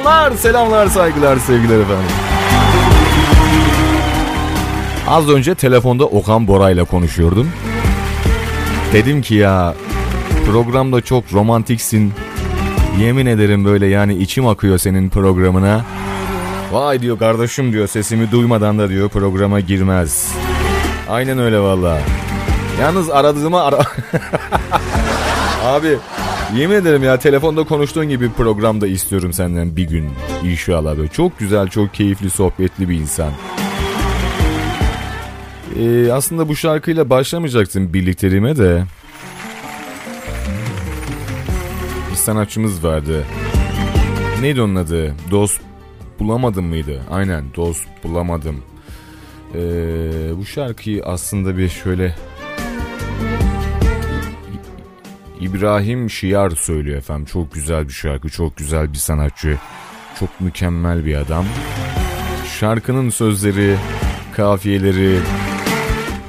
Selamlar, selamlar, saygılar, sevgiler efendim. Az önce telefonda Okan Bora ile konuşuyordum. Dedim ki ya programda çok romantiksin. Yemin ederim böyle yani içim akıyor senin programına. Vay diyor kardeşim diyor sesimi duymadan da diyor programa girmez. Aynen öyle valla. Yalnız aradığıma ara... Abi yemin ederim ya telefonda konuştuğun gibi programda istiyorum senden bir gün inşallah böyle. Çok güzel çok keyifli sohbetli bir insan. Ee, aslında bu şarkıyla başlamayacaktım birlikteliğime de. Bir sanatçımız vardı. Neydi onun adı? Dost bulamadım mıydı? Aynen dost bulamadım. Ee, bu şarkıyı aslında bir şöyle İbrahim Şiar söylüyor efendim. Çok güzel bir şarkı, çok güzel bir sanatçı. Çok mükemmel bir adam. Şarkının sözleri, kafiyeleri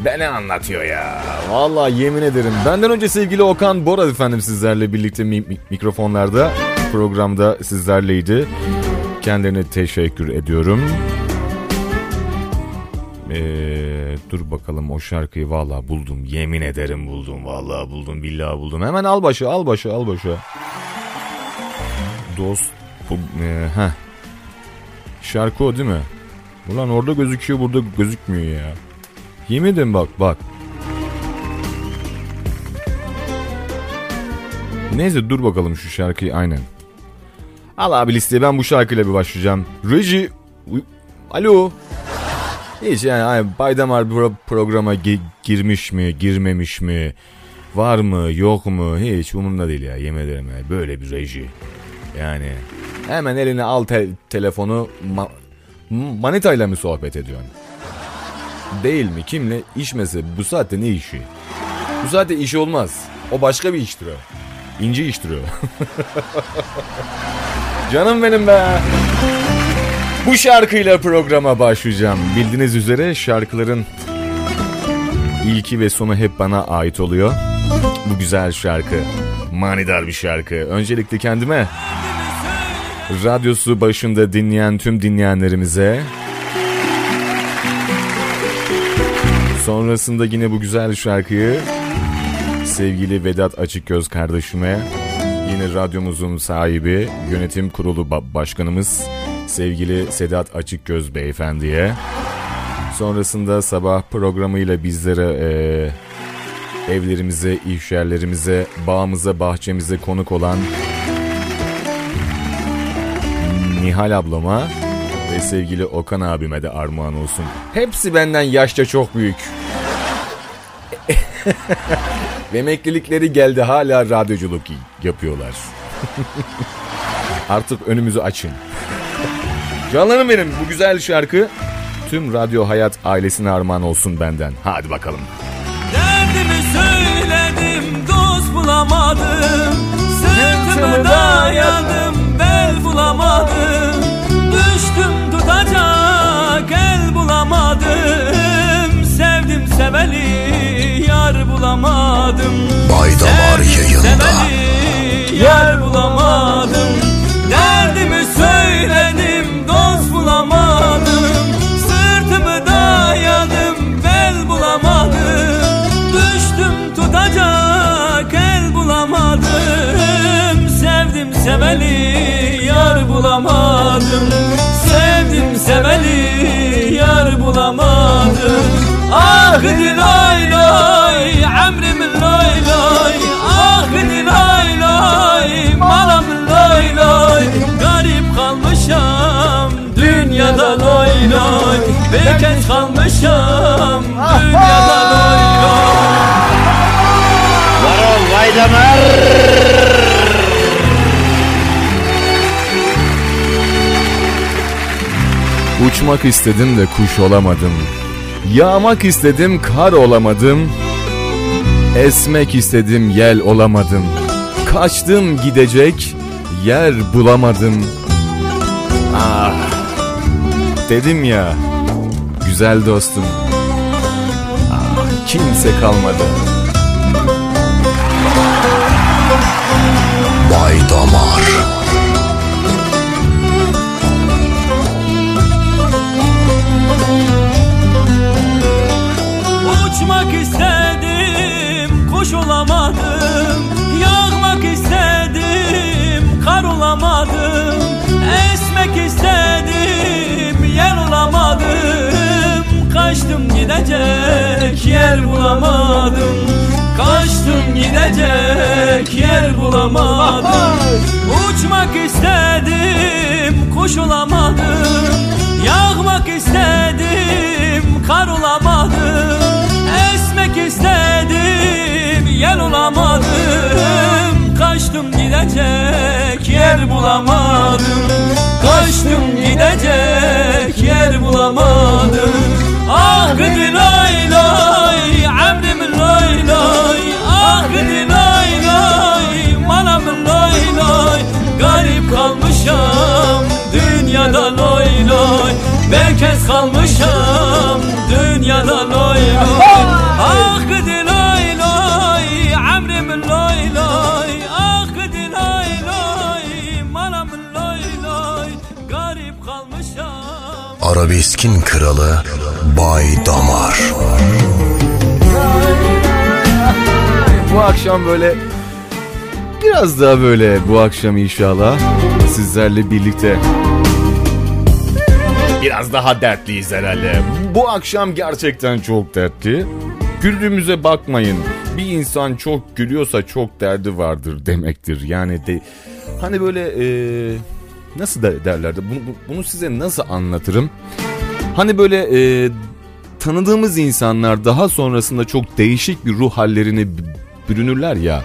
beni anlatıyor ya. Vallahi yemin ederim. Benden önce sevgili Okan Bora efendim sizlerle birlikte mi- mikrofonlarda programda sizlerleydi. Kendilerine teşekkür ediyorum. Ee, dur bakalım o şarkıyı vallahi buldum. Yemin ederim buldum. Vallahi buldum. Billahi buldum. Hemen al başı al başı al başı. Dost. Bu, e, heh. Şarkı o değil mi? Ulan orada gözüküyor burada gözükmüyor ya. Yemin ederim bak bak. Neyse dur bakalım şu şarkıyı aynen. Al abi listeye ben bu şarkıyla bir başlayacağım. Reji... Alo. Hiç yani hani Baydamar pro- programa gi- girmiş mi, girmemiş mi, var mı, yok mu hiç umurumda değil ya yemin ederim ya. Böyle bir reji. Yani hemen eline al te- telefonu ma- manitayla mı sohbet ediyorsun? Değil mi? Kimle? İşmesi. Bu saatte ne işi? Bu saatte iş olmaz. O başka bir iştir o. İnce iştir o. Canım benim be. Bu şarkıyla programa başlayacağım. Bildiğiniz üzere şarkıların ilki ve sonu hep bana ait oluyor. Bu güzel şarkı. Manidar bir şarkı. Öncelikle kendime, radyosu başında dinleyen tüm dinleyenlerimize, sonrasında yine bu güzel şarkıyı sevgili Vedat Açıkgöz kardeşime, yine radyomuzun sahibi, yönetim kurulu ba- başkanımız sevgili Sedat Açıkgöz beyefendiye. Sonrasında sabah programıyla bizlere eee, evlerimize, iş yerlerimize, bağımıza, bahçemize konuk olan Nihal ablama ve sevgili Okan abime de armağan olsun. Hepsi benden yaşça çok büyük. Emeklilikleri geldi hala radyoculuk yapıyorlar. Artık önümüzü açın. Canlarım benim bu güzel şarkı tüm Radyo Hayat ailesine armağan olsun benden. Hadi bakalım. Derdimi söyledim dost bulamadım Sırtımı dayadım bel bulamadım Düştüm tutacak el bulamadım Sevdim seveli yar bulamadım Baydamar Sevdim yayında. seveli yar bulamadım Derdimi söyledim seveli yar bulamadım. Sevdim seveli yar bulamadım. Ah dilay lay emrimin lay lay. Ah dilay lay malam lay lay. Garip kalmışam dünyada lay lay. Bekar kalmışam dünyada lay lay. Varol Baydamar. Uçmak istedim de kuş olamadım. Yağmak istedim kar olamadım. Esmek istedim yel olamadım. Kaçtım gidecek yer bulamadım. Ah dedim ya güzel dostum. Ah, kimse kalmadı. Baydamar. Bulamadım. Kaçtım gidecek yer bulamadım. Uçmak istedim kuş olamadım. Yağmak istedim kar olamadım. Esmek istedim yel olamadım. Kaçtım gidecek yer bulamadım. Kaçtım gidecek yer bulamadım. Ah gidi lay Garip kalmışam dünyada loy loy. Berkez kalmışam dünyada loy loy. Ah gidi loy loy Amrim loy loy. Ah gidi loy loy Manam loy loy. Garip kalmışam. Arabeskin kralı Bay Damar. Bu akşam böyle biraz daha böyle bu akşam inşallah sizlerle birlikte biraz daha dertliyiz herhalde. Bu akşam gerçekten çok dertli. Güldüğümüze bakmayın. Bir insan çok gülüyorsa çok derdi vardır demektir. Yani de hani böyle e, nasıl derlerdi? Bunu, bu- bunu size nasıl anlatırım? Hani böyle e, tanıdığımız insanlar daha sonrasında çok değişik bir ruh hallerine b- bürünürler ya.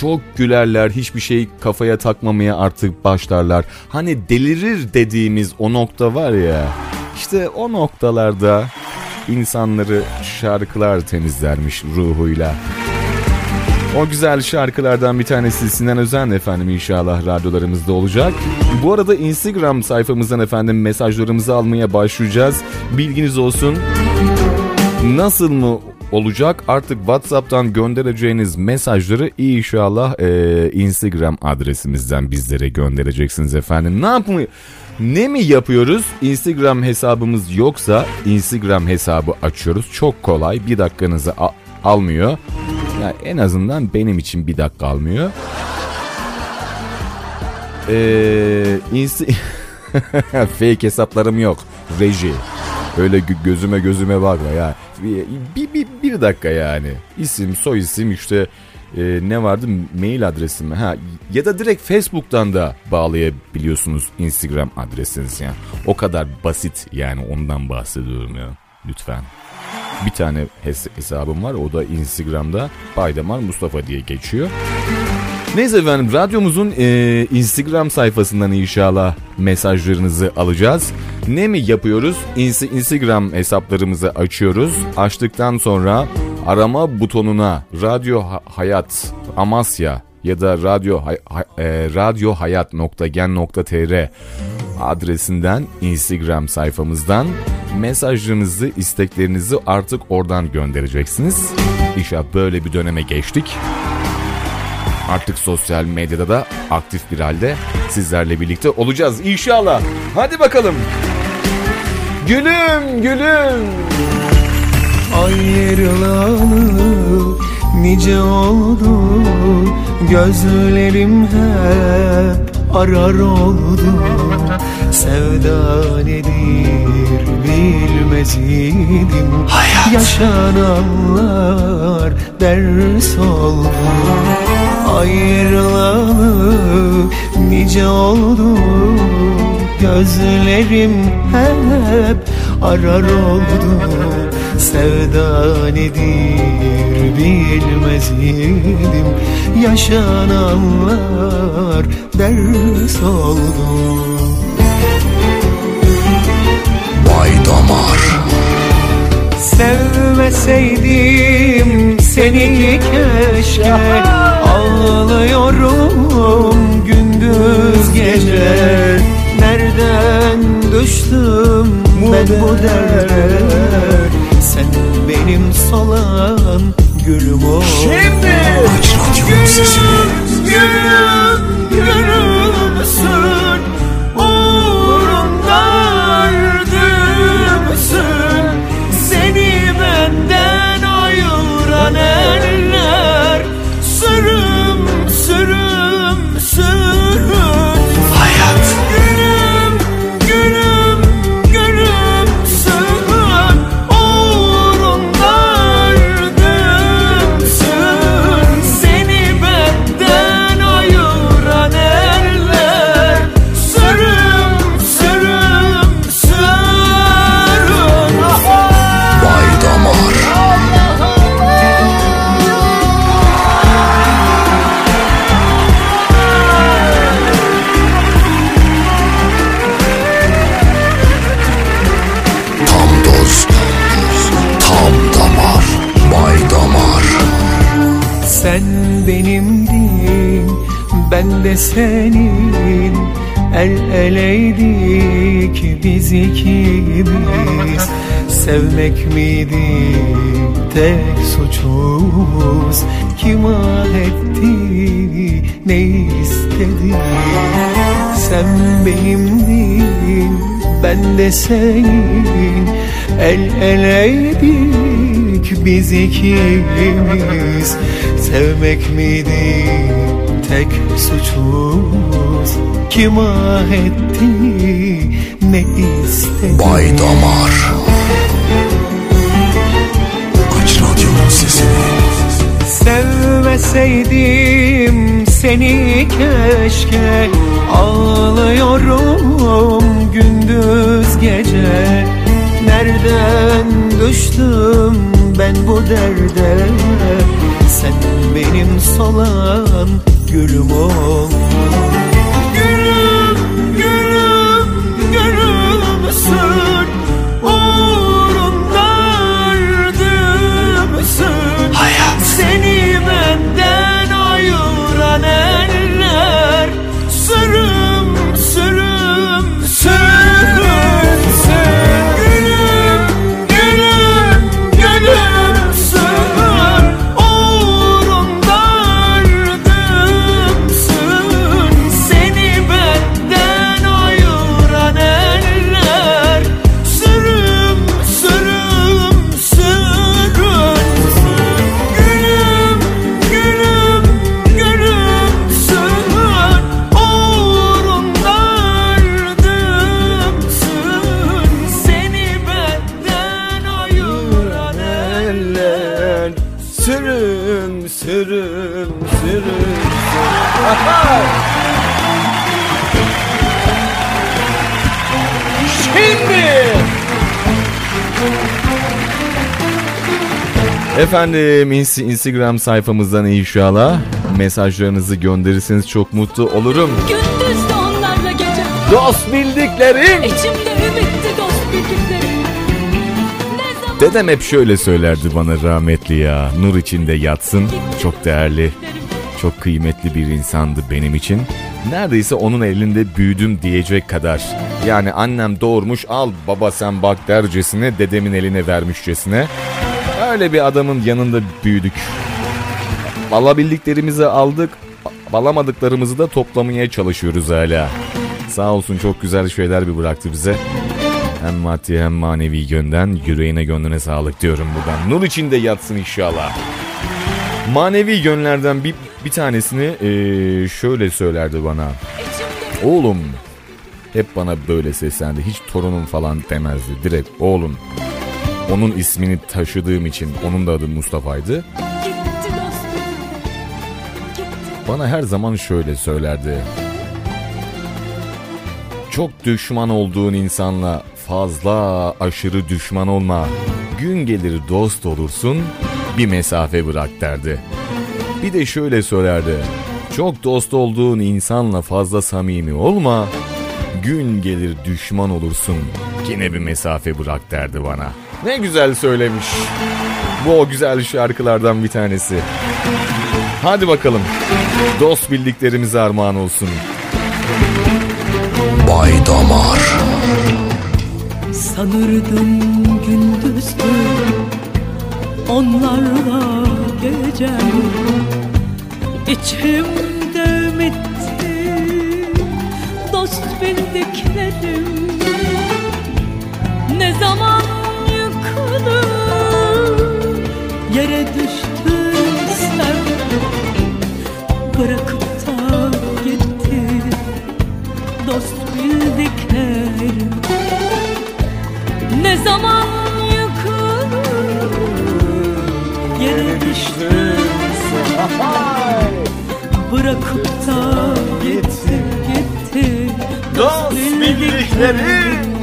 Çok gülerler, hiçbir şey kafaya takmamaya artık başlarlar. Hani delirir dediğimiz o nokta var ya. İşte o noktalarda insanları şarkılar temizlermiş ruhuyla. O güzel şarkılardan bir tanesi Sinan Özen efendim inşallah radyolarımızda olacak. Bu arada Instagram sayfamızdan efendim mesajlarımızı almaya başlayacağız. Bilginiz olsun. Nasıl mı olacak? Artık WhatsApp'tan göndereceğiniz mesajları inşallah eee, Instagram adresimizden bizlere göndereceksiniz efendim. Ne yapmayı ne mi yapıyoruz? Instagram hesabımız yoksa Instagram hesabı açıyoruz. Çok kolay. Bir dakikanızı a- almıyor. Ya en azından benim için bir dakika almıyor. Ee, insti- fake hesaplarım yok. Reji. Öyle gö- gözüme gözüme bakma ya. Bir, bir, bir, dakika yani. İsim, soy isim işte e, ne vardı mail adresim ha ya da direkt Facebook'tan da bağlayabiliyorsunuz Instagram adresinizi ya. O kadar basit yani ondan bahsediyorum ya. Lütfen. Bir tane hes- hesabım var o da Instagram'da Baydamar Mustafa diye geçiyor. Neyse efendim radyomuzun e, Instagram sayfasından inşallah mesajlarınızı alacağız. Ne mi yapıyoruz? İnsi- Instagram hesaplarımızı açıyoruz. Açtıktan sonra arama butonuna Radyo Ha- Hayat Amasya ya da radyo hay- hay- e, radyohayat.gen.tr adresinden Instagram sayfamızdan mesajlarınızı, isteklerinizi artık oradan göndereceksiniz. İnşallah böyle bir döneme geçtik. Artık sosyal medyada da aktif bir halde sizlerle birlikte olacağız inşallah. Hadi bakalım. Gülüm gülüm. Ayrılalı nice oldu Gözlerim hep arar oldu Sevda nedir bilmez idim Yaşananlar ders oldu Ayrılalı nice oldu Gözlerim hep arar oldu. Sevda nedir bilmez idim Yaşananlar ders oldu. Bay Damar. Sevmeseydim seni keşke Ağlıyorum gündüz gece. Nereden düştüm ben bu derde? Sen benim solan gülüm ol. Şimdi radyonun sesini. Gülüm, senin El eleydik biz ikimiz Sevmek miydi tek suçumuz? Kim ah etti ne istedi? Sen benimdin ben de senin. El eleydik biz ikimiz Sevmek miydi tek suçumuz. Kim ah etti ne istedi? Bay Damar. Aç radyonun sesini. Sevmeseydim seni keşke. Ağlıyorum gündüz gece. Nereden düştüm ben bu derde? Sen benim solan gülüm ol Efendim ins- Instagram sayfamızdan inşallah mesajlarınızı gönderirseniz çok mutlu olurum. Gündüz de onlarla gece Dost bildiklerim. İçimde ümitti dost bildiklerim zaman Dedem hep şöyle söylerdi bana rahmetli ya. Nur içinde yatsın. Çok değerli, çok kıymetli bir insandı benim için. Neredeyse onun elinde büyüdüm diyecek kadar. Yani annem doğurmuş al baba sen bak dercesine dedemin eline vermişçesine. Öyle bir adamın yanında büyüdük. Alabildiklerimizi aldık, alamadıklarımızı da toplamaya çalışıyoruz hala. Sağ olsun çok güzel şeyler bir bıraktı bize. Hem maddi hem manevi yönden yüreğine gönlüne sağlık diyorum buradan. Nur içinde yatsın inşallah. Manevi yönlerden bir, bir tanesini eee, şöyle söylerdi bana. Oğlum hep bana böyle seslendi. Hiç torunum falan demezdi. Direkt oğlum. Onun ismini taşıdığım için onun da adı Mustafa'ydı. Bana her zaman şöyle söylerdi. Çok düşman olduğun insanla fazla aşırı düşman olma. Gün gelir dost olursun, bir mesafe bırak derdi. Bir de şöyle söylerdi. Çok dost olduğun insanla fazla samimi olma. Gün gelir düşman olursun. Yine bir mesafe bırak derdi bana. Ne güzel söylemiş. Bu o güzel şarkılardan bir tanesi. Hadi bakalım. Dost bildiklerimize armağan olsun. Bay Damar Sanırdım gündüzdü Onlarla gecem İçimde ümitti Dost bildiklerim Ne zaman Yere düştüysem Bırakıp da gitti Dost bildiklerim ne zaman yıkılır? Yere düştüm Bırakıp da gitti gitti. Dost bildiklerim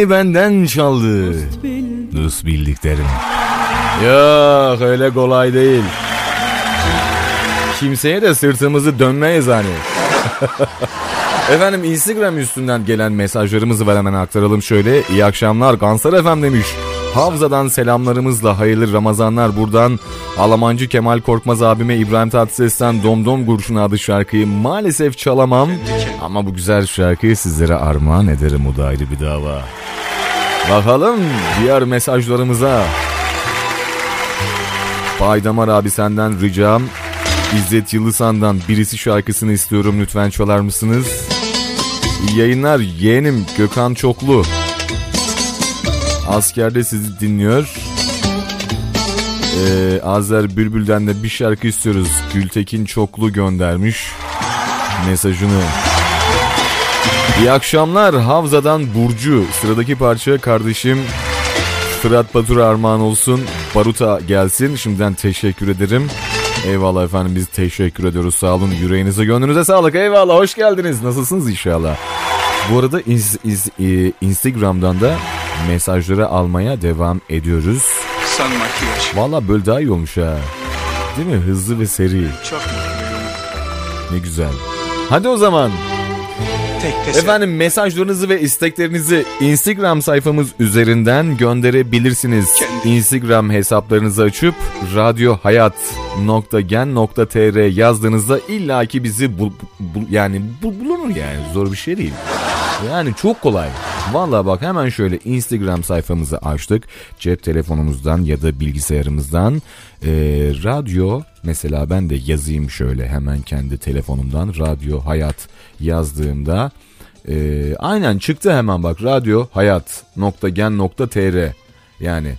Beni benden çaldı. Dost bildiklerim. Yok öyle kolay değil. Kimseye de sırtımızı dönmeyiz hani. Efendim Instagram üstünden gelen mesajlarımızı var hemen aktaralım şöyle. İyi akşamlar Gansar Efem demiş. Havza'dan selamlarımızla hayırlı Ramazanlar buradan Alamancı Kemal Korkmaz abime İbrahim Tatlıses'ten Domdom Kurşunu adı şarkıyı maalesef çalamam. Ama bu güzel şarkıyı sizlere armağan ederim o da ayrı bir dava. Bakalım diğer mesajlarımıza. Baydamar abi senden ricam İzzet Yıldızhan'dan birisi şarkısını istiyorum lütfen çalar mısınız? İyi yayınlar yeğenim Gökhan Çoklu. Askerde sizi dinliyor. Ee, Azer Bülbül'den de bir şarkı istiyoruz. Gültekin Çoklu göndermiş mesajını. İyi akşamlar Havza'dan Burcu. Sıradaki parça kardeşim Fırat Batur armağan olsun. Baruta gelsin. Şimdiden teşekkür ederim. Eyvallah efendim biz teşekkür ediyoruz. Sağ olun. Yüreğinize gönlünüze sağlık. Eyvallah hoş geldiniz. Nasılsınız inşallah? Bu arada iz- iz- e, Instagram'dan da mesajları almaya devam ediyoruz. San makyaj. Valla böyle daha iyi olmuş ha. Değil mi? Hızlı ve seri. Çok. Ne güzel. Hadi o zaman. Tek teselli. Efendim mesajlarınızı ve isteklerinizi Instagram sayfamız üzerinden gönderebilirsiniz. Kendi- Instagram hesaplarınızı açıp radyohayat.gen.tr yazdığınızda illaki bizi bul, bul- yani bul- bulunur yani zor bir şey değil. Yani çok kolay. Valla bak hemen şöyle Instagram sayfamızı açtık. Cep telefonumuzdan ya da bilgisayarımızdan ee, radyo mesela ben de yazayım şöyle hemen kendi telefonumdan radyo hayat yazdığımda ee, aynen çıktı hemen bak radyo hayat.gen.tr yani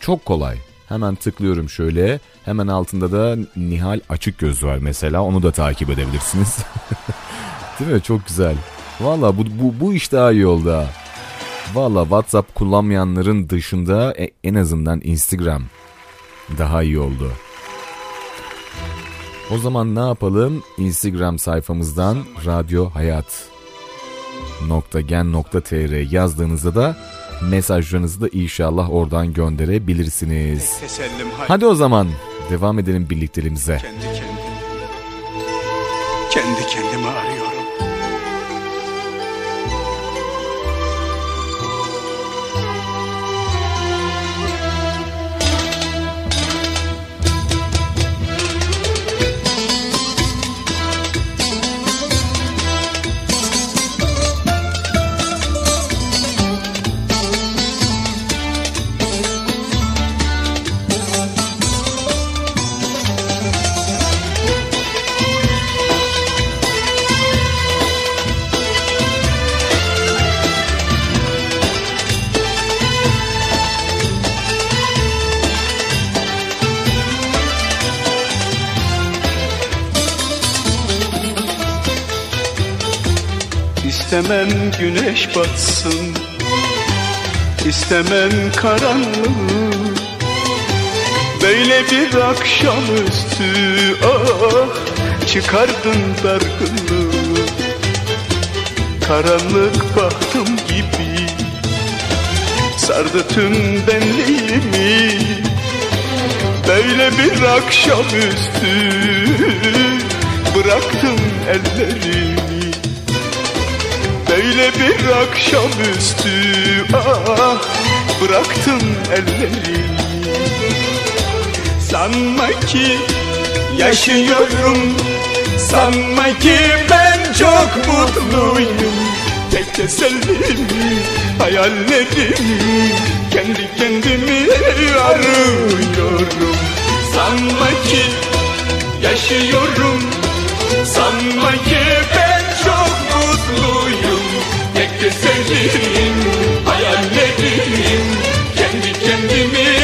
çok kolay. Hemen tıklıyorum şöyle. Hemen altında da Nihal Açık Göz var mesela. Onu da takip edebilirsiniz. Değil mi? Çok güzel. Valla bu, bu, bu iş daha iyi oldu ha. Valla WhatsApp kullanmayanların dışında e, en azından Instagram daha iyi oldu. O zaman ne yapalım? Instagram sayfamızdan Radyo Hayat yazdığınızda da mesajlarınızı da inşallah oradan gönderebilirsiniz. Hadi o zaman devam edelim birlikteliğimize. kendi kendim. Kendi kendimi arıyorum. İstemem güneş batsın İstemem karanlığı Böyle bir akşamüstü ah Çıkardın dargınlığı. Karanlık bahtım gibi Sardı tüm benliğimi. Böyle bir akşamüstü Bıraktım ellerimi Böyle bir akşamüstü ah bıraktım ellerimi Sanma ki yaşıyorum Sanma ki ben çok mutluyum. Tek tesellim hayallerim Kendi kendimi arıyorum. Sanma ki yaşıyorum Sanma ki ben Tesellim hayallerim Kendi kendimi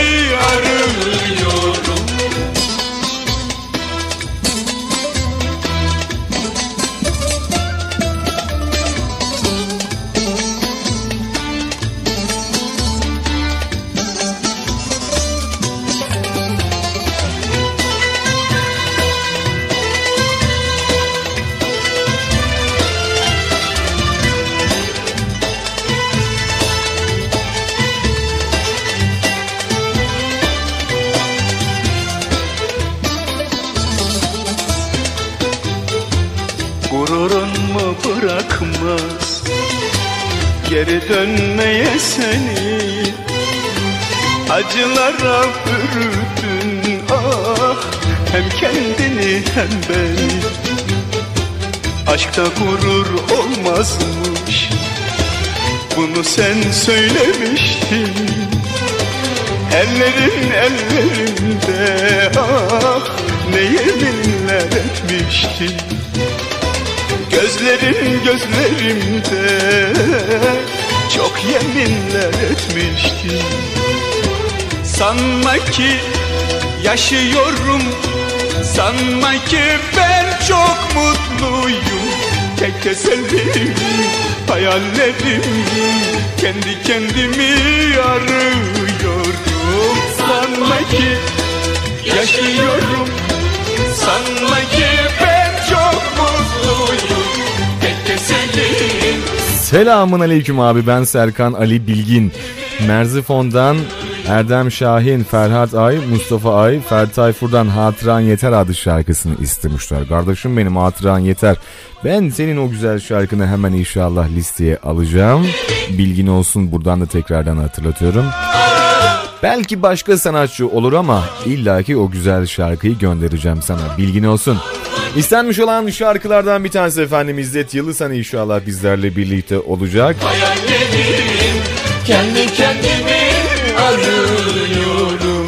Acılara bürüdün ah Hem kendini hem beni Aşkta gurur olmazmış Bunu sen söylemiştin. Ellerin ellerimde ah Ne yeminler etmiştin. Gözlerin gözlerimde Çok yeminler etmiştin Sanma ki yaşıyorum Sanma ki ben çok mutluyum. Tek tesellim hayallerim Kendi kendimi arıyorum. Sanma ki yaşıyorum Sanma ki ben çok mutluyum. Tek tesellim Selamun aleyküm abi ben Serkan Ali Bilgin. Merzifon'dan Erdem Şahin, Ferhat Ay, Mustafa Ay, Ferdi Tayfur'dan Hatıran Yeter adlı şarkısını istemişler. Kardeşim benim Hatıran Yeter. Ben senin o güzel şarkını hemen inşallah listeye alacağım. Bilgin olsun buradan da tekrardan hatırlatıyorum. Belki başka sanatçı olur ama illaki o güzel şarkıyı göndereceğim sana. Bilgin olsun. İstenmiş olan şarkılardan bir tanesi efendim İzzet Yıldızhan inşallah bizlerle birlikte olacak. Hayallerim kendi kendimi arıyorum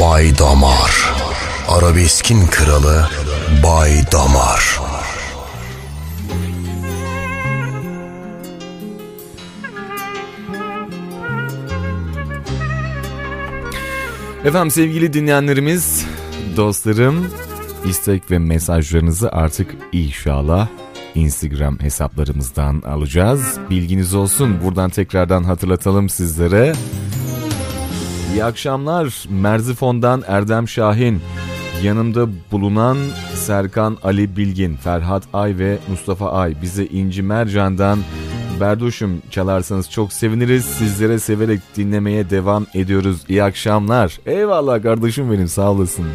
Bay Damar. Arabeskin kralı Bay Damar. Efendim sevgili dinleyenlerimiz, dostlarım, istek ve mesajlarınızı artık inşallah Instagram hesaplarımızdan alacağız. Bilginiz olsun. Buradan tekrardan hatırlatalım sizlere. İyi akşamlar. Merzifon'dan Erdem Şahin. Yanımda bulunan Serkan Ali Bilgin, Ferhat Ay ve Mustafa Ay. Bize İnci Mercan'dan Berduş'um çalarsanız çok seviniriz. Sizlere severek dinlemeye devam ediyoruz. İyi akşamlar. Eyvallah kardeşim benim sağ olasın.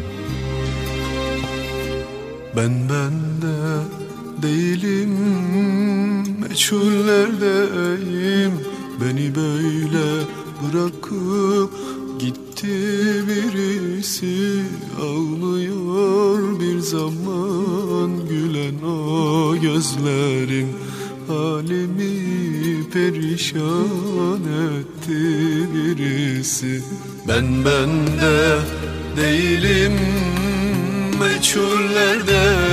Ben bende değilim Meçhullerdeyim. Beni böyle bırakıp gitti birisi. Ağlıyor bir zaman gülen o gözlerin. Halimi perişan etti birisi. Ben bende değilim meçhullerdeyim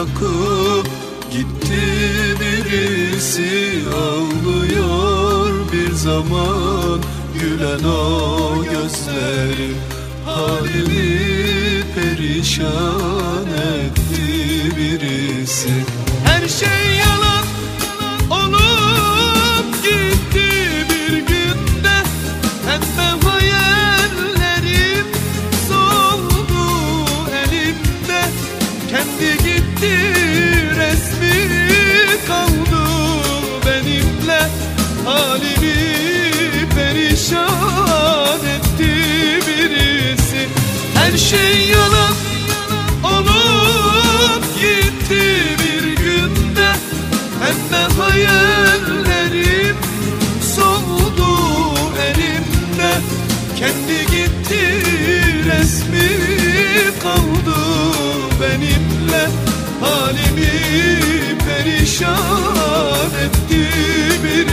bırakıp gitti birisi Ağlıyor bir zaman. Gülen o gözlerim Halimi perişan etti birisi. Her şey yalan kaldı benimle. Halimi perişan etti birisi. Her şey yalan olup gitti bir günde. Pembe hayallerim soldu elimde. Kendi gitti resmi kaldı benimle. Halimi perişan etti birisi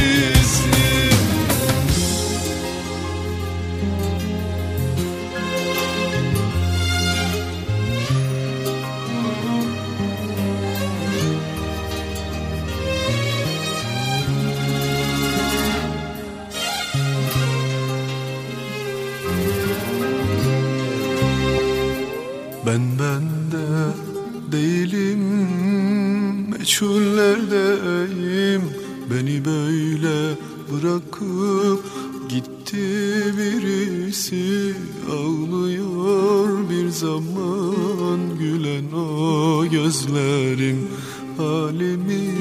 Meçhullerdeyim Beni böyle bırakıp gitti birisi. Ağlıyor bir zaman gülen o gözlerim. Halimi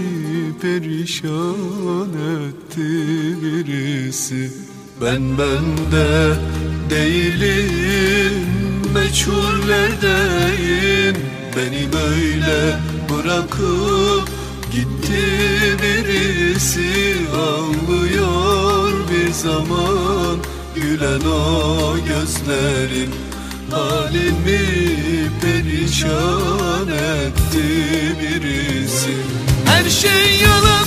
perişan etti birisi. Ben bende değilim. Meçhullerdeyim Beni böyle bırakıp gitti birisi Ağlıyor bir zaman. Gülen o gözlerim Halimi perişan etti birisi? Her şey yalan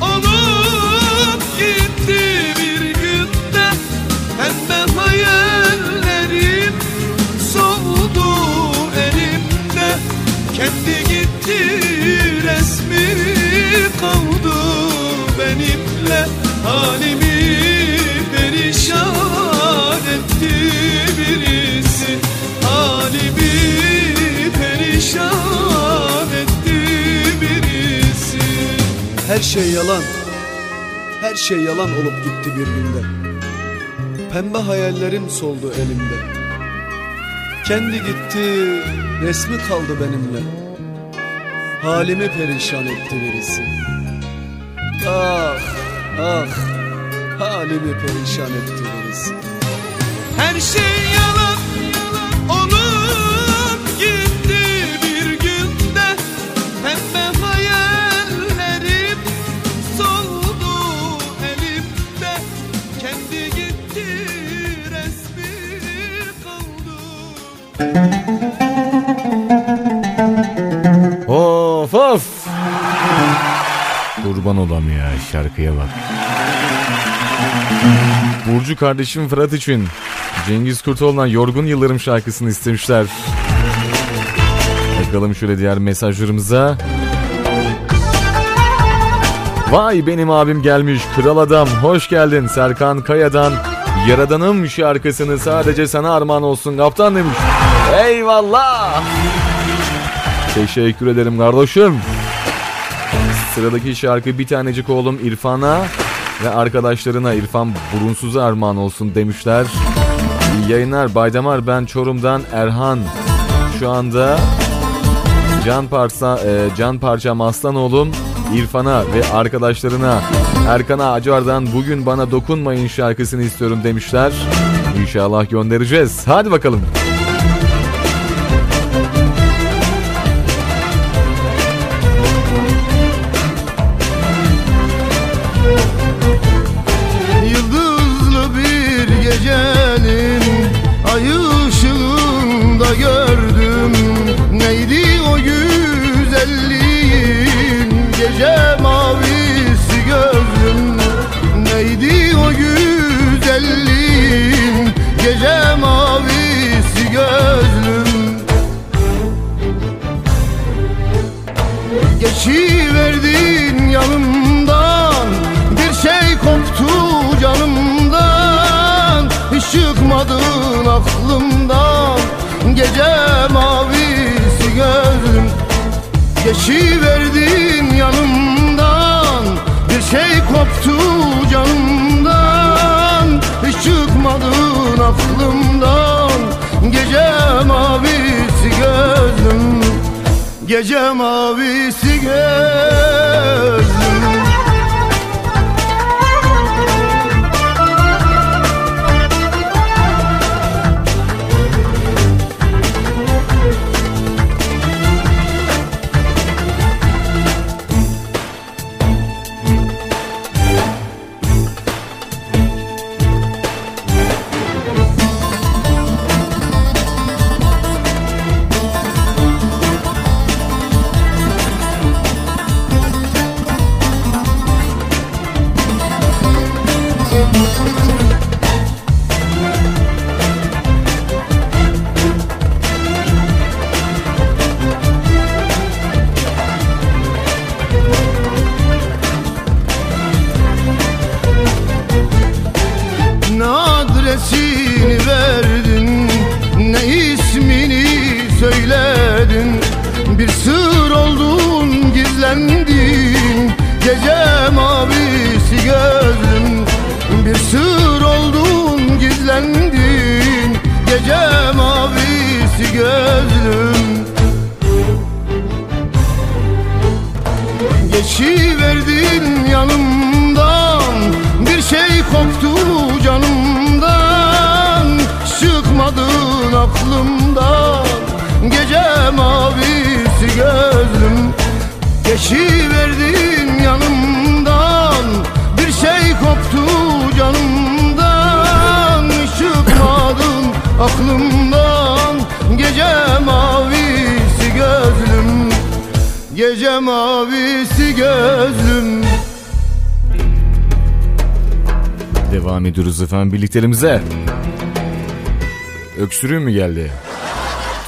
olup gitti bir günde. Pembe hayallerim soldu elimde. Kendi gitti resmi kaldı benimle. Halimi perişan etti birisi. Halimi perişan etti birisi. Her şey yalan. Her şey yalan olup gitti bir günde Pembe hayallerim soldu elimde. Kendi gitti resmi kaldı benimle Halimi perişan etti birisi. Ah ah Halimi perişan etti birisi. Her şey yalan olup gitti bir günde. Pembe hayallerim soldu elimde. Kendi gitti resmi kaldı Of of. Kurban olam ya şarkıya bak. Burcu kardeşim Fırat için Cengiz Kurtoğlu'ndan Yorgun Yıllarım şarkısını istemişler. Bakalım şöyle diğer mesajlarımıza. Vay benim abim gelmiş kral adam hoş geldin Serkan Kaya'dan Yaradanım şarkısını sadece sana armağan olsun kaptan demiş. Eyvallah. Teşekkür ederim kardeşim. Sıradaki şarkı bir tanecik oğlum İrfan'a ve arkadaşlarına İrfan Burunsuz'a armağan olsun demişler. İyi yayınlar Baydamar ben Çorum'dan Erhan. Şu anda Can Parça, e, Can Parçam Aslanoğlum İrfan'a ve arkadaşlarına Erkan'a Acar'dan bugün bana dokunmayın şarkısını istiyorum demişler. İnşallah göndereceğiz. Hadi bakalım. Yıldızlı aklımdan Gece mavisi gözüm. Geçiverdin yanımdan Bir şey koptu canımdan. Hiç çıkmadın aklımdan Gece mavisi gözüm. Gece mavisi gözüm efendim birliklerimize. Öksürüğüm mü geldi?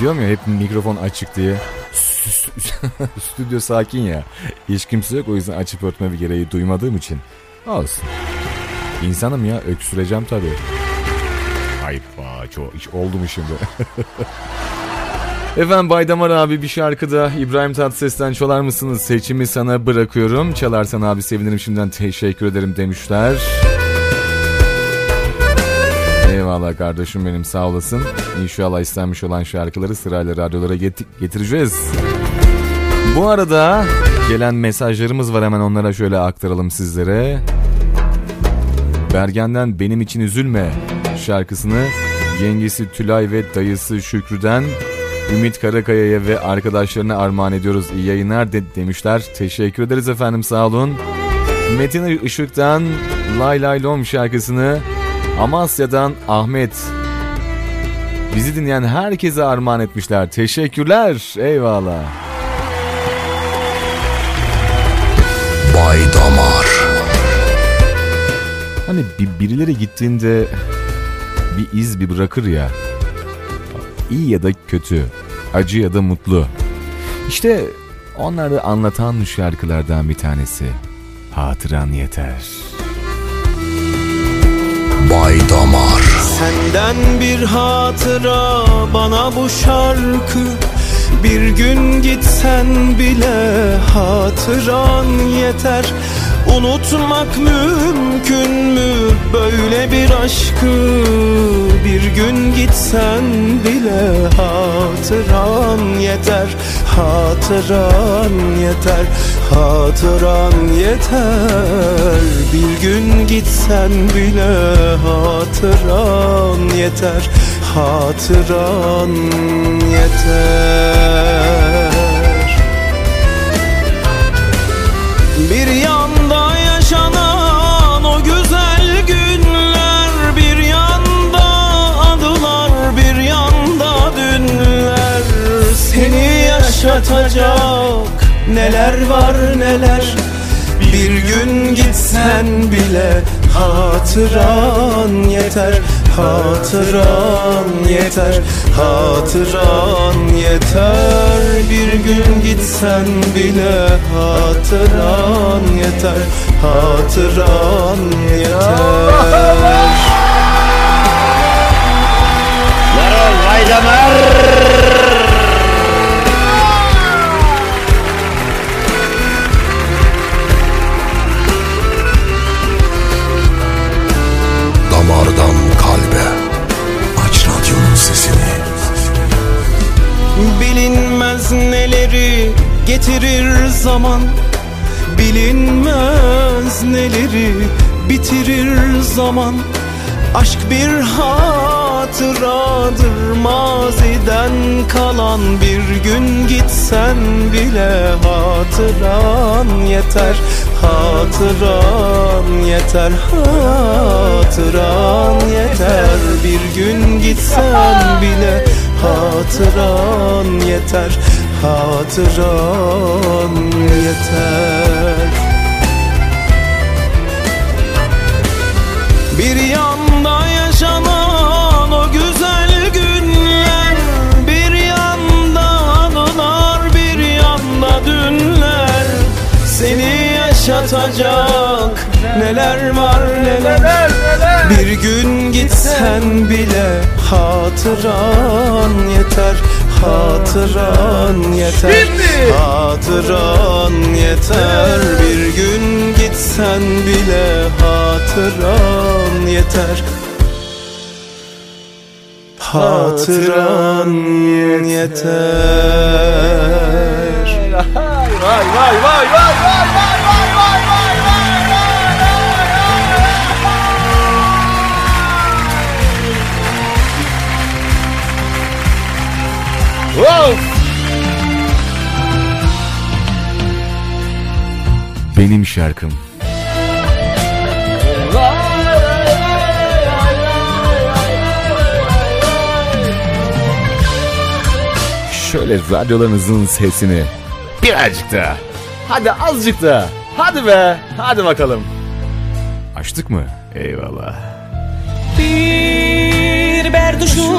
Diyorum ya hep mikrofon açık diye. Stüdyo sakin ya. Hiç kimse yok o yüzden açıp örtme bir gereği duymadığım için. Olsun. İnsanım ya öksüreceğim tabii. Ayıp çok hiç oldu mu şimdi? Efendim Baydamar abi bir şarkıda İbrahim Tatlıses'ten çalar mısınız? Seçimi sana bırakıyorum. Çalarsan abi sevinirim şimdiden teşekkür ederim demişler. Eyvallah kardeşim benim sağ olasın. İnşallah istenmiş olan şarkıları sırayla radyolara get- getireceğiz. Bu arada gelen mesajlarımız var hemen onlara şöyle aktaralım sizlere. Bergen'den Benim için Üzülme şarkısını yengesi Tülay ve dayısı Şükrü'den Ümit Karakaya'ya ve arkadaşlarına armağan ediyoruz. İyi yayınlar de- demişler. Teşekkür ederiz efendim sağ olun. Metin Işık'tan Lay Lay Lom şarkısını Amasya'dan Ahmet bizi dinleyen herkese armağan etmişler. Teşekkürler. Eyvallah. Bay Damar Hani bir, birileri gittiğinde bir iz bir bırakır ya. İyi ya da kötü, acı ya da mutlu. İşte onları anlatan şarkılardan bir tanesi. Hatıran yeter. Bay Damar. Senden bir hatıra bana bu şarkı. Bir gün gitsen bile hatıran yeter. Unutmak mümkün mü böyle bir aşkı? Bir gün gitsen bile hatıran yeter Hatıran yeter, hatıran yeter. Bir gün gitsen bile hatıran yeter Hatıran yeter Seni yaşatacak. Neler var neler? Bir gün gitsen bile hatıran yeter. Hatıran yeter, hatıran yeter. Bir gün gitsen bile hatıran yeter. Hatıran yeter. Damardan getirir zaman Bilinmez neleri bitirir zaman Aşk bir hatıradır. Maziden kalan Bir gün gitsen bile hatıran yeter Hatıran yeter, hatıran yeter. Bir gün gitsen bile hatıran yeter Hatıran yeter. Bir yanda yaşanan o güzel günler Bir yanda anılar bir yanda dünler. Seni yaşatacak neler var neler? Bir gün gitsen bile hatıran yeter Hatıran yeter. Hatıran yeter. Bir gün gitsen bile hatıran yeter. Hatıran yeter Benim şarkım. Şöyle radyolarınızın sesini birazcık da. Hadi azıcık da. Hadi be. Hadi bakalım. Açtık mı? Eyvallah. Bir berduşum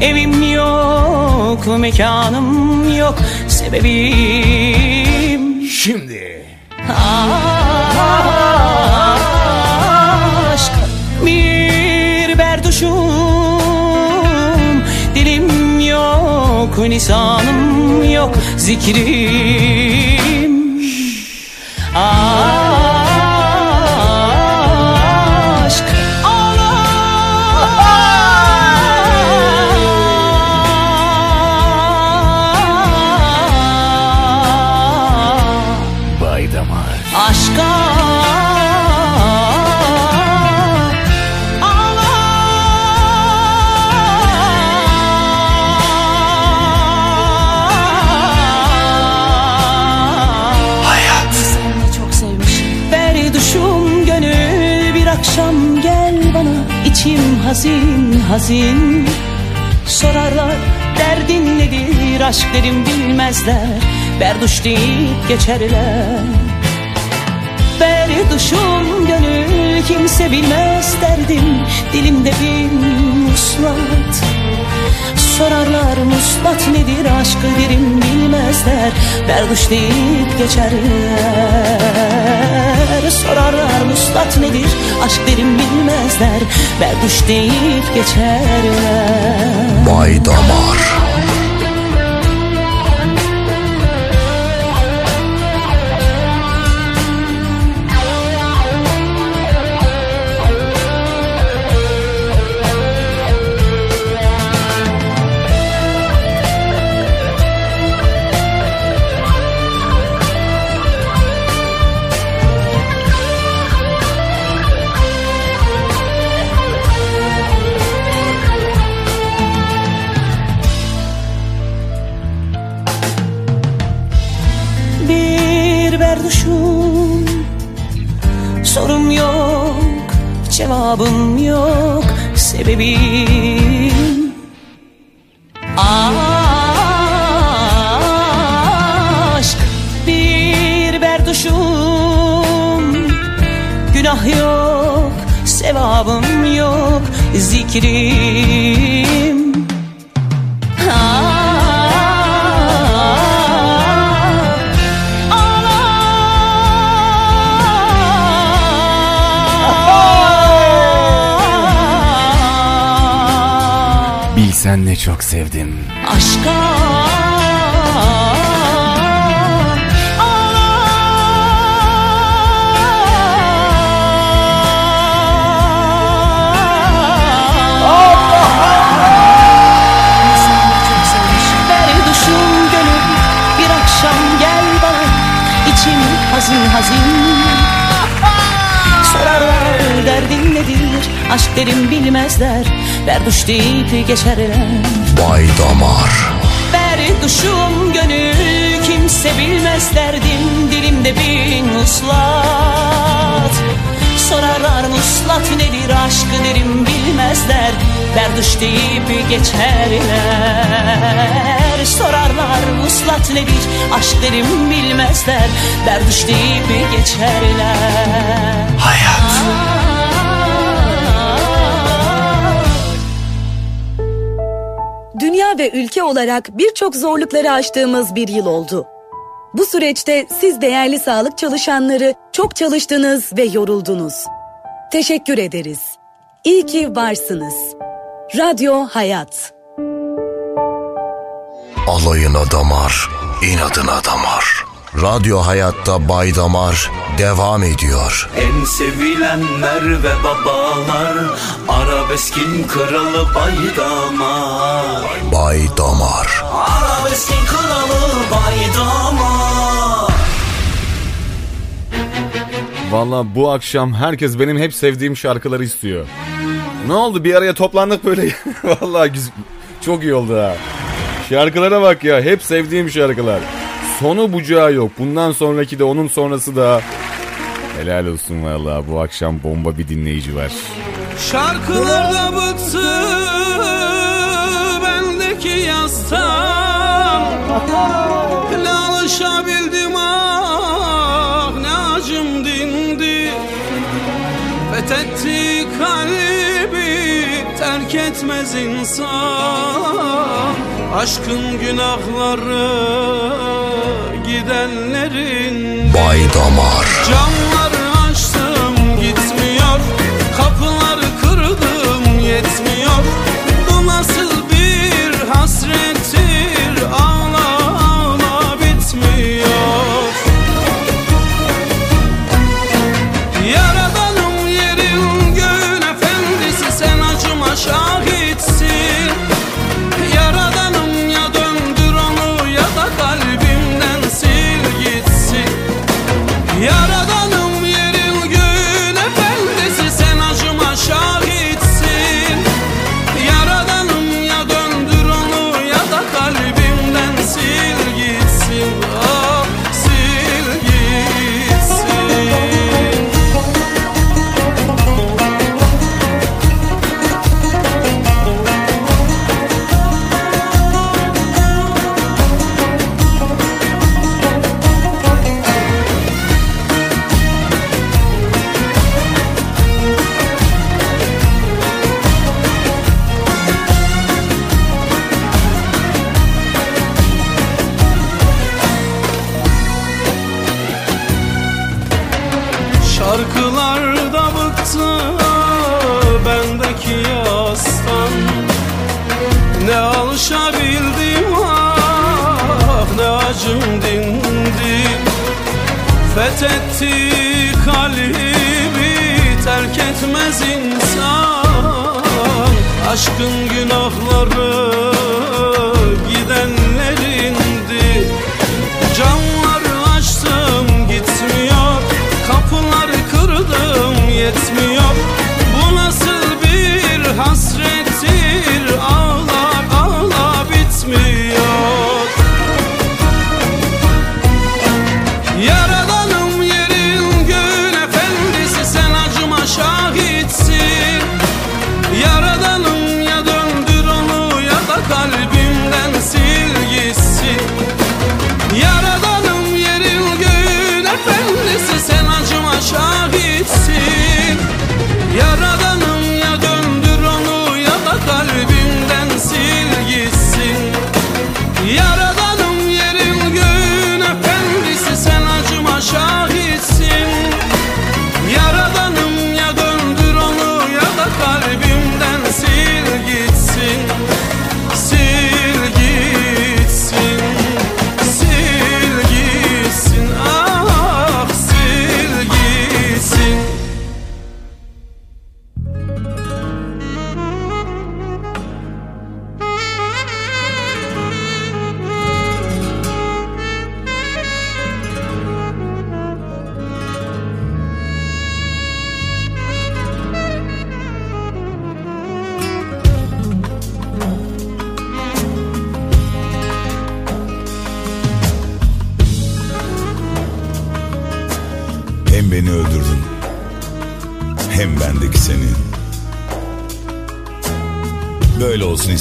Evim yok, mekanım yok Sebebim Şimdi. aşk Bir berduşum Dilim yok, lisanım yok Zikrim Aşk hazin Sorarlar derdin nedir? Aşk derim bilmezler Berduş deyip geçerler. Berduşum gönül kimse bilmez derdim. Dilimde bir muslat. Sorarlar muslat nedir? Aşkı derim bilmezler Berduş deyip geçerler Sorarlar muslat nedir? Aşk derim bilmezler Berduş deyip geçerler. Bay Damar Sebebim Aşk bir berduşum. Günah yok, sevabım yok Zikrim Bilsen ne çok sevdim. Aşka. Berduşum gönül bir akşam gel bana. İçim hazin hazin aşk derim bilmezler Berduş deyip geçerler. Bay Damar. Berduşum gönül kimse bilmez derdim Dilimde bin muslat Sorarlar muslat nedir aşkı derim bilmezler Berduş deyip geçerler. Sorarlar muslat nedir aşk derim bilmezler Berduş deyip geçerler. Hayat Dünya ve ülke olarak birçok zorlukları aştığımız bir yıl oldu. Bu süreçte siz değerli sağlık çalışanları çok çalıştınız ve yoruldunuz. Teşekkür ederiz. İyi ki varsınız. Radyo Hayat. Alayına damar, inadına damar. Radyo Hayat'ta Bay Damar devam ediyor. En sevilenler ve babalar Arabeskin kralı baydamar Bay Damar Arabeskin kralı baydamar Valla bu akşam herkes benim hep sevdiğim şarkıları istiyor. Ne oldu bir araya toplandık böyle. Valla çok iyi oldu ha. Şarkılara bak ya hep sevdiğim şarkılar. Sonu bucağı yok. Bundan sonraki de onun sonrası da. Helal olsun valla bu akşam bomba bir dinleyici var. Şarkılarda bıktı bendeki yastan Ne alışabildim ah ne acım dindi Fethetti kalbi terk etmez insan Aşkın günahları gidenlerin Bay Damar. Camları açtım gitmiyor Kapıları kırdım yetmiyor etti kalbimi terk etmez insan. Aşkın günahları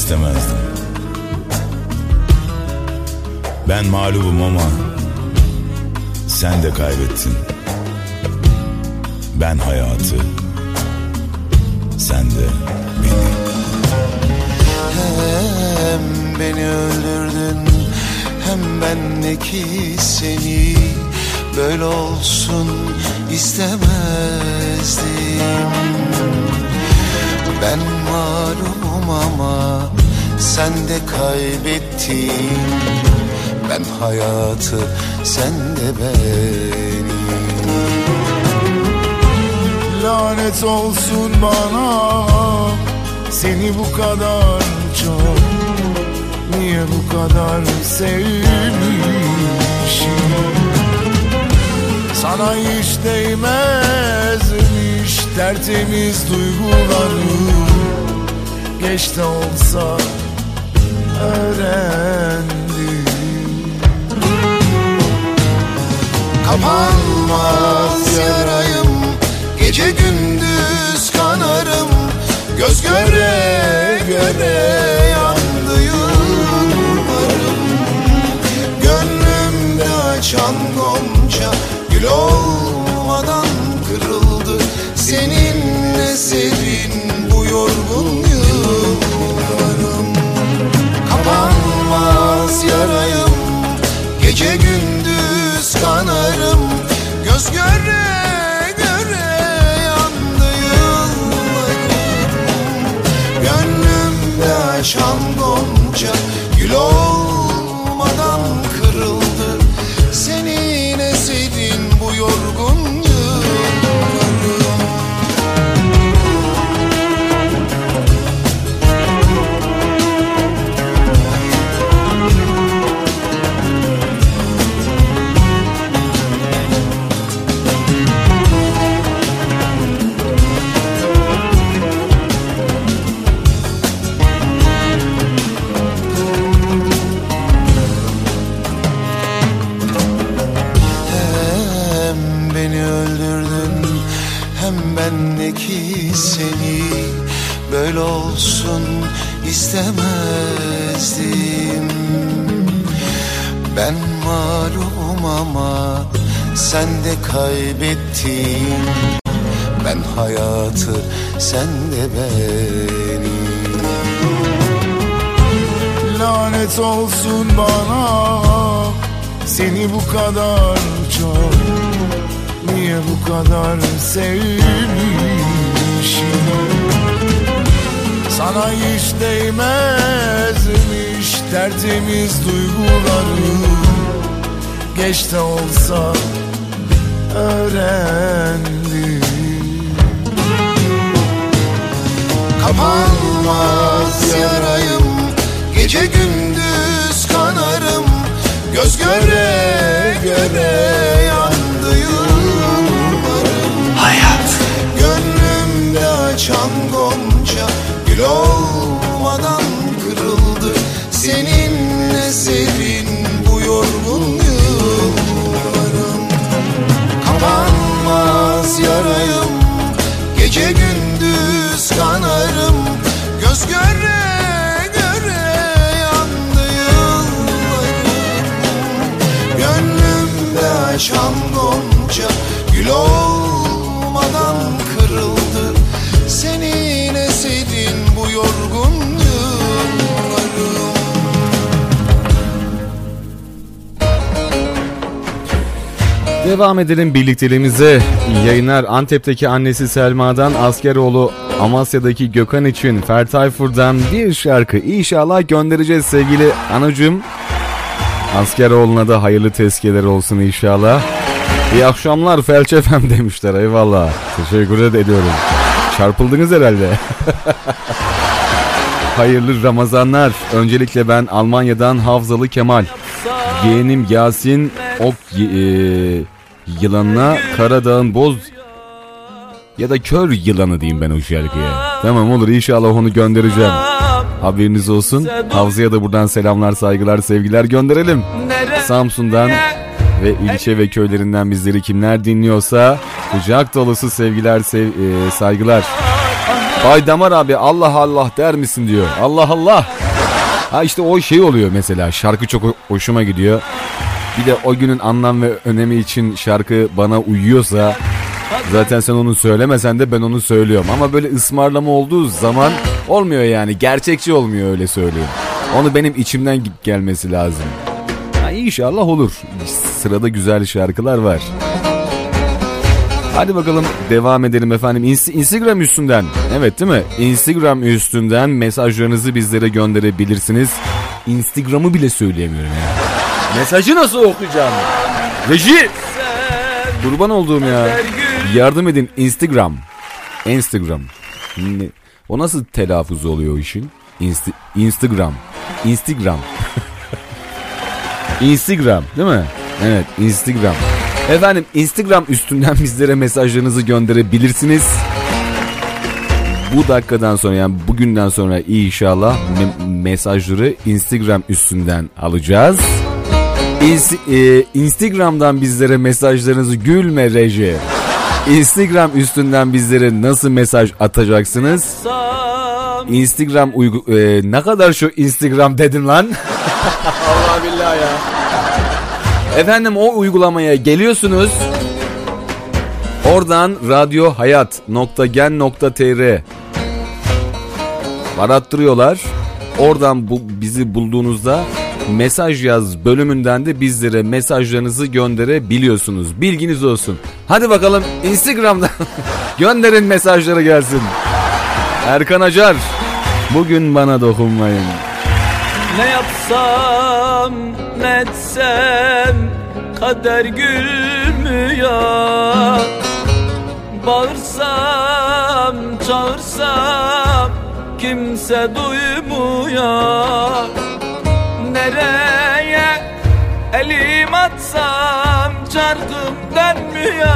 istemezdim. Ben mağlubum ama Sen de kaybettin. Ben hayatı Sen de beni. Hem beni öldürdün hem bendeki seni Böyle olsun istemezdim Ben malumum ama sen de kaybettin Ben hayatı sen de beni Lanet olsun bana Seni bu kadar çok Niye bu kadar sevmişim? Sana hiç değmezmiş Tertemiz duygularım Geç de olsa öğrendim. Kapanmaz yarayım Gece gündüz kanarım Göz göre göre yandı yıllarım. Gönlümde açan gonca Gül olmadan Seninle serin bu yorgun yıllarım. Kapanmaz yarayım Gece gündüz kanarım. Göz göre göre yandı yıllarım. Gönlümde açan gonca sen de kaybettin. Ben hayatı sen de beni Lanet olsun bana Seni bu kadar çok. Niye bu kadar sevmişim? Sana hiç değmezmiş Tertemiz duygularım. Geç de olsa öğrendim. Kapanmaz yarayım Gece gündüz kanarım. Göz göre göre yandı yıllarım Hayat. Gönlümde açan gonca Gül olmadan açan gonca Gül olmadan kırıldı Senin esedin bu yorgun Devam edelim birlikteliğimize. Yayınlar Antep'teki annesi Selma'dan Askeroğlu Amasya'daki Gökhan için Fertayfur'dan bir şarkı inşallah göndereceğiz sevgili anacığım. Askeroğlu'na da hayırlı tezkeler olsun inşallah. İyi akşamlar Felçefem demişler eyvallah. Teşekkür ediyorum. Çarpıldınız herhalde. Hayırlı Ramazanlar. Öncelikle ben Almanya'dan Havzalı Kemal. Yeğenim Yasin Ok e, yılanına Karadağ'ın boz ya da kör yılanı diyeyim ben o şarkıya. Tamam olur inşallah onu göndereceğim. Haberiniz olsun. Havza'ya da buradan selamlar, saygılar, sevgiler gönderelim. Samsun'dan ve ilçe ve köylerinden bizleri kimler dinliyorsa kucak dolusu sevgiler, sev, e, saygılar. Bay Damar abi Allah Allah der misin diyor. Allah Allah. Ha işte o şey oluyor mesela şarkı çok ho- hoşuma gidiyor. Bir de o günün anlam ve önemi için şarkı bana uyuyorsa zaten sen onu söylemesen de ben onu söylüyorum. Ama böyle ısmarlama olduğu zaman olmuyor yani gerçekçi olmuyor öyle söyleyeyim. Onu benim içimden gelmesi lazım. Ha, inşallah olur. Sırada güzel şarkılar var. Hadi bakalım devam edelim efendim. İns- Instagram üstünden. Evet değil mi? Instagram üstünden mesajlarınızı bizlere gönderebilirsiniz. Instagram'ı bile söyleyemiyorum ya. Mesajı nasıl okuyacağım? Reji! Kurban olduğum ya. Yardım edin Instagram. Instagram. O nasıl telaffuz oluyor o işin? Insti- Instagram. Instagram. Instagram değil mi? Evet Instagram. Efendim Instagram üstünden bizlere mesajlarınızı gönderebilirsiniz. Bu dakikadan sonra yani bugünden sonra inşallah me- mesajları Instagram üstünden alacağız. İns- e, Instagram'dan bizlere mesajlarınızı gülme reji. Instagram üstünden bizlere nasıl mesaj atacaksınız? Instagram uygu... e, ne kadar şu Instagram dedin lan? Allah billahi ya. Efendim o uygulamaya geliyorsunuz. Oradan radyohayat.gen.tr arattırıyorlar. Oradan bu bizi bulduğunuzda mesaj yaz bölümünden de bizlere mesajlarınızı gönderebiliyorsunuz. Bilginiz olsun. Hadi bakalım Instagram'dan gönderin mesajları gelsin. Erkan Acar bugün bana dokunmayın. Ne yapsam ne etsem kader gülmüyor Bağırsam çağırsam kimse duymuyor Nereye elim atsam çarkım dönmüyor.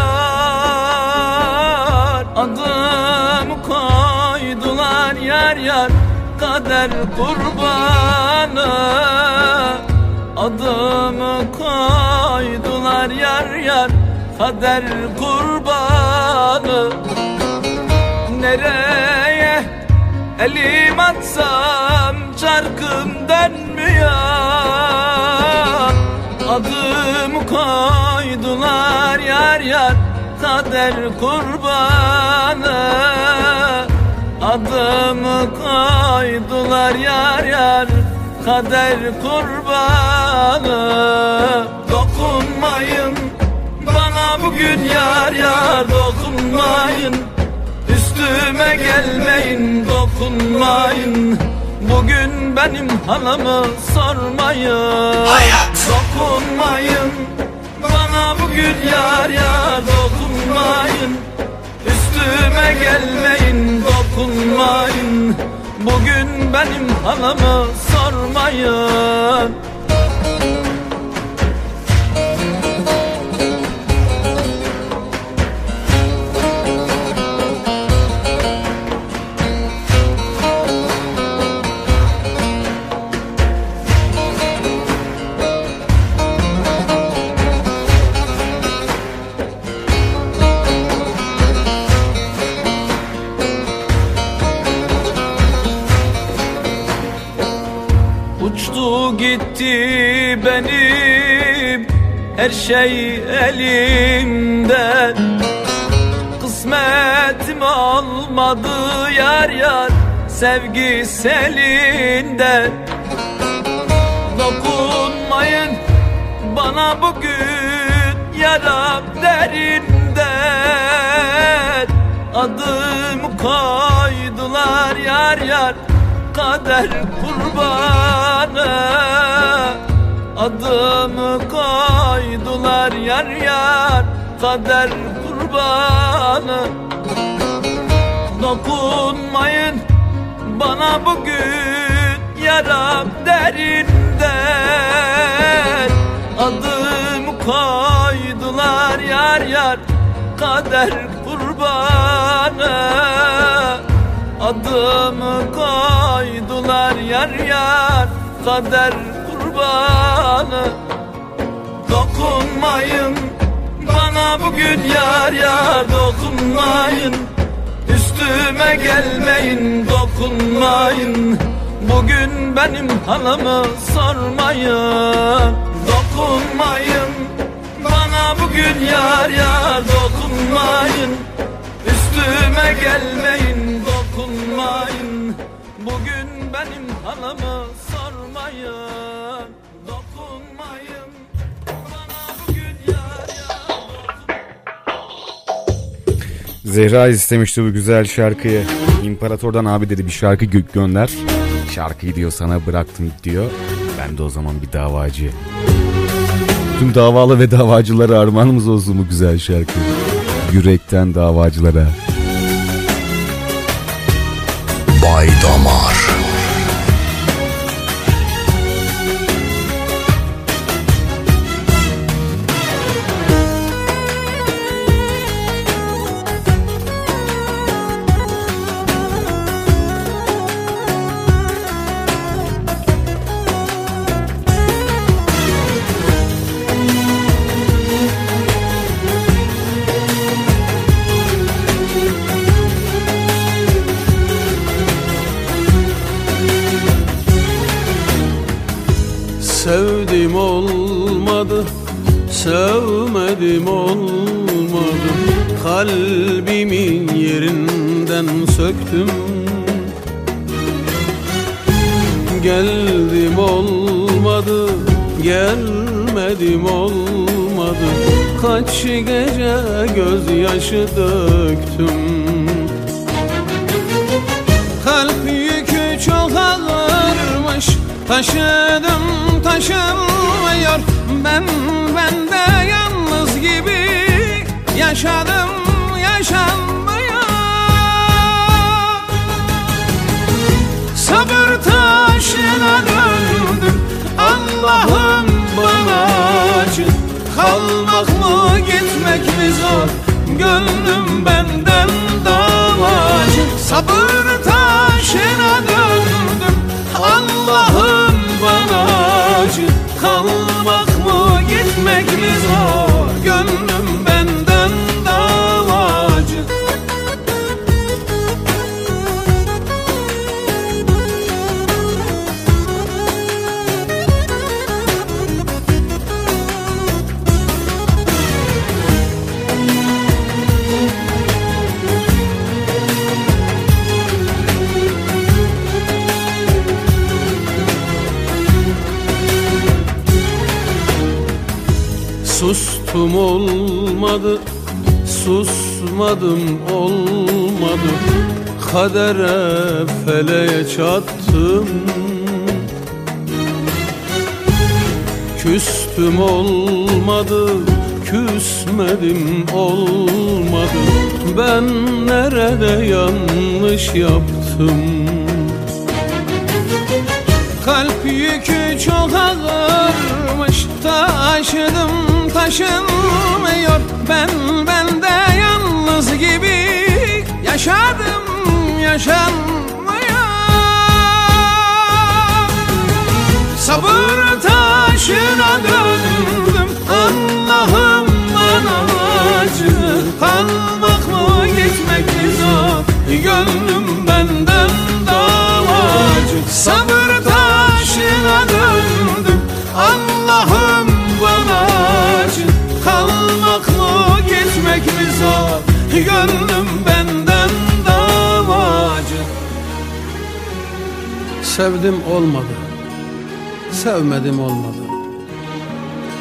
Adım koydular yar yar kader kurbanı. Adımı koydular yar yar kader kurbanı. Nereye elim atsam çarkım dönmüyor Adımı koydular yar yar kader kurbanı. Adımı koydular yar yar kader kurbanı. Dokunmayın bana bugün yar yar dokunmayın. Üstüme gelmeyin dokunmayın Bugün benim halamı sormayın. Hayat. Dokunmayın. Bana bugün yar yar dokunmayın. Üstüme gelmeyin dokunmayın. Bugün benim halımı sormayın gitti benim her şey elimden Kısmetim olmadı yar yar sevgi selinden Dokunmayın bana bugün yaram derinden. Adımı koydular yar yar kader kurbanı. Adımı koydular yar yar kader kurbanı. Dokunmayın bana bugün yaram derinden. Adımı koydular yar yar kader kurbanı Adımı koydular yar yar kader kurbanı. Dokunmayın bana bugün yar yar dokunmayın. Üstüme gelmeyin dokunmayın. Bugün benim halımı sormayın. Dokunmayın bana bugün yar yar dokunmayın. Üstüme gelmeyin dokunmayın Bugün benim halımı sormayın Dokunmayın Zehra istemişti bu güzel şarkıyı. İmparator'dan abi dedi bir şarkı gö- gönder. Şarkıyı diyor sana bıraktım diyor. Ben de o zaman bir davacı. Tüm davalı ve davacılara armağanımız olsun bu güzel şarkı. Yürekten davacılara. Bay Kadere feleğe çattım. Küstüm olmadı, küsmedim olmadı. Ben nerede yanlış yaptım? Kalp yükü çok ağırmış Taşıdım taşınmıyor. Ben bende yalnız gibi Yaşadım yaşanmıyor Sabır taşına döndüm Allah'ım bana acı. Kalmak mı gitmek mi zor? Gönlüm benden davacı Sabır Sevdim olmadı. Sevmedim olmadı.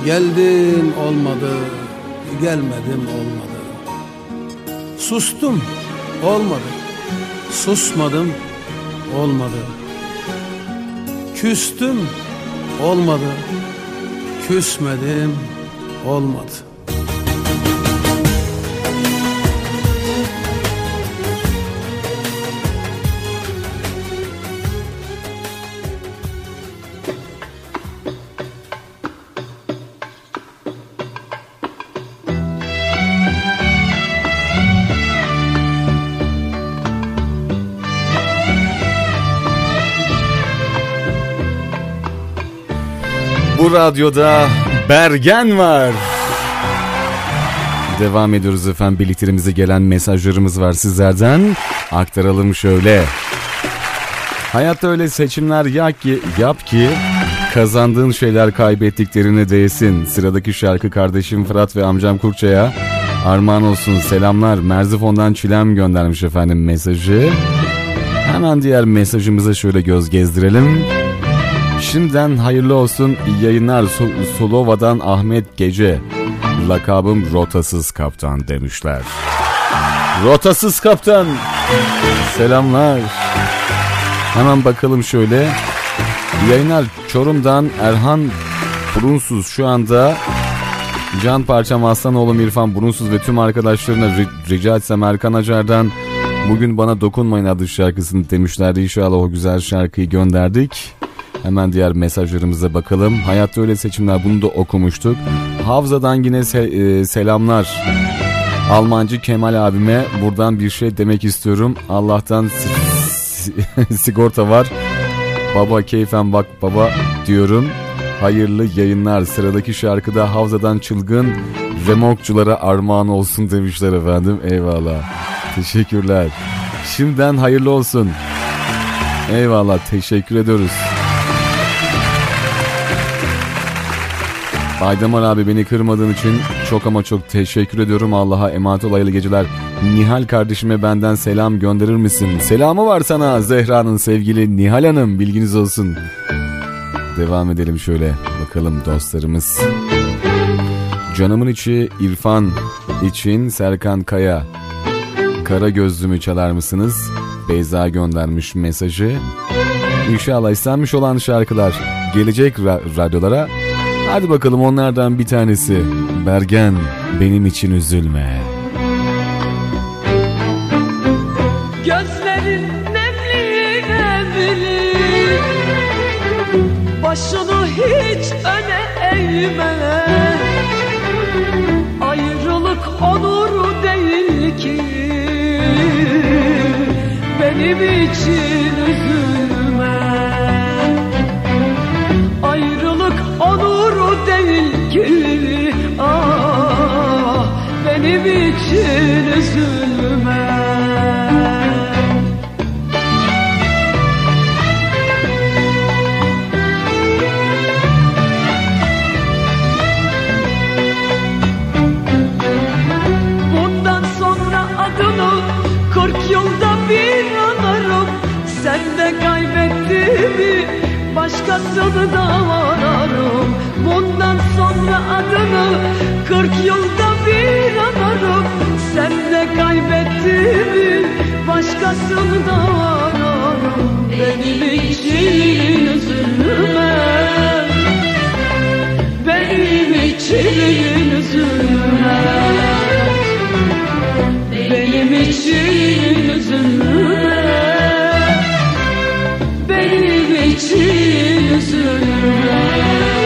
Geldim olmadı Gelmedim olmadı. Sustum olmadı. Susmadım olmadı. Küstüm olmadı. Küsmedim olmadı Radyoda Bergen var. Devam ediyoruz efendim. Birliklerimize gelen mesajlarımız var sizlerden. Aktaralım şöyle. Hayatta öyle seçimler yap ki, yap ki kazandığın şeyler kaybettiklerine değsin. Sıradaki şarkı kardeşim Fırat ve amcam Kurça'ya armağan olsun. Selamlar. Merzifon'dan Çilem göndermiş efendim mesajı. Hemen diğer mesajımıza şöyle göz gezdirelim. Şimdiden hayırlı olsun yayınlar Su- Sulova'dan Ahmet Gece. Lakabım rotasız kaptan demişler. Rotasız kaptan. Selamlar. Hemen bakalım şöyle. Yayınlar Çorum'dan Erhan Burunsuz şu anda Can parçam Aslanoğlu İrfan Burunsuz ve tüm arkadaşlarına ri- rica etsem Erkan Acar'dan Bugün Bana Dokunmayın adlı şarkısını demişlerdi. İnşallah o güzel şarkıyı gönderdik. Hemen diğer mesajlarımıza bakalım. Hayatta öyle seçimler bunu da okumuştuk. Havza'dan yine se- e, selamlar. Almancı Kemal abime buradan bir şey demek istiyorum. Allah'tan si- si- sigorta var. Baba keyfen bak baba diyorum. Hayırlı yayınlar. Sıradaki şarkıda Havza'dan çılgın remokçulara armağan olsun demişler efendim. Eyvallah. Teşekkürler. Şimdiden hayırlı olsun. Eyvallah teşekkür ediyoruz. Baydamar abi beni kırmadığın için çok ama çok teşekkür ediyorum. Allah'a emanet ol hayırlı geceler. Nihal kardeşime benden selam gönderir misin? Selamı var sana Zehra'nın sevgili Nihal Hanım bilginiz olsun. Devam edelim şöyle bakalım dostlarımız. Canımın içi İrfan için Serkan Kaya. Kara gözlümü çalar mısınız? Beyza göndermiş mesajı. İnşallah istenmiş olan şarkılar gelecek ra- radyolara. Hadi bakalım onlardan bir tanesi. Bergen benim için üzülme. Gözlerin nemli nemli Başını hiç öne eğme Ayrılık onur değil ki Benim için üzülme Bundan sonra adını kırk yılda bir anarım. Sen de kaybettiğimi başkasını da ararım Bundan sonra adını kırk yılda Sende kaybettiğimi başkasında ararım Benim için üzülme. Benim için üzülme. Benim için üzülme. Benim için üzülme.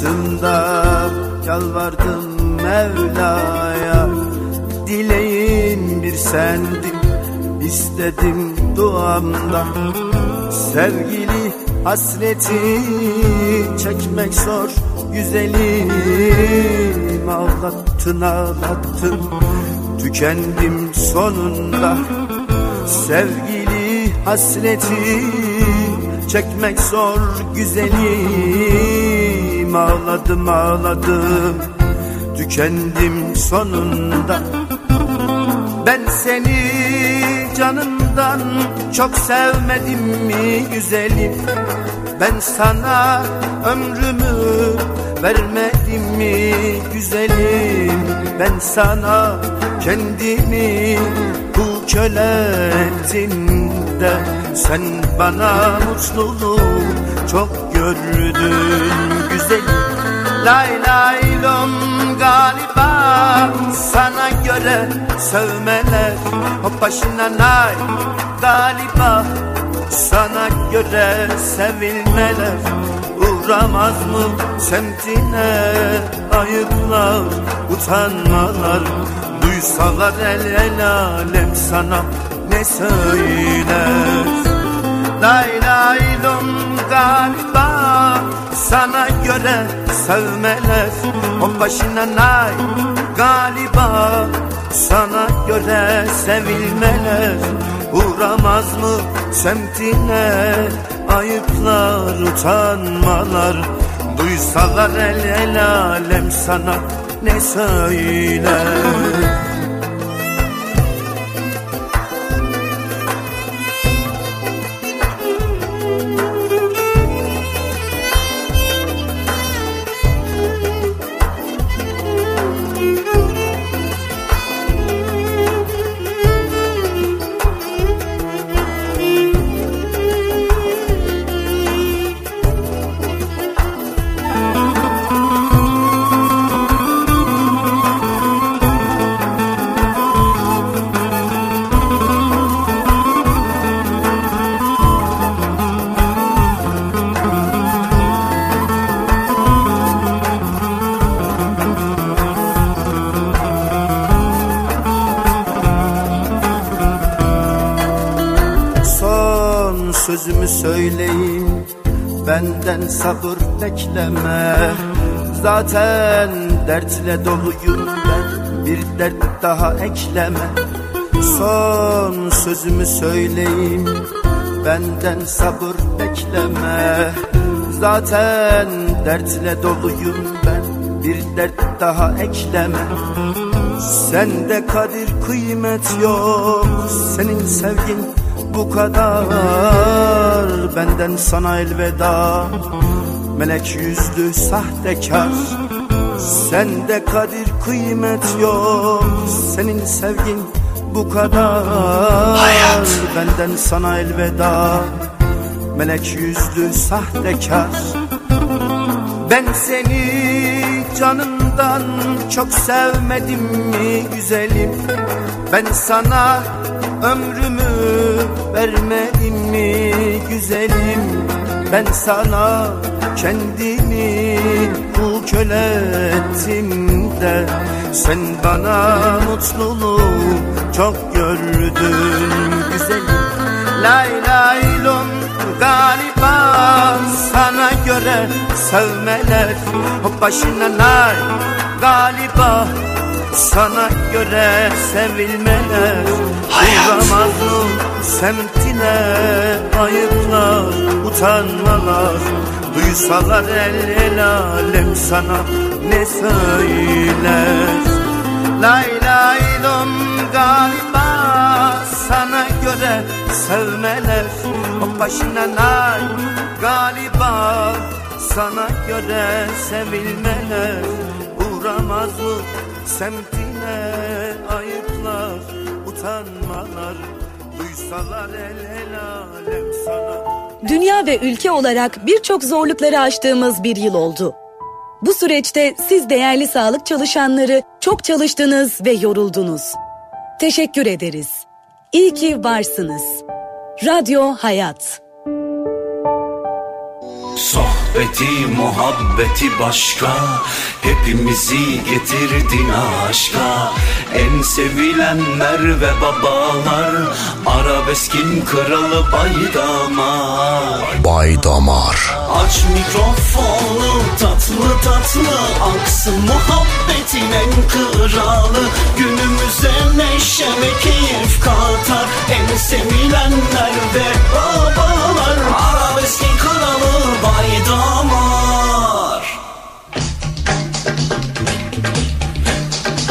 açtım da yalvardım Mevla'ya. Dileğin bir sendin istedim duamda Sevgili hasreti çekmek zor güzelim. Ağlattın ağlattın tükendim sonunda. Sevgili hasreti çekmek zor güzelim. Gittim ağladım ağladım. Tükendim sonunda. Ben seni canımdan çok sevmedim mi güzelim? Ben sana ömrümü vermedim mi güzelim? Ben sana kendimi bu köle ettim de Sen bana mutluluğu çok gördün güzeli. Lay lay lom galiba. Sana göre sevmeler Hop başına lay galiba sana göre sevilmeler. Uğramaz mı semtine ayıplar utanmalar? Duysalar el el alem sana ne söyler? Lay lay lom galiba sana göre sevmeler O başına nay. Galiba sana göre sevilmeler. Uğramaz mı semtine ayıplar utanmalar? Duysalar el el alem sana ne söyler sabır bekleme. Zaten dertle doluyum ben Bir dert daha ekleme. Son sözümü söyleyeyim Benden sabır bekleme. Zaten dertle doluyum ben Bir dert daha ekleme. Sende kadir kıymet yok Senin sevgin bu kadar. Benden sana elveda Melek yüzlü sahtekar. Sende kadir kıymet yok. Senin sevgin bu kadar. Hayat. Benden sana elveda. Melek yüzlü sahtekar. Ben seni canımdan çok sevmedim mi güzelim? Ben sana ömrümü vermedim mi güzelim? Ben sana kendimi kul köle ettim de Sen bana mutluluğu çok gördün güzelim. Lay lay lom galiba sana göre sevmeler başına nay galiba sana göre sevilmeler Uğramaz mı semtine ayıplar utanmalar Duysalar el el alem sana ne söyler? Lay lay lom galiba sana göre sevmeler. O başına nay galiba sana göre sevilmeler. Uğramaz mı semtine ayıplar utanmalar. Duysalar el el alem Dünya ve ülke olarak birçok zorlukları aştığımız bir yıl oldu. Bu süreçte siz değerli sağlık çalışanları çok çalıştınız ve yoruldunuz. Teşekkür ederiz. İyi ki varsınız. Radyo Hayat. Sohbeti muhabbeti başka. Hepimizi getirdin aşka. En sevilenler ve babalar. Arabeskin kralı baydamar. Bay Damar Aç mikrofonu tatlı tatlı. Aksın muhabbetin en kralı. Günümüze neşe ve keyif katar. En sevilenler ve babalar. Arabeskin kralı baydamar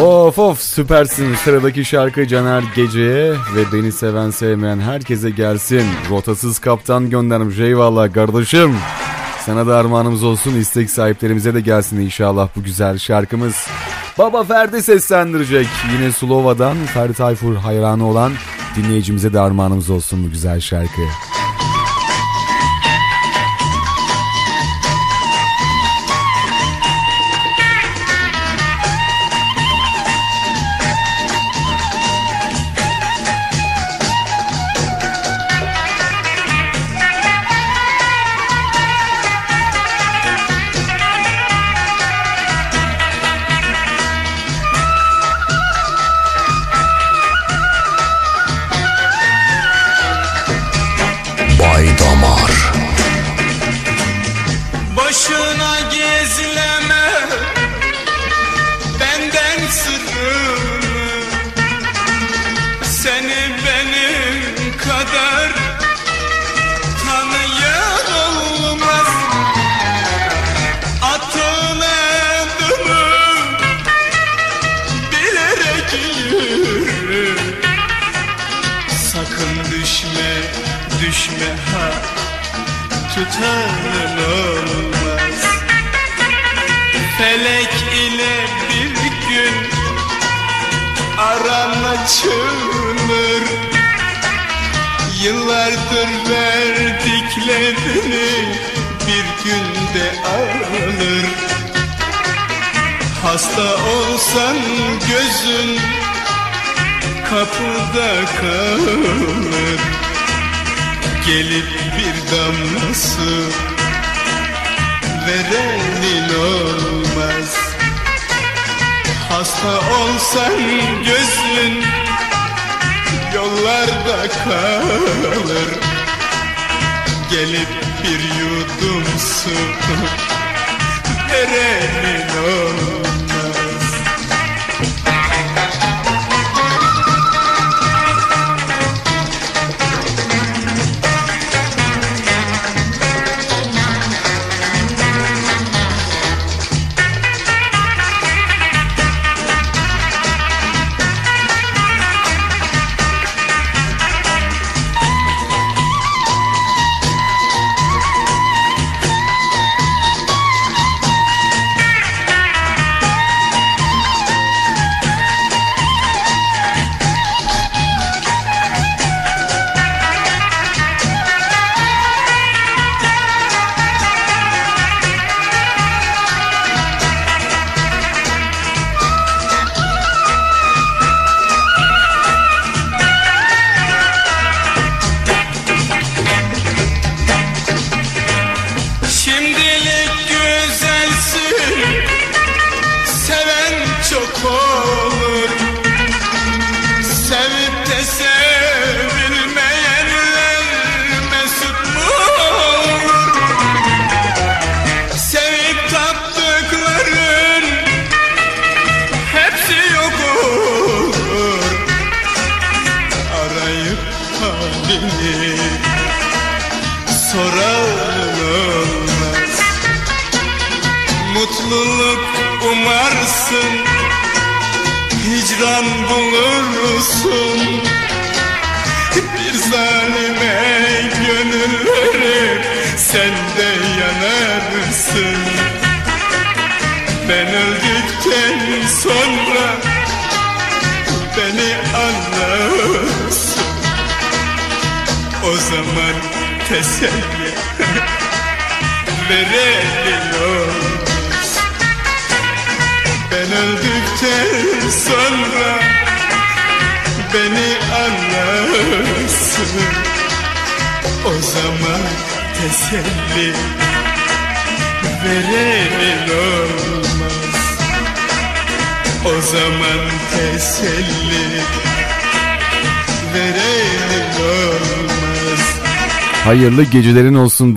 Of of süpersin. Sıradaki şarkı Caner Gece'ye ve beni seven sevmeyen herkese gelsin. Rotasız kaptan göndermiş eyvallah kardeşim. Sana da armağanımız olsun istek sahiplerimize de gelsin inşallah bu güzel şarkımız. Baba Ferdi seslendirecek. Yine Slova'dan Ferdi Tayfur hayranı olan dinleyicimize de armağanımız olsun bu güzel şarkı.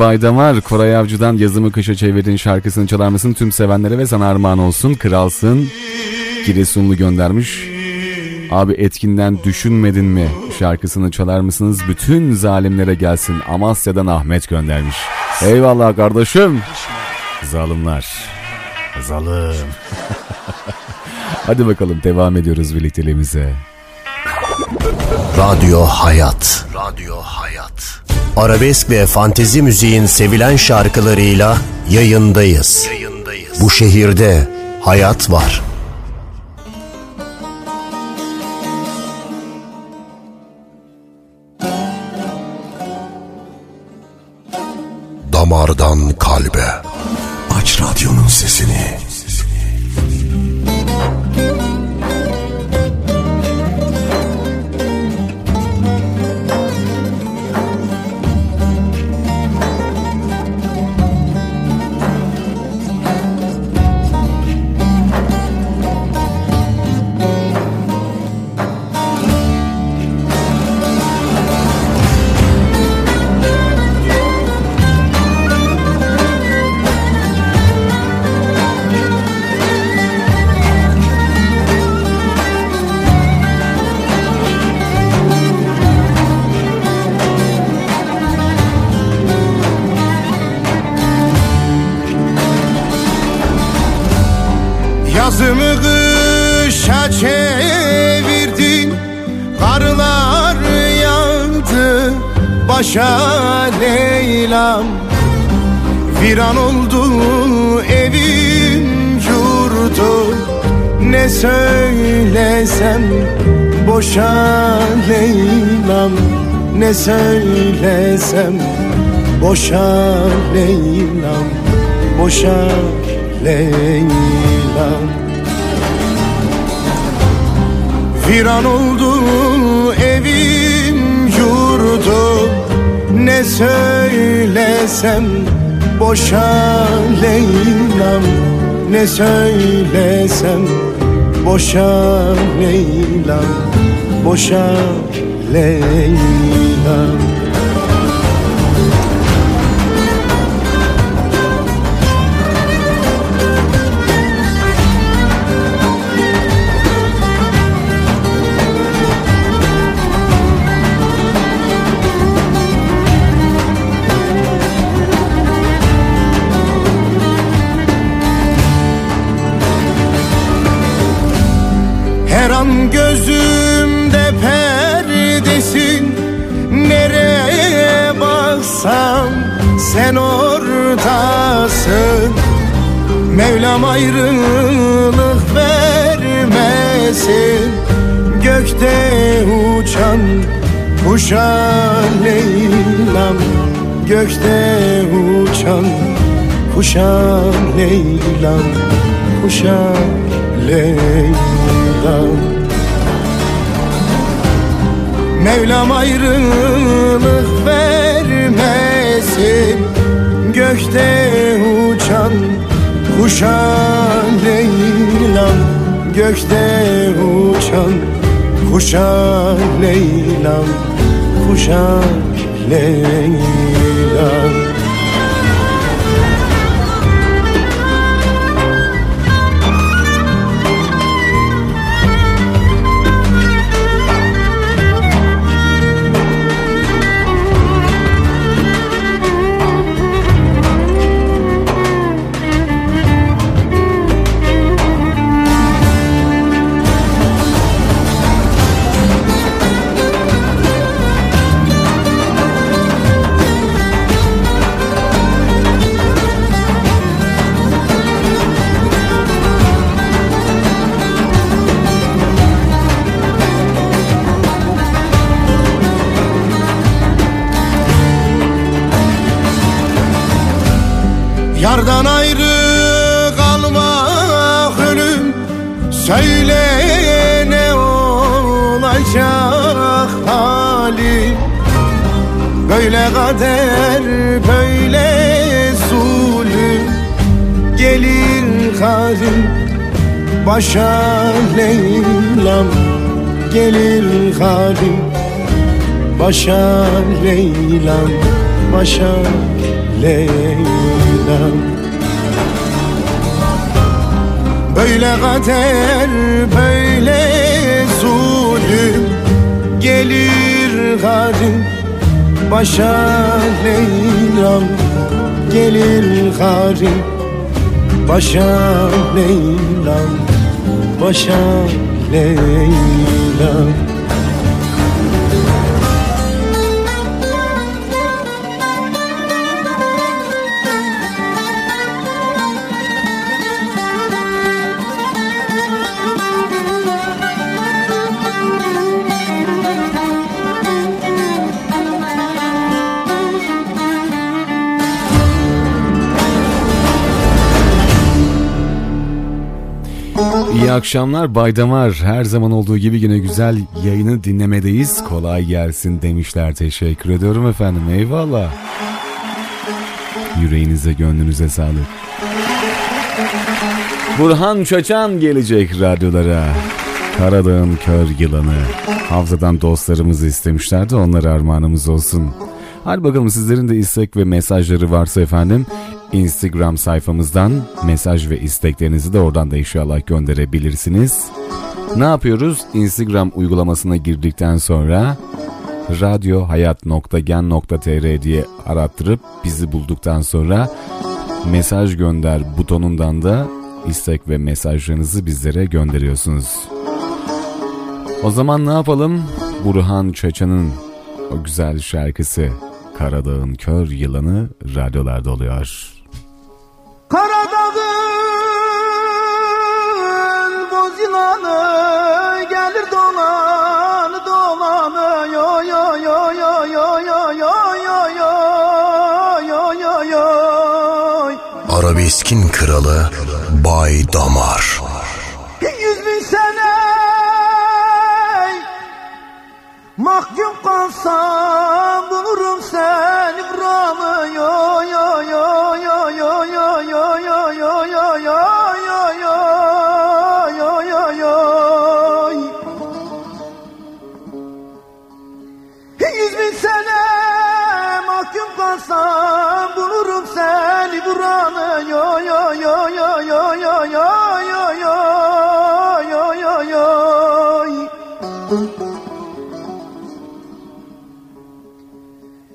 Gecelerin olsun Bay Damar. Koray Avcı'dan yazımı kışa çevirdin şarkısını çalar mısın? Tüm sevenlere ve sana armağan olsun. Kralsın. Giresunlu göndermiş. Abi etkinden düşünmedin mi? Şarkısını çalar mısınız? Bütün zalimlere gelsin. Amasya'dan Ahmet göndermiş. Eyvallah kardeşim. Zalimler. Zalim. Hadi bakalım devam ediyoruz birlikteliğimize. Radyo Hayat. Radyo Hayat. Arabesk ve fantezi müziğin sevilen şarkılarıyla yayındayız. Bu şehirde hayat var. Damardan kalbe. Aç radyonun sesini. Boşa Leyla'm Ne söylesem? Boşa Leyla'm Boşa Leyla'm. Viran oldu evim yurdum Ne söylesem? Boşa Leyla'm Ne söylesem? Boşa Leyla'm Boşa Leyla'm kuşa Leyla'm Gökte uçan kuşa Leyla'm Kuşa Leyla'm Mevlam ayrılık vermesin Gökte uçan kuşa Leyla'm Gökte uçan kuşa Leyla'm Kuşa Leyla'm Yardan ayrı kalmak ölüm. Söyle ne olacak halim Böyle kader böyle zulüm. Gelir kadim başa Leyla'm. Gelir kadim başa Leyla'm. Başa Leyla'm Böyle kader böyle zulüm. Gelir kadim başa Leyla'm Gelir kadim başa Leyla'm Başa Leyla'm İyi akşamlar Baydamar. Her zaman olduğu gibi yine güzel yayını dinlemedeyiz. Kolay gelsin demişler. Teşekkür ediyorum efendim. Eyvallah. Yüreğinize gönlünüze sağlık. Burhan Çaçan gelecek radyolara. Karadağ'ın kör yılanı. Hafızadan dostlarımızı istemişlerdi. Onlara armağanımız olsun. Hadi bakalım sizlerin de istek ve mesajları varsa efendim Instagram sayfamızdan mesaj ve isteklerinizi de oradan da inşallah gönderebilirsiniz. Ne yapıyoruz? Instagram uygulamasına girdikten sonra radyohayat.gen.tr diye arattırıp bizi bulduktan sonra mesaj gönder butonundan da istek ve mesajlarınızı bizlere gönderiyorsunuz. O zaman ne yapalım? Burhan Çaçan'ın o güzel şarkısı Karadağ'ın kör yılanı radyolarda oluyor. Karadağ'ın boz yılanı gelir dolanı dolanı yo yo yo yo yo yo yo yo yo yo yo Arabeskin kralı Bay Damar. Kalsam bulurum seni buramı yo yo yo yo yo yo yo yo yo yo yo yo yo yo yo yo Yüz bin sene mahkum kalsam bulurum seni buranı yo yo yo yo yo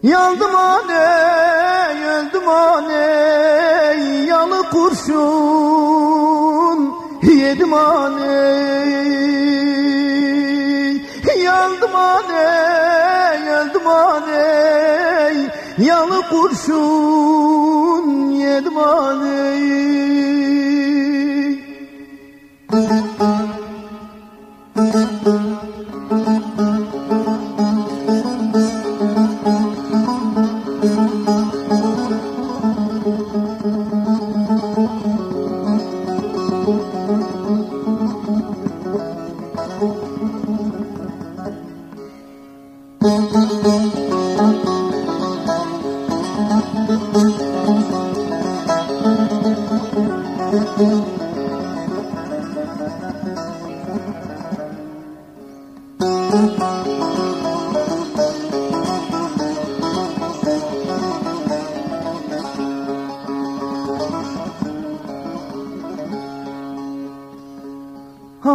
Yandım aney, öldüm aney, yalı kurşun yedim aney. Yandım aney, öldüm aney, yalı kurşun yedim aney.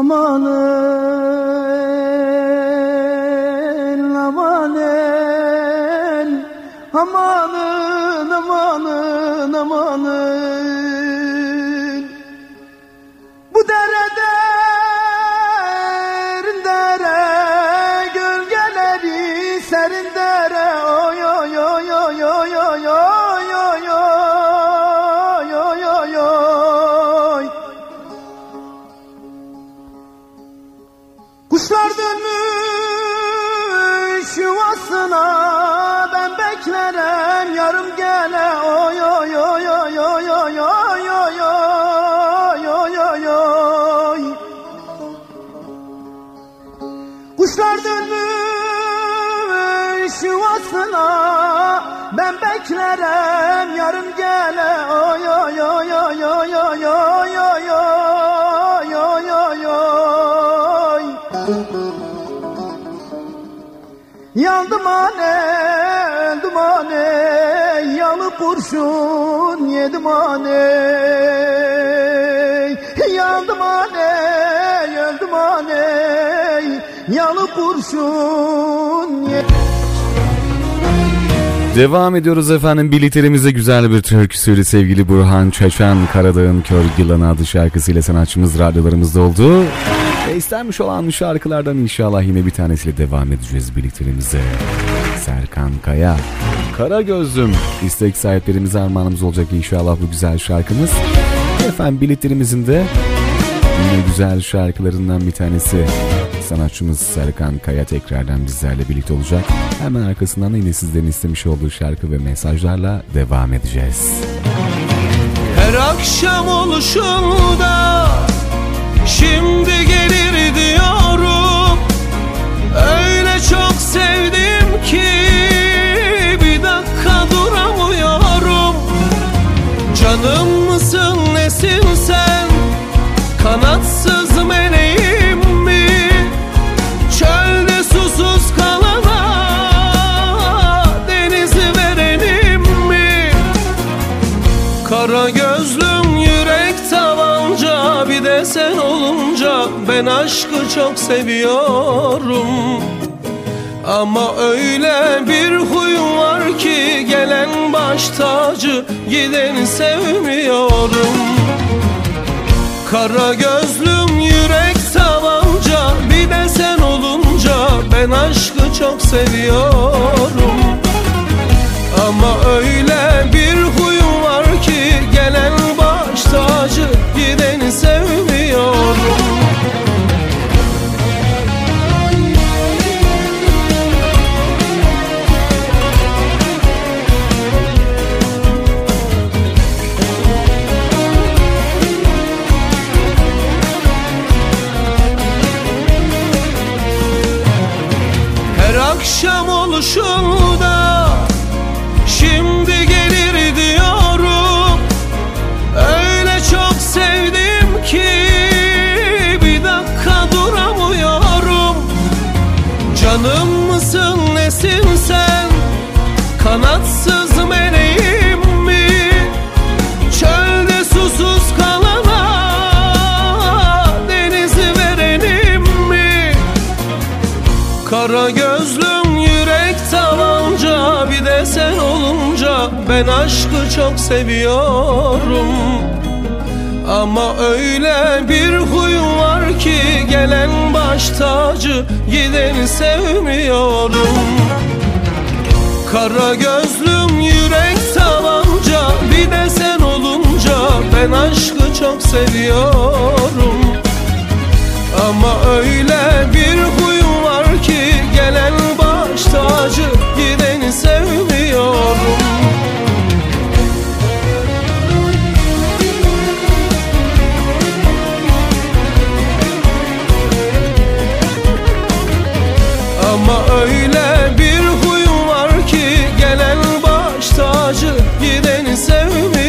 Amanın amanın amanın amanın amanın beklerim yarım gele oy oy oy oy oy oy oy oy oy oy oy oy Yandım ane, öldüm ane, yalı kurşun yedim ane. Yandım ane, öldüm ane, yalı kurşun yedim Devam ediyoruz efendim. Birliklerimize güzel bir türküsüyle sevgili Burhan Çeçen Karadağ'ın Kör Yılanı adlı şarkısıyla sanatçımız radyolarımızda oldu. Ve istenmiş olan şarkılardan inşallah yine bir tanesiyle devam edeceğiz birliklerimize. Serkan Kaya. Kara Gözlüm. istek sahiplerimize armağanımız olacak inşallah bu güzel şarkımız. Efendim birliklerimizin de yine güzel şarkılarından bir tanesi. Sanatçımız Serkan Kaya tekrardan bizlerle birlikte olacak. Hemen arkasından da yine sizlerin istemiş olduğu şarkı ve mesajlarla devam edeceğiz. Her akşam oluşunda çok seviyorum. Ama öyle bir huyum var ki Gelen baş tacı gideni sevmiyorum. Kara gözlüm yürek savanca Bir de sen olunca ben aşkı çok seviyorum. Ama öyle bir huyum var ki Gelen baş tacı gideni sevmiyorum. Oluşunda Ben aşkı çok seviyorum. Ama öyle bir huyum var ki Gelen baş tacı Gideni sevmiyorum. Kara gözlüm yürek tavanca Bir de sen olunca Ben aşkı çok seviyorum. Ama öyle bir huyum var ki Gelen baş tacı Gideni sevmiyorum Gideni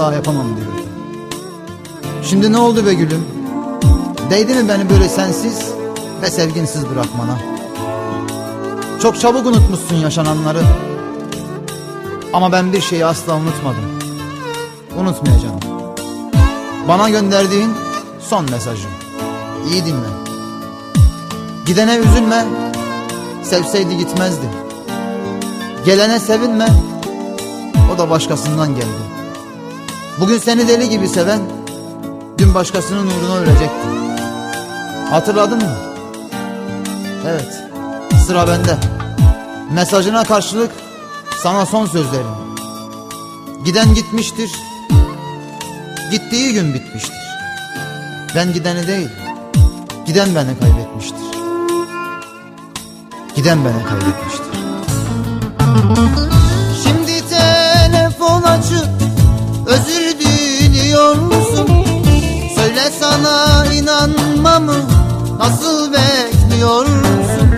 asla yapamam diyordun Şimdi ne oldu be gülüm? Değdi mi beni böyle sensiz ve sevginsiz bırakmana? Çok çabuk unutmuşsun yaşananları. Ama ben bir şeyi asla unutmadım. Unutmayacağım. Bana gönderdiğin son mesajım. İyi dinle. Gidene üzülme Sevseydi gitmezdi. Gelene sevinme O da başkasından geldi Bugün seni deli gibi seven Dün başkasının uğruna ölecekti Hatırladın mı? Evet Sıra bende. Mesajına karşılık Sana son sözlerim. Giden gitmiştir Gittiği gün bitmiştir. Ben gideni değil Giden beni kaybetmiştir. Giden beni kaybetmiştir. Şimdi telefon açıp diliyorsun Söyle sana inanmamı nasıl be diliyorsun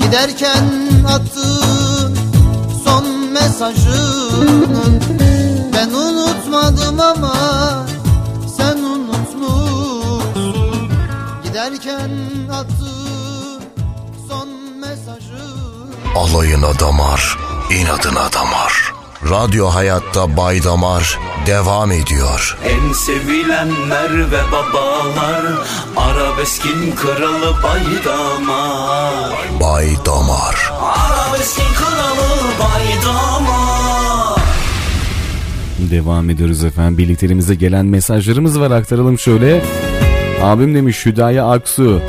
Giderken attığın son mesajını. Ben unutmadım ama sen unutmuşsun. Giderken attığın son mesajı Alayına damar, inadına damar. Radyo Hayatta Bay Damar devam ediyor. En sevilenler ve babalar Arabeskin kralı Baydamar Bay Damar. Arabeskin kralı Baydamar Devam ediyoruz efendim. Birliklerimize gelen mesajlarımız var aktaralım şöyle. Abim demiş Hüdaya Aksu.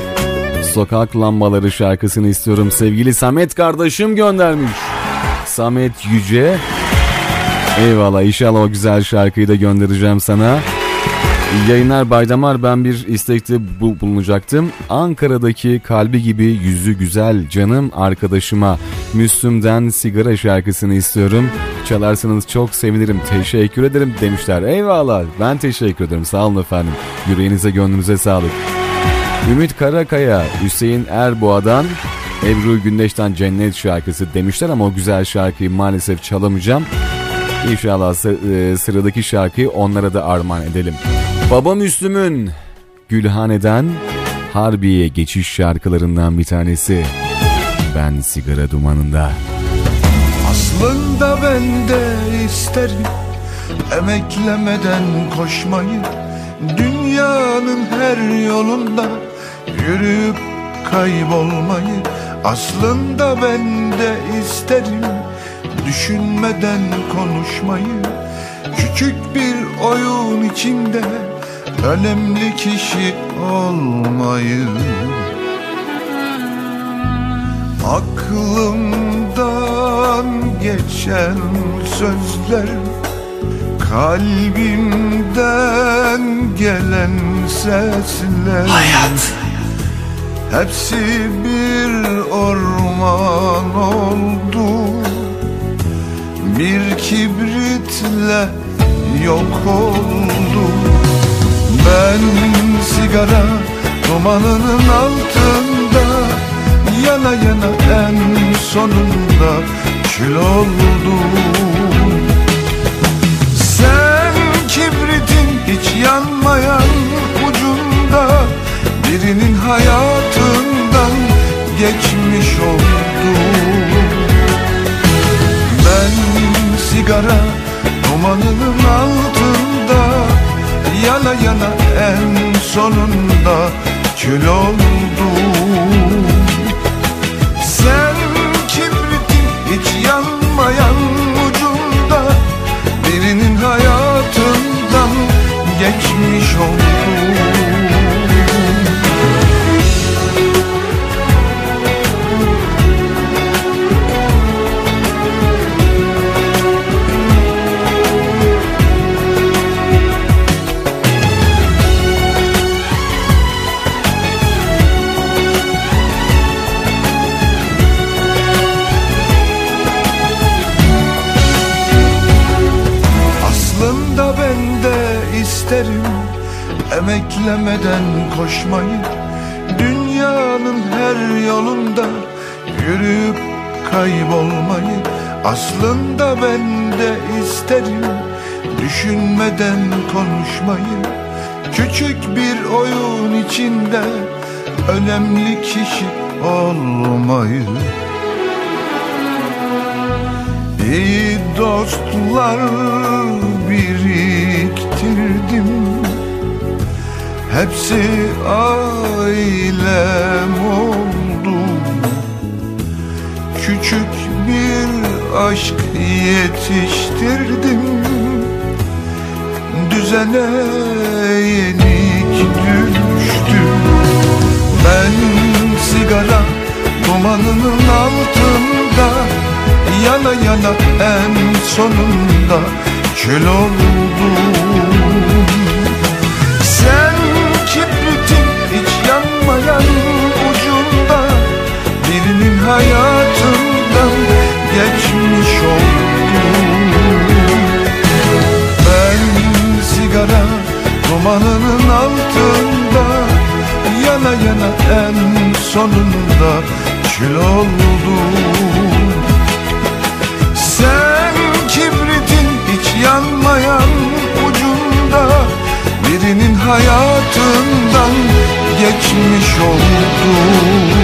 Sokak lambaları şarkısını istiyorum. Sevgili Samet kardeşim göndermiş. Samet Yüce. Eyvallah inşallah o güzel şarkıyı da göndereceğim sana. Yayınlar Baydamar ben bir istekte bu bulunacaktım. Ankara'daki kalbi gibi yüzü güzel canım arkadaşıma Müslüm'den sigara şarkısını istiyorum. Çalarsanız çok sevinirim. Teşekkür ederim demişler. Eyvallah. Ben teşekkür ederim. Sağ olun efendim. Yüreğinize gönlünüze sağlık. Ümit Karakaya, Hüseyin Erboğa'dan Ebru Gündeş'ten Cennet şarkısı demişler ama o güzel şarkıyı maalesef çalamayacağım. İnşallah e, sıradaki şarkıyı onlara da armağan edelim. Baba Müslüm'ün Gülhane'den Harbiye geçiş şarkılarından bir tanesi. Ben sigara dumanında. Aslında ben de isterim Emeklemeden koşmayı Dünyanın her yolunda Yürüyüp kaybolmayı Aslında ben de isterim Düşünmeden konuşmayı Küçük bir oyun içinde Önemli kişi olmayı Aklımdan geçen sözler Kalbimden gelen sesler Hayat. Hepsi bir orman oldu Bir kibritle yok oldu Ben sigara dumanının altında Yana yana en sonunda kül oldum. Sen kibritin hiç yanmayan ucunda Birinin hayatından geçmiş oldum Ben sigara dumanının altında Yana yana en sonunda kül oldum Sen kibritin hiç yanmayan ucunda Birinin hayatından geçmiş oldum Emeklemeden koşmayı Dünyanın her yolunda Yürüyüp kaybolmayı Aslında ben de isterim. Düşünmeden konuşmayı Küçük bir oyun içinde Önemli kişi olmayı. İyi dostlar biriktirdim Hepsi ailem oldu. Küçük bir aşk yetiştirdim. Düzene yenik düştüm. Ben sigara dumanının altında Yana yana en sonunda kül oldum en sonunda kül oldum. Sen kibritin hiç yanmayan ucunda Birinin hayatından geçmiş oldun.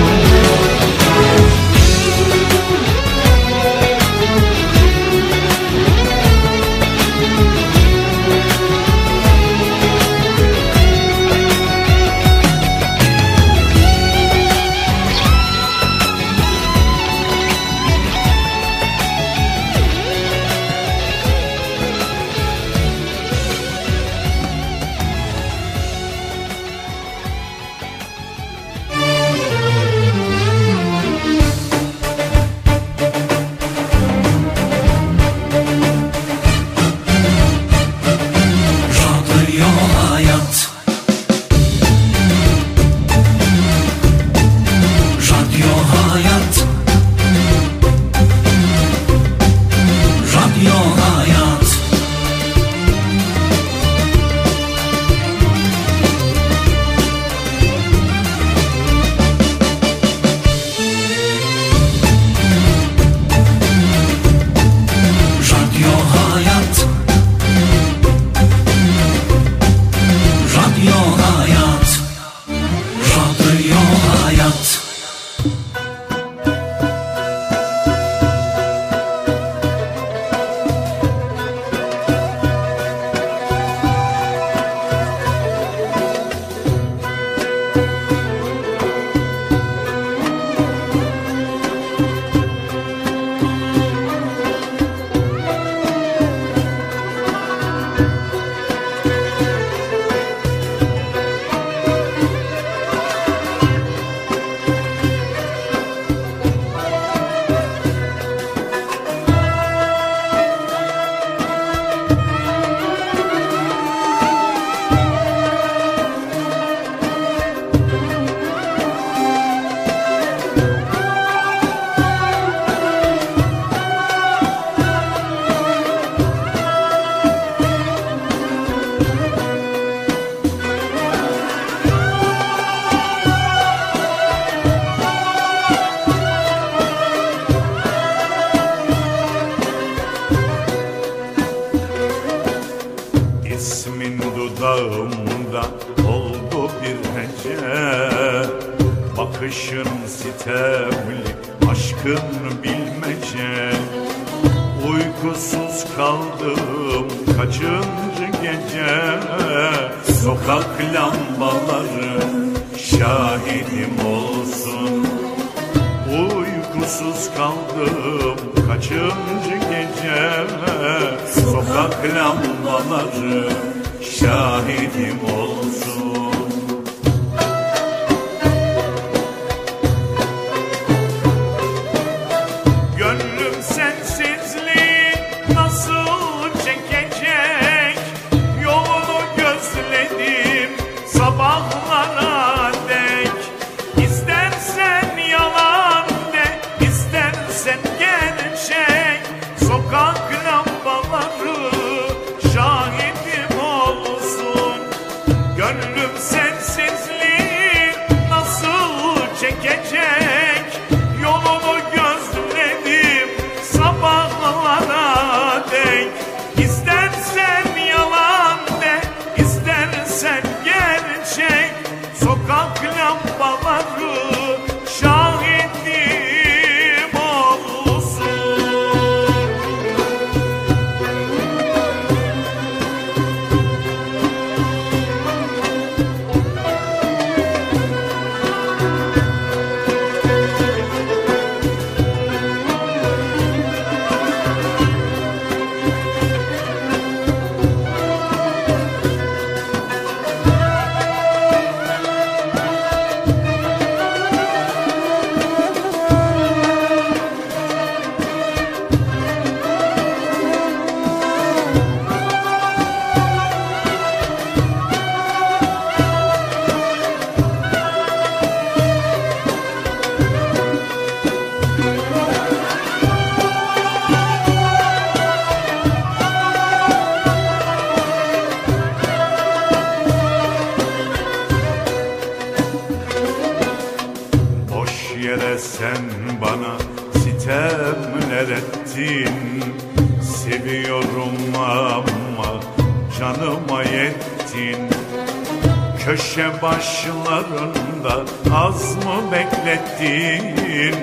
Köşe başlarında az mı beklettin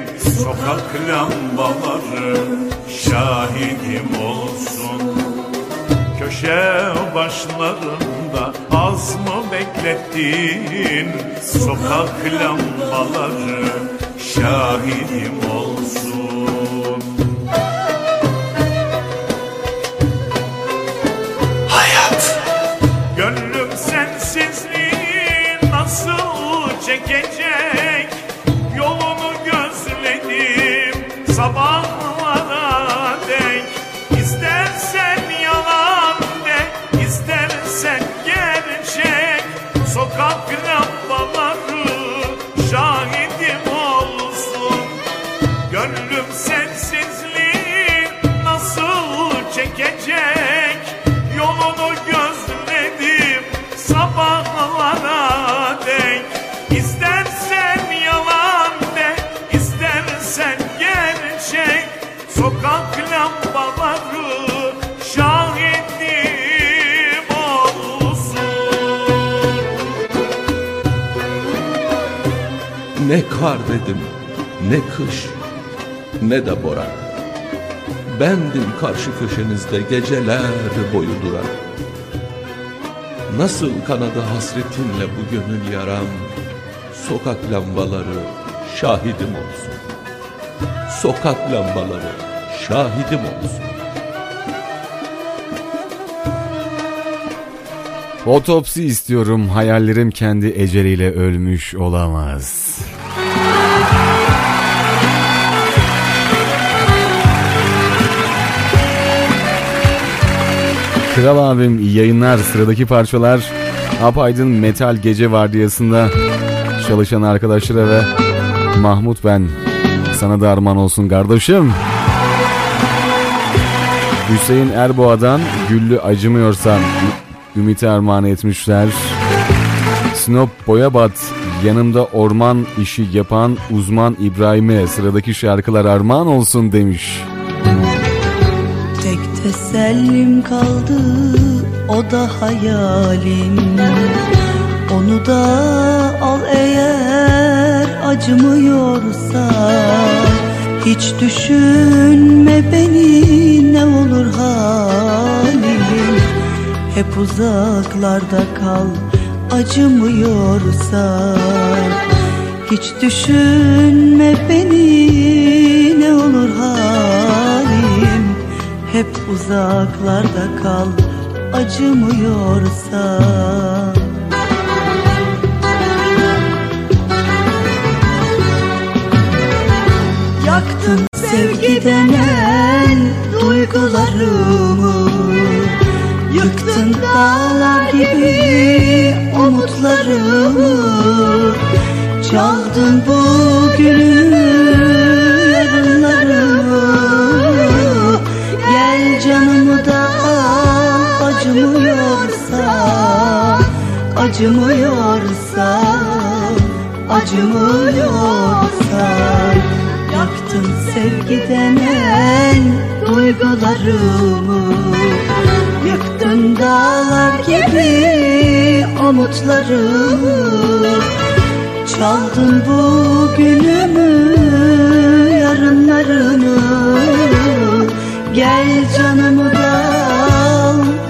Sokak lambaları? Şahidim olsun. Köşe başlarında az mı beklettin Sokak lambaları? Şahidim olsun kar dedim, ne kış, ne de boran. Bendim karşı köşenizde geceler boyu duran. Nasıl kanadı hasretinle bu gönül yaram, sokak lambaları şahidim olsun. Sokak lambaları şahidim olsun. Otopsi istiyorum hayallerim kendi eceliyle ölmüş olamaz. Kral abim yayınlar sıradaki parçalar Apaydın Metal Gece Vardiyası'nda çalışan arkadaşlara ve Mahmut ben sana da armağan olsun kardeşim. Hüseyin Erboğa'dan Güllü Acımıyorsan Ümit'e armağan etmişler. Sinop Boyabat yanımda orman işi yapan uzman İbrahim'e sıradaki şarkılar armağan olsun demiş. Tesellim kaldı o da hayalim. Onu da al eğer acımıyorsa. Hiç düşünme beni ne olur halim. Hep uzaklarda kal acımıyorsa. Hiç düşünme beni Hep uzaklarda kal acımıyorsa. Yaktın sevgi denen duygularımı Yıktın dağlar gibi umutlarımı. Çaldın bugünü Acımıyorsa Acımıyorsa Yaktın sevgi denen duygularımı. Yıktın dağlar gibi umutlarımı. Çaldın bugünümü yarınlarımı Gel canımı da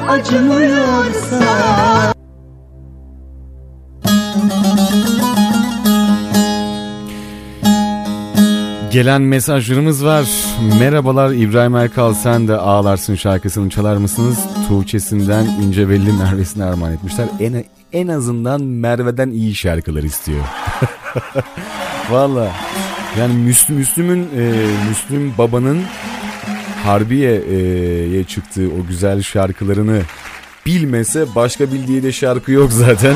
acımıyorsa Gelen mesajlarımız var. Merhabalar İbrahim Erkal sen de ağlarsın şarkısını çalar mısınız? Tuğçesinden İnce Belli Merve'sine armağan etmişler. En, en azından Merve'den iyi şarkılar istiyor. Valla yani Müslüm, Müslüm'ün e, Müslüm babanın Harbiye'ye çıktığı o güzel şarkılarını bilmese başka bildiği de şarkı yok zaten.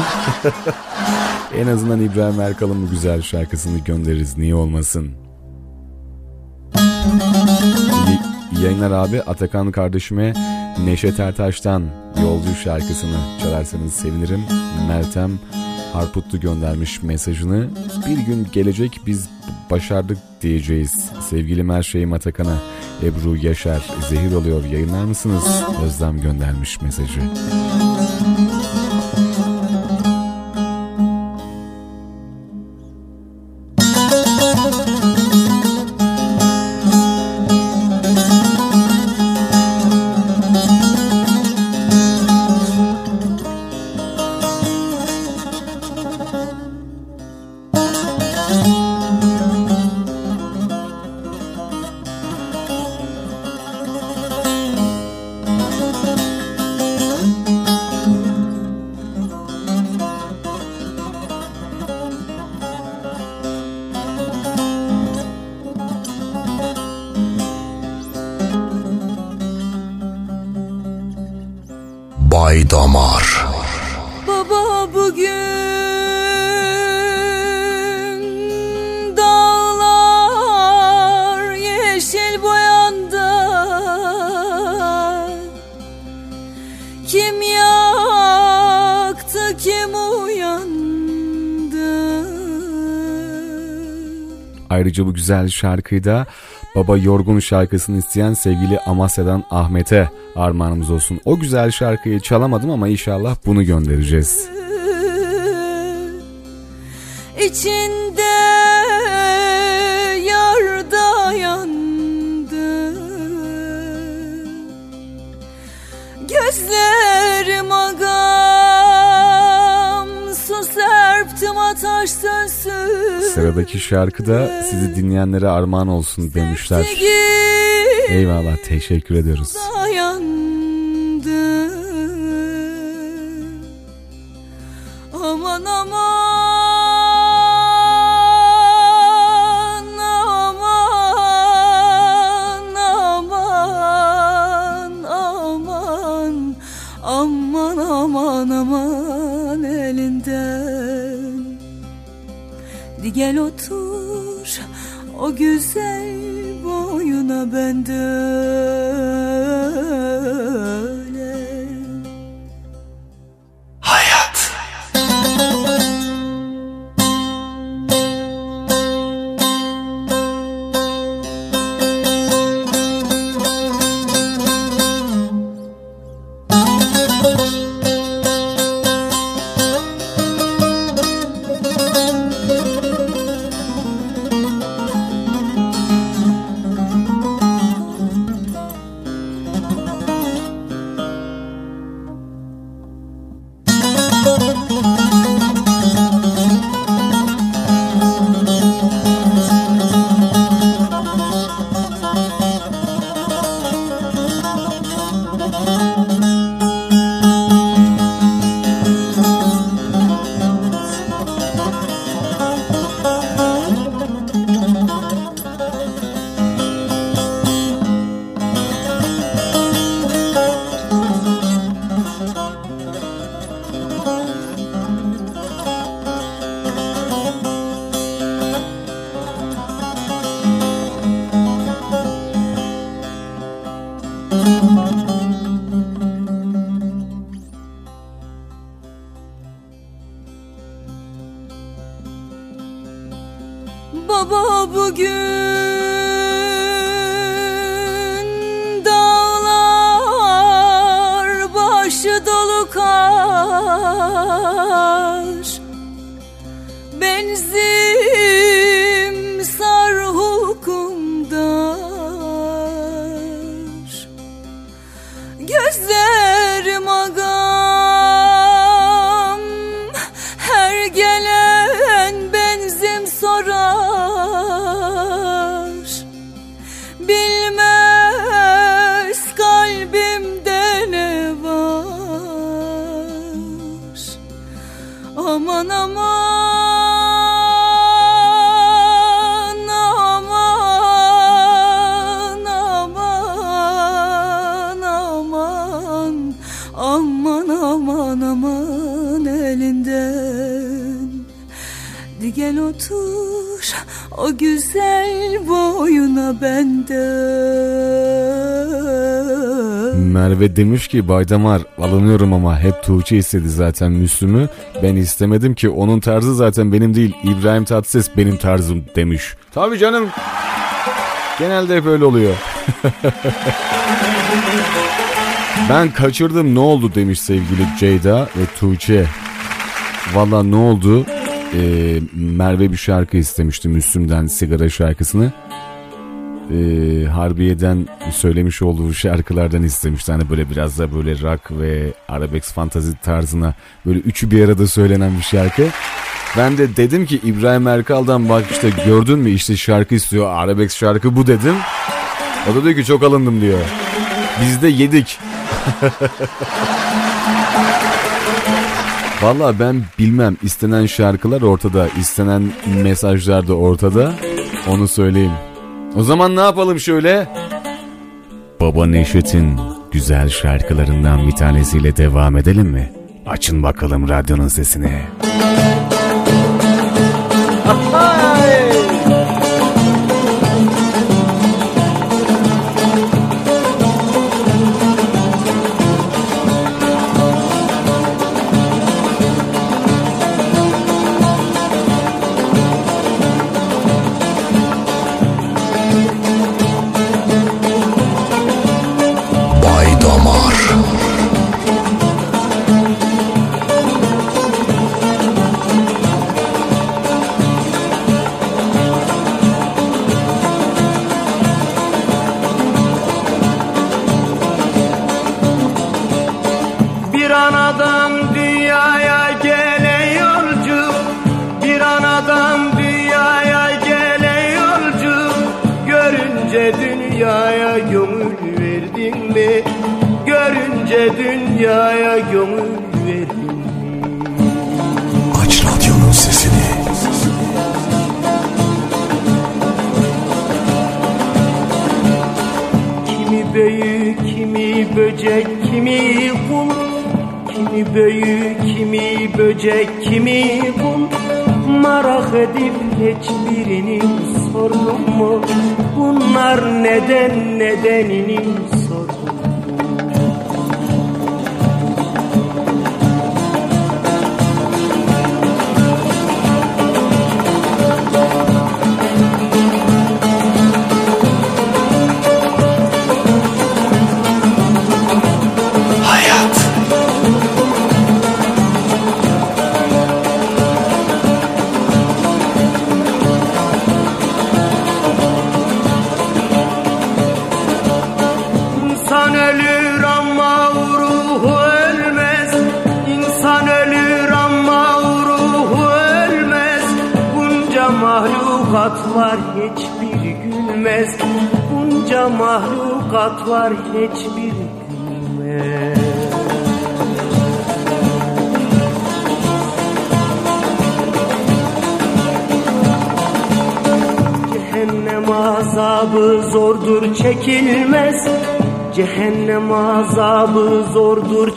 en azından İbrahim Erkal'ın bu güzel şarkısını göndeririz niye olmasın. Yayınlar abi. Atakan kardeşime Neşet Ertaş'tan Yolcu şarkısını çalarsanız sevinirim. Meltem Harputlu göndermiş mesajını. Bir gün gelecek biz başardık diyeceğiz. Sevgili her şeyim Atakan'a. Ebru Yaşar zehir oluyor yayınlar mısınız? Özlem göndermiş mesajı. bu güzel şarkıyı da Baba Yorgun şarkısını isteyen sevgili Amasya'dan Ahmet'e armağanımız olsun. O güzel şarkıyı çalamadım ama inşallah bunu göndereceğiz. Sıradaki şarkı da sizi dinleyenlere armağan olsun demişler. Eyvallah teşekkür ediyoruz. Demiş ki Baydamar alınıyorum ama hep Tuğçe istedi zaten Müslüm'ü. Ben istemedim ki onun tarzı zaten benim değil İbrahim Tatlıses benim tarzım demiş. Tabii canım. Genelde hep öyle oluyor. ben kaçırdım ne oldu demiş sevgili Ceyda ve Tuğçe. Valla ne oldu? Ee, Merve bir şarkı istemişti Müslüm'den sigara şarkısını. Ee, Harbiye'den söylemiş olduğu şarkılardan istemişti. Hani böyle biraz da böyle rock ve arabesk fantazi tarzına böyle üçü bir arada söylenen bir şarkı. Ben de dedim ki İbrahim Erkal'dan bak işte gördün mü işte şarkı istiyor arabesk şarkı bu dedim. O da diyor ki çok alındım diyor. Biz de yedik. Valla ben bilmem istenen şarkılar ortada, istenen mesajlar da ortada. Onu söyleyeyim. O zaman ne yapalım şöyle? Baba Neşet'in güzel şarkılarından bir tanesiyle devam edelim mi? Açın bakalım radyonun sesini. Bay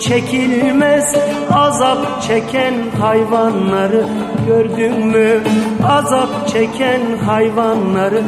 çekilmez Azap çeken hayvanları gördün mü? Azap çeken hayvanları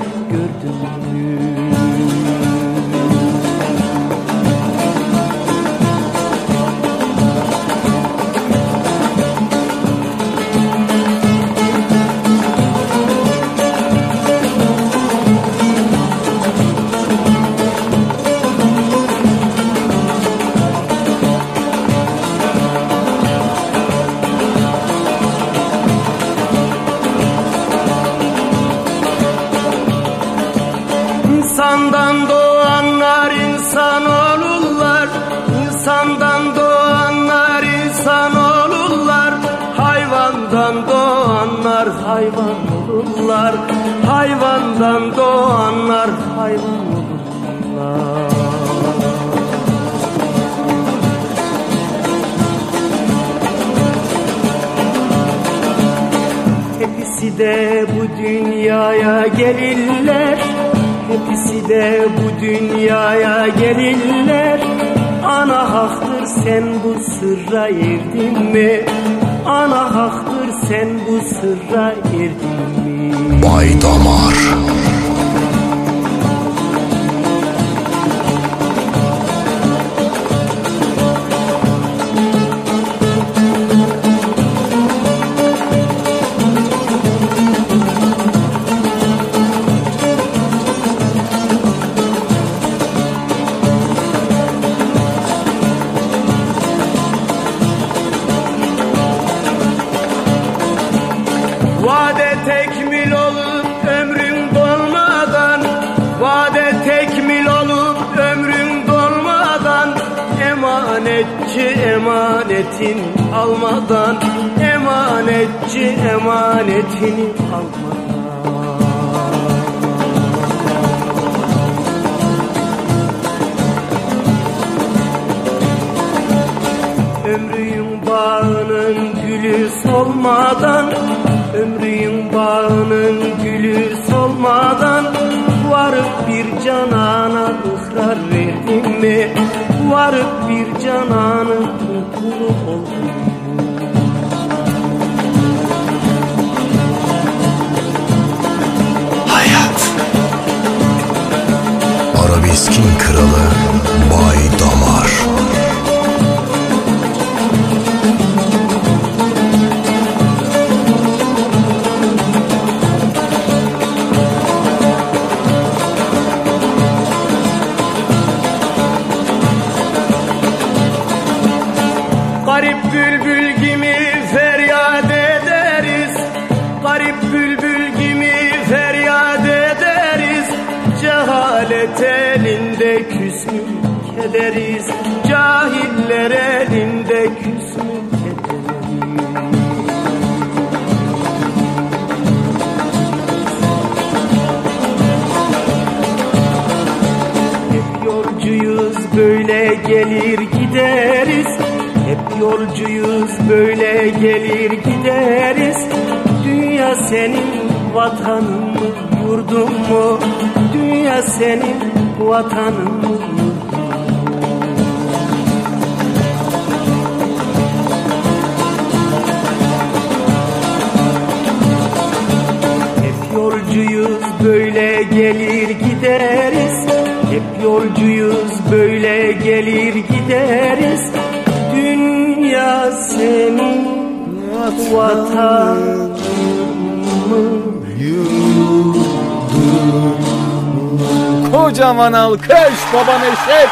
baba Neşet.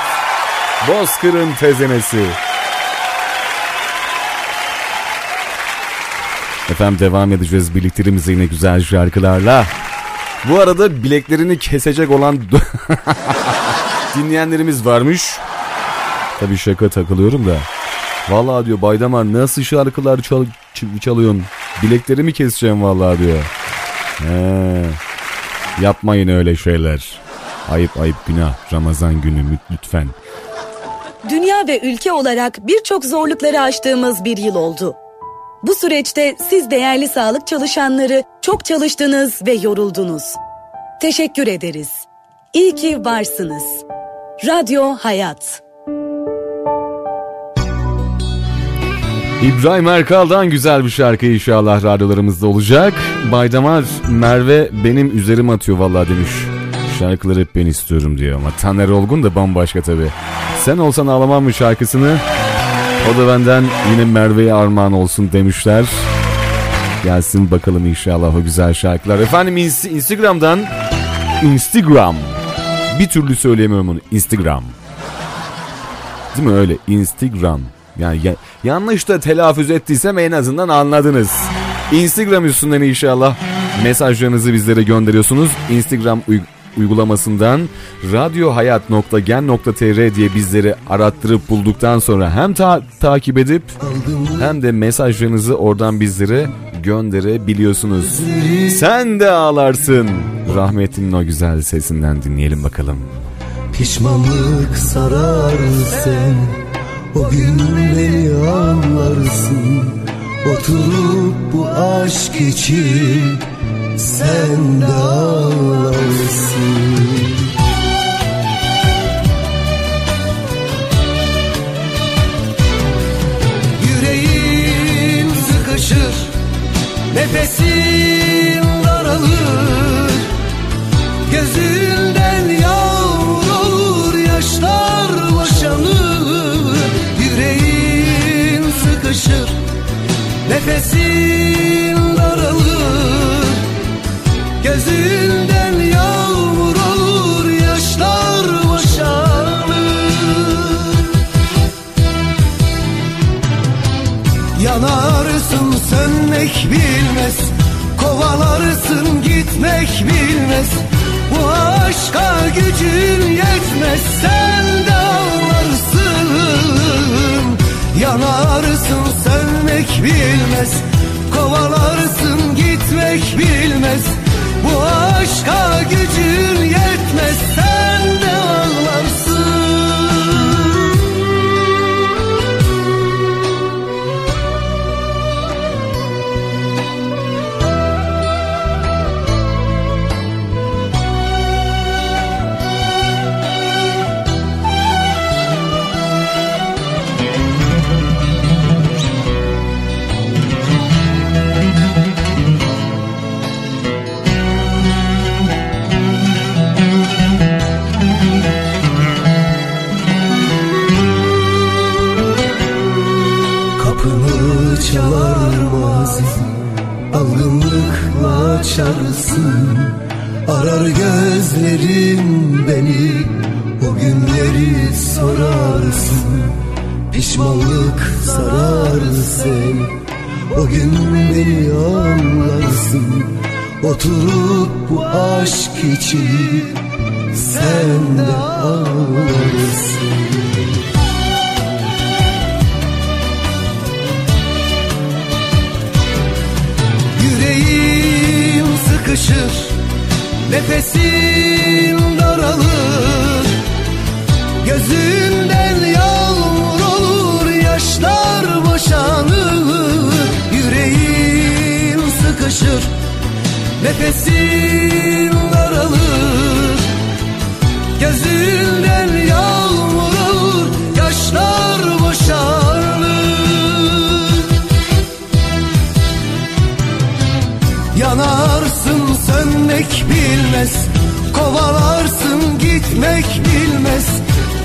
Bozkır'ın tezenesi. Efendim devam edeceğiz birliklerimize yine güzel şarkılarla. Bu arada bileklerini kesecek olan dinleyenlerimiz varmış. Tabii şaka takılıyorum da. Vallahi diyor Baydamar nasıl şarkılar çal çalıyorsun? Bileklerimi keseceğim vallahi diyor. He. Yapmayın öyle şeyler. Ayıp ayıp günah. Ramazan günü mü- lütfen. Dünya ve ülke olarak birçok zorlukları aştığımız bir yıl oldu. Bu süreçte siz değerli sağlık çalışanları çok çalıştınız ve yoruldunuz. Teşekkür ederiz. İyi ki varsınız. Radyo Hayat. İbrahim Erkal'dan güzel bir şarkı inşallah radyolarımızda olacak. Baydamar Merve benim üzerim atıyor vallahi demiş. Şarkıları hep ben istiyorum diyor ama Taner Olgun da bambaşka tabi. Sen olsan ağlamam mı şarkısını? O da benden yine Merve'ye armağan olsun demişler. Gelsin bakalım inşallah o güzel şarkılar. Efendim ins- Instagram'dan Instagram. Bir türlü söyleyemiyorum onu. Instagram. Değil mi öyle? Instagram. Yani ya- yanlış da telaffuz ettiysem en azından anladınız. Instagram üstünden inşallah mesajlarınızı bizlere gönderiyorsunuz. Instagram uy- uygulamasından radyohayat.gen.tr diye bizleri arattırıp bulduktan sonra hem ta- takip edip hem de mesajlarınızı oradan bizlere gönderebiliyorsunuz. Sen de ağlarsın. Rahmet'in o güzel sesinden dinleyelim bakalım. Pişmanlık sarar sen O gün beni anlarsın Oturup bu aşk için Sen de ağlarsın. Yüreğim sıkışır Nefesin daralır. Gözünden yağmur olur Yaşlar boşanır. Yüreğin sıkışır Nefesin daralır Gözünden yağmur olur Yaşlar boşanır Yanarsın sönmek bilmez. Kovalarsın gitmek bilmez. Bu aşka gücün yetmez. Sen de ağlarsın. Yanarsın sönmek bilmez. Kovalarsın gitmek bilmez aşka gücün yetmez Kapını çalar mazi Algınlıkla açarsın Arar gözlerim beni O günleri sorarsın. Pişmanlık sarar seni O gün beni anlarsın. Oturup bu aşk için Sen de ağlarsın sıkışır Nefesim daralır. Gözünden yağmur olur Yaşlar boşanır. Yüreğim sıkışır. Nefesim daralır. Gözünden yağmur olur Yaşlar boşanır. Yanarsın sönmek bilmez. Kovalarsın gitmek bilmez.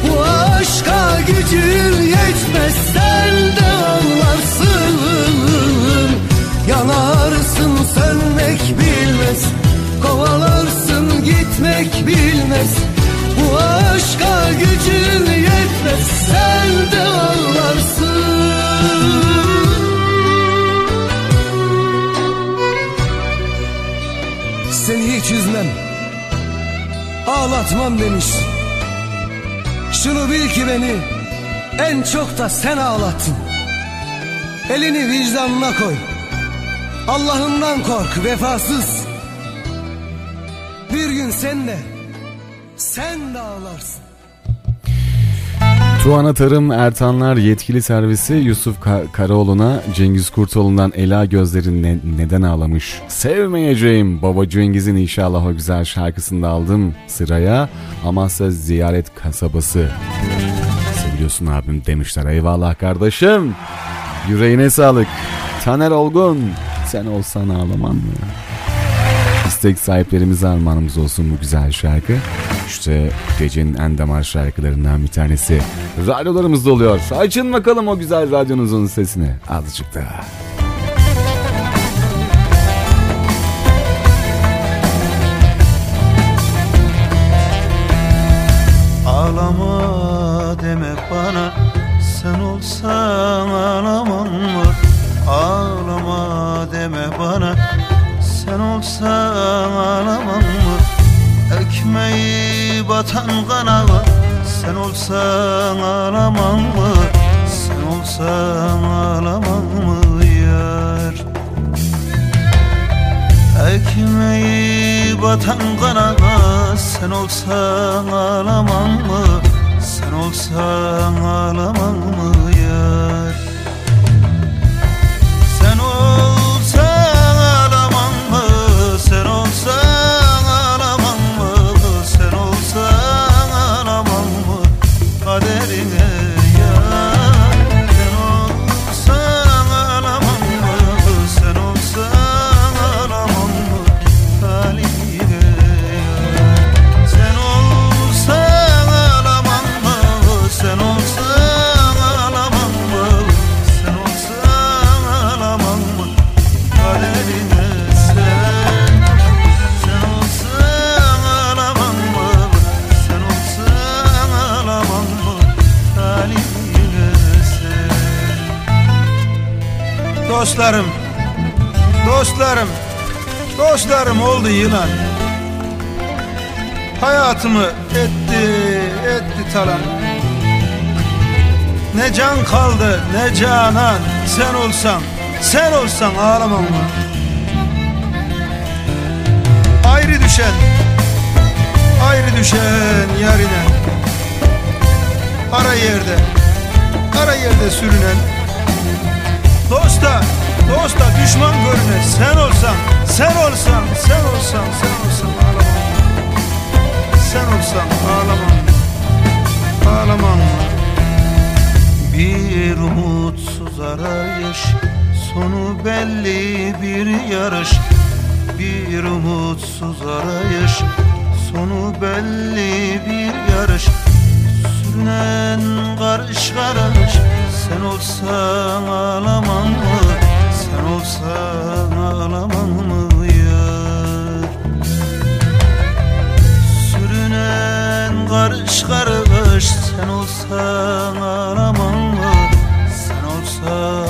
Bu aşka gücün yetmez. Sen de anlarsın. Yanarsın sönmek bilmez. Kovalarsın gitmek bilmez. Bu aşka gücün yetmez. Sen de ağlarsın Ağlatmam demiş. Şunu bil ki beni En çok da sen ağlattın. Elini vicdanına koy. Allah'ından kork vefasız. Bir gün sen de Sen de ağlarsın Tuana Tarım Ertanlar Yetkili Servisi Yusuf Ka- Karaoğlu'na Cengiz Kurtoğlu'ndan Ela Gözlerin ne- neden ağlamış? Sevmeyeceğim Baba Cengiz'in inşallah o güzel şarkısını da aldım sıraya. Amasya Ziyaret Kasabası. Seviyorsun abim demişler. Eyvallah kardeşim. Yüreğine sağlık. Taner Olgun. Sen olsan ağlaman mı? İstek sahiplerimize armağanımız olsun bu güzel şarkı. İşte gecenin en damar şarkılarından bir tanesi. Radyolarımızda oluyor. Açın bakalım o güzel radyonuzun sesini. Azıcık daha. Ağlama deme bana sen olsan ağlamam mı? Sen olsan ağlamam mı? Ekmeği batan kanalı sen olsan ağlamam mı? Sen olsan ağlamam mı yar? Ekmeği batan kanalı sen olsan ağlamam mı? Sen olsan ağlamam mı yar? Dostlarım Dostlarım Dostlarım oldu yılan. Hayatımı etti etti talan. Ne can kaldı ne canan. Sen olsan sen olsan ağlamam mı? Ayrı düşen Ayrı düşen yarine. Ara yerde Ara yerde sürünen. Dosta Dosta düşman görünen Sen olsan Sen olsan Sen olsan Sen olsan ağlamam. Sen olsan ağlamam. Ağlamam. Bir umutsuz arayış Sonu belli bir yarış. Bir umutsuz arayış Sonu belli bir yarış. Sürünen karış karış Sen olsan ağlamam olsan ağlamam mı yar? Sürünen karış karış Sen olsan ağlamam mı? Sen olsan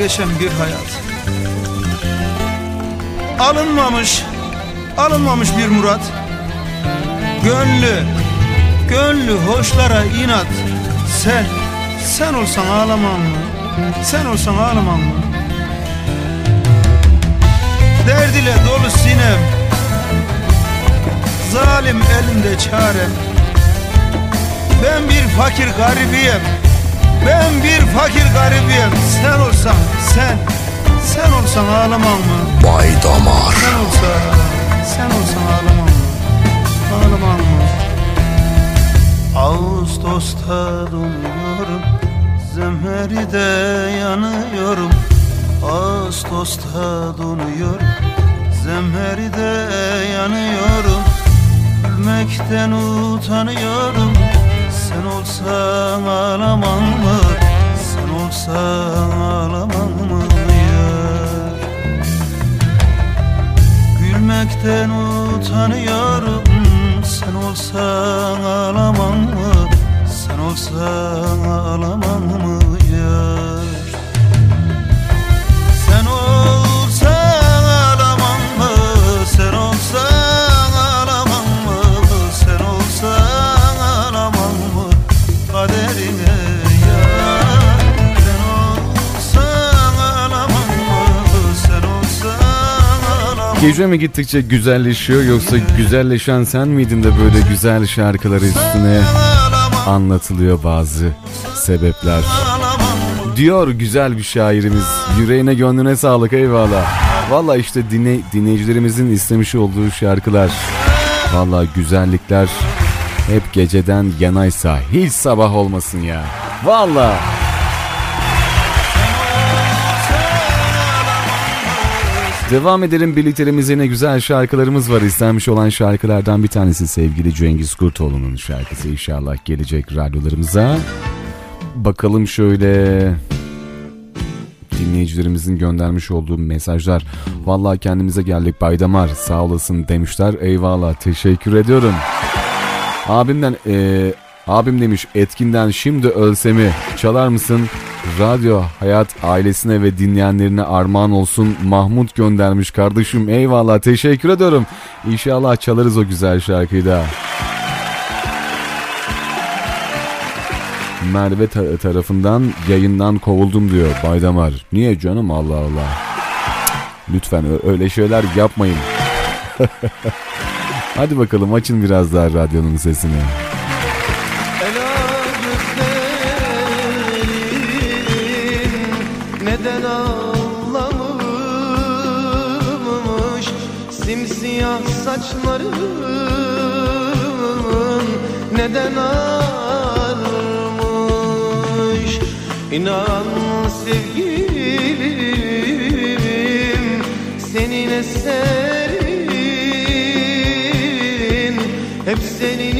geçen bir hayat. Alınmamış Alınmamış bir murat. Gönlü Gönlü hoşlara inat. Sen Sen olsan ağlamam mı? Sen olsan ağlamam mı? Derd ile dolu sinem. Zalim elimde çarem Ben bir fakir garibiyim Ben bir fakir garibiyim. Sen olsan sen Sen olsan ağlamam mı? Bay Damar. Sen olsan Sen olsan ağlamam mı? Ağlamam mı? Ağustos'ta donuyorum Zemheride yanıyorum. Ağustos'ta donuyorum Zemheride yanıyorum. Gülmekten utanıyorum olsan ağlamam mı? Sen olsan ağlamam mı? Yar Gülmekten utanıyorum. Sen olsan ağlamam mı? Sen olsan ağlamam mı Gece mi gittikçe güzelleşiyor yoksa güzelleşen sen miydin de böyle güzel şarkıları üstüne anlatılıyor bazı sebepler. Diyor güzel bir şairimiz. Yüreğine gönlüne sağlık eyvallah. Valla işte dinle, dinleyicilerimizin istemiş olduğu şarkılar. Valla güzellikler hep geceden yanaysa hiç sabah olmasın ya. Valla. Devam edelim birliklerimizde ne güzel şarkılarımız var. İstenmiş olan şarkılardan bir tanesi sevgili Cengiz Kurtoğlu'nun şarkısı inşallah gelecek radyolarımıza. Bakalım şöyle dinleyicilerimizin göndermiş olduğu mesajlar. Vallahi kendimize geldik Baydamar sağ olasın demişler. Eyvallah teşekkür ediyorum. Abimden eee, abim demiş etkinden şimdi ölsemi çalar mısın? Radyo Hayat ailesine ve dinleyenlerine armağan olsun. Mahmut göndermiş kardeşim. Eyvallah teşekkür ediyorum. İnşallah çalarız o güzel şarkıyı da. Merve ta- tarafından yayından kovuldum diyor Baydamar. Niye canım Allah Allah. Lütfen öyle şeyler yapmayın. Hadi bakalım açın biraz daha radyonun sesini. Simsiyah saçların Neden ağarmış İnan sevgilim Senin eserin Hep senin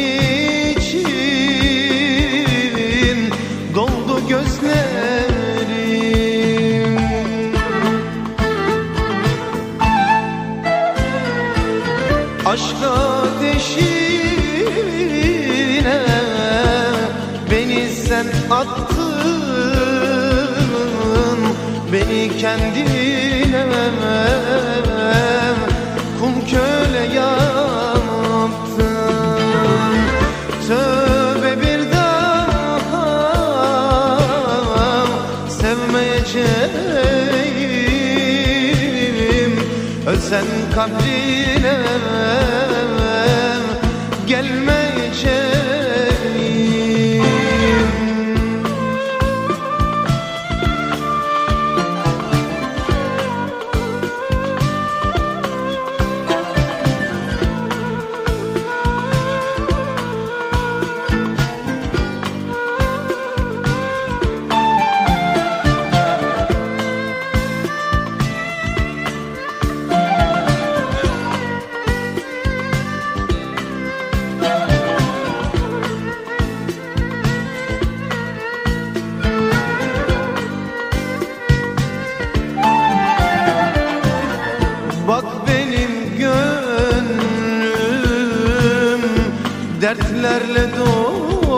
sen attın Beni kendine. Kul köle yaptın. Tövbe bir daha Sevmeyeceğim. Ölsen kabrine dertlerle dolu.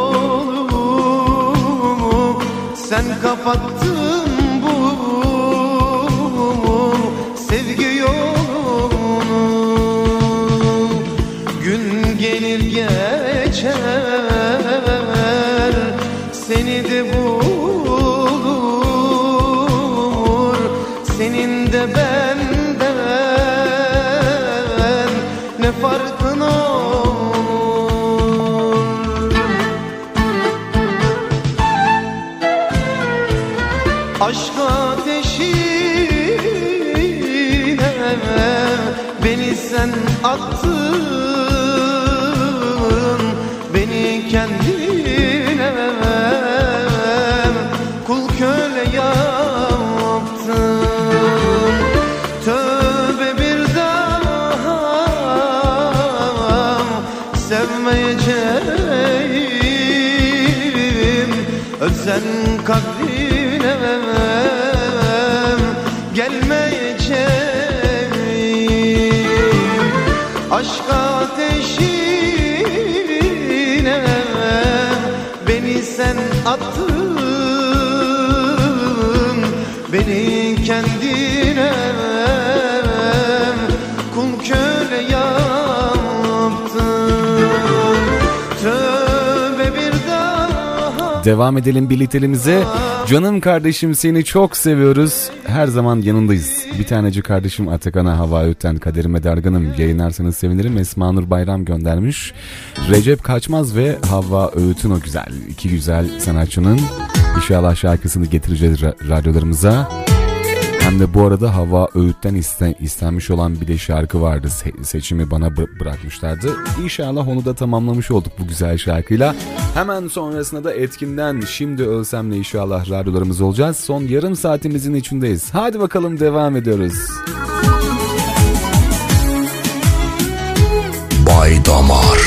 Sen kapattın bu sevgi yolunu. Gün gelir geçer sen Devam edelim birlikteliğimize. Canım kardeşim seni çok seviyoruz. Her zaman yanındayız. Bir taneci kardeşim Atakan'a hava öten kaderime dargınım. Yayınlarsanız sevinirim. Esma Nur Bayram göndermiş. Recep Kaçmaz ve Havva Öğüt'ün o güzel. iki güzel sanatçının inşallah şarkısını getireceğiz ra- radyolarımıza. Hem de bu arada Hava Öğüt'ten isten, istenmiş olan bir de şarkı vardı. Se- seçimi bana bı- bırakmışlardı. İnşallah onu da tamamlamış olduk bu güzel şarkıyla. Hemen sonrasında da etkinden Şimdi Ölsem'le inşallah radyolarımız olacağız. Son yarım saatimizin içindeyiz. Hadi bakalım devam ediyoruz. Bay Damar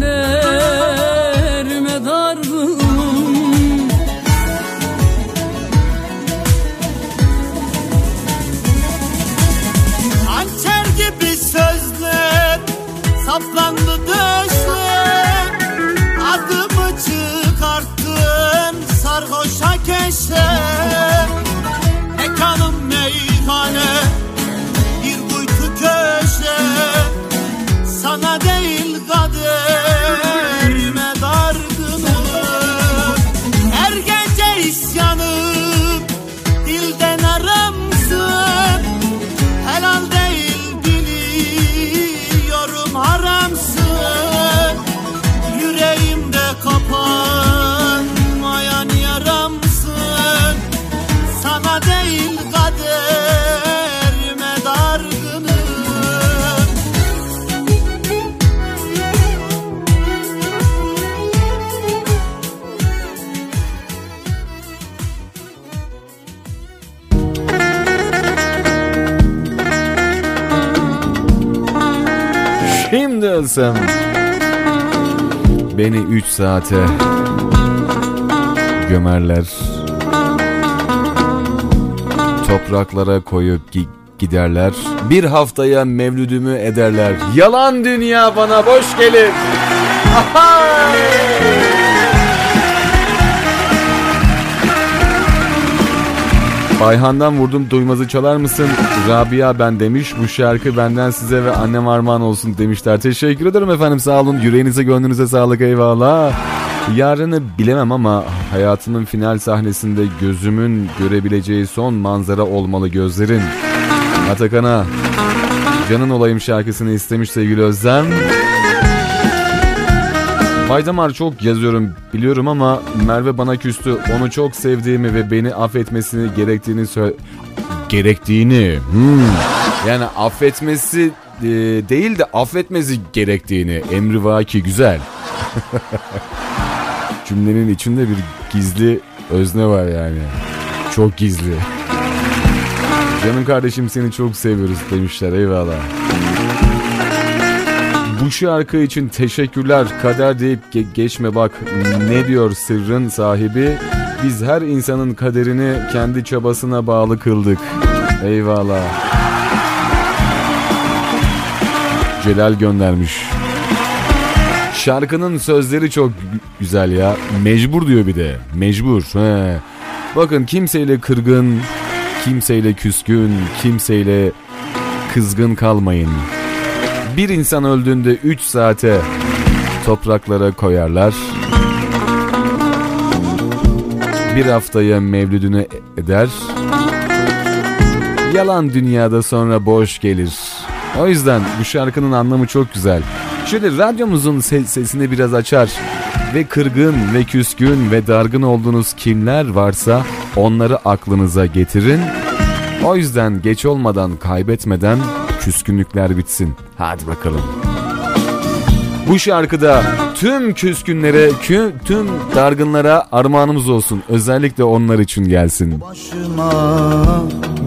değil Ölsem Beni 3 saate Gömerler. Topraklara koyup gi- giderler. Bir haftaya mevlüdümü ederler. Yalan dünya bana boş gelir Bayhan'dan vurdum duymazı çalar mısın? Rabia ben demiş. Bu şarkı benden size ve annem armağan olsun demişler. Teşekkür ederim efendim sağ olun. Yüreğinize gönlünüze sağlık eyvallah. Yarını bilemem ama hayatımın final sahnesinde gözümün görebileceği son manzara olmalı gözlerin. Atakan'a Canın Olayım şarkısını istemiş sevgili Özlem. Baydamar çok yazıyorum biliyorum ama Merve bana küstü. Onu çok sevdiğimi ve beni affetmesini gerektiğini söyle... Gerektiğini. Hmm. Yani affetmesi e, değil de affetmesi gerektiğini. Emri vaki güzel. Cümlenin içinde bir gizli özne var yani. Çok gizli. Canım kardeşim seni çok seviyoruz demişler eyvallah. Şarkı için teşekkürler. Kader deyip ge- geçme bak. Ne diyor sırrın sahibi? Biz her insanın kaderini kendi çabasına bağlı kıldık. Eyvallah. Celal göndermiş. Şarkının sözleri çok gü- güzel ya. Mecbur diyor bir de. Mecbur. He. Bakın kimseyle kırgın kimseyle küskün kimseyle kızgın kalmayın bir insan öldüğünde 3 saate topraklara koyarlar. Bir haftaya mevlüdünü eder. Yalan dünyada sonra boş gelir. O yüzden bu şarkının anlamı çok güzel. Şöyle radyomuzun se- sesini biraz açar ve kırgın ve küskün ve dargın olduğunuz kimler varsa onları aklınıza getirin. O yüzden geç olmadan kaybetmeden küskünlükler bitsin. Hadi bakalım. Bu şarkıda tüm küskünlere, kü- tüm dargınlara armağanımız olsun. Özellikle onlar için gelsin. Başıma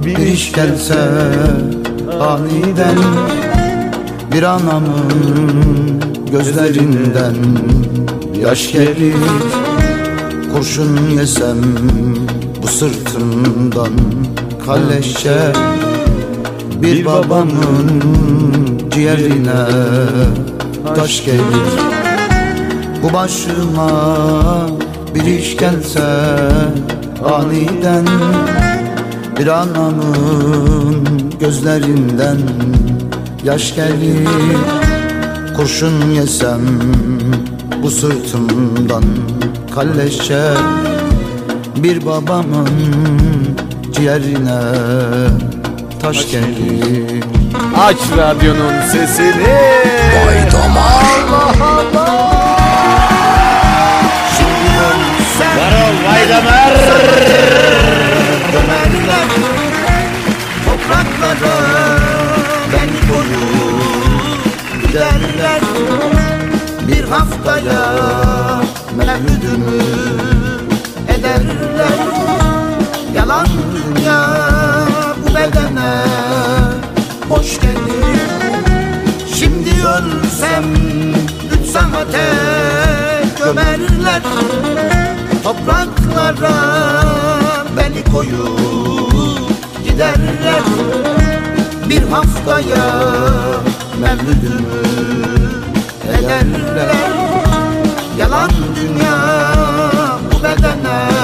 bir iş gelse aniden Bir anamın gözlerinden yaş gelir Kurşun yesem bu sırtımdan kalleşçe Bir babamın ciğerine taş gelir. Bu başıma bir iş gelse aniden Bir anamın gözlerinden yaş gelir. Kurşun yesem bu sırtımdan kalleşçe Bir babamın ciğerine taş gelir Aç radyonun sesini. Vay Allah Allah. Varol Vaydamer Gömerler topraklara beni koyup giderler Bir haftaya mevlüdümü ederler. Yalan dünya hoş gelir Şimdi ölsem üç saate gömerler. Topraklara beni koyup giderler. Bir haftaya mevlüdümü ederler. Yalan dünya bu bedene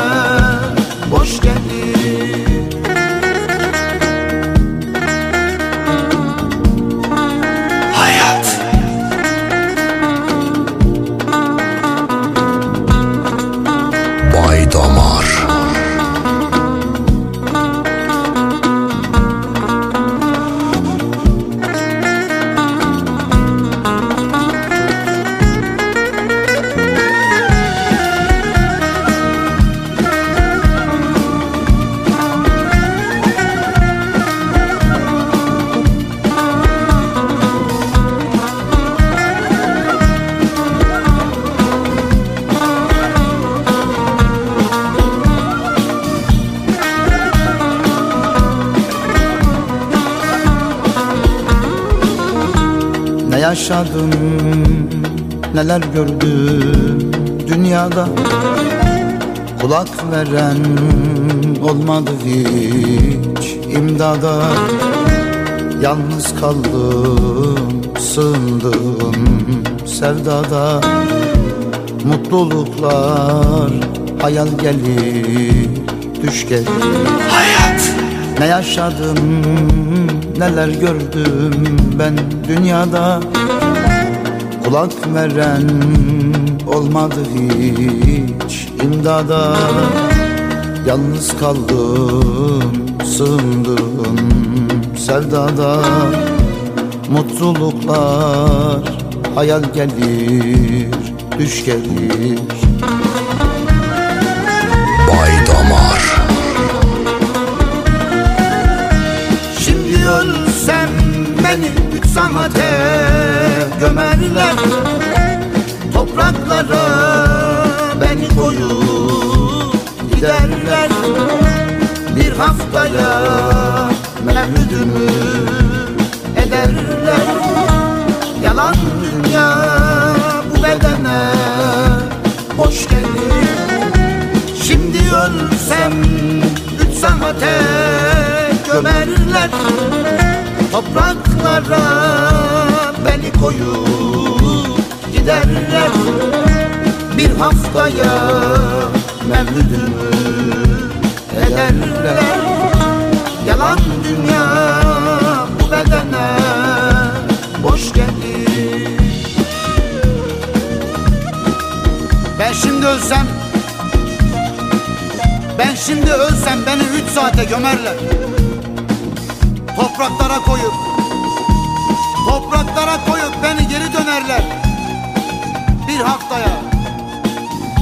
neler gördüm dünyada. Kulak veren olmadı hiç imdada. Yalnız kaldım sığındım sevdada. Mutluluklar hayal gelir düş gelir Hayat! Ne yaşadım neler gördüm ben dünyada Kulak veren olmadı hiç imdada. Yalnız kaldım sığındım sevdada. Mutluluklar hayal gelir düş gelir. Bay Damar. Şimdi ölsem beni üç saate gömerler Topraklara beni koyup giderler. Bir haftaya mevlüdümü ederler. Yalan dünya bu bedene hoş gelir. Şimdi ölsem üç saate gömerler Topraklara beni koyup giderler. Bir haftaya mevlüdümü ederler. Yalan dünya bu bedene boş gelir. Ben şimdi ölsem Ben şimdi ölsem beni üç saate gömerler. Topraklara koyup Duvara koyup beni geri dönerler. Bir haftaya,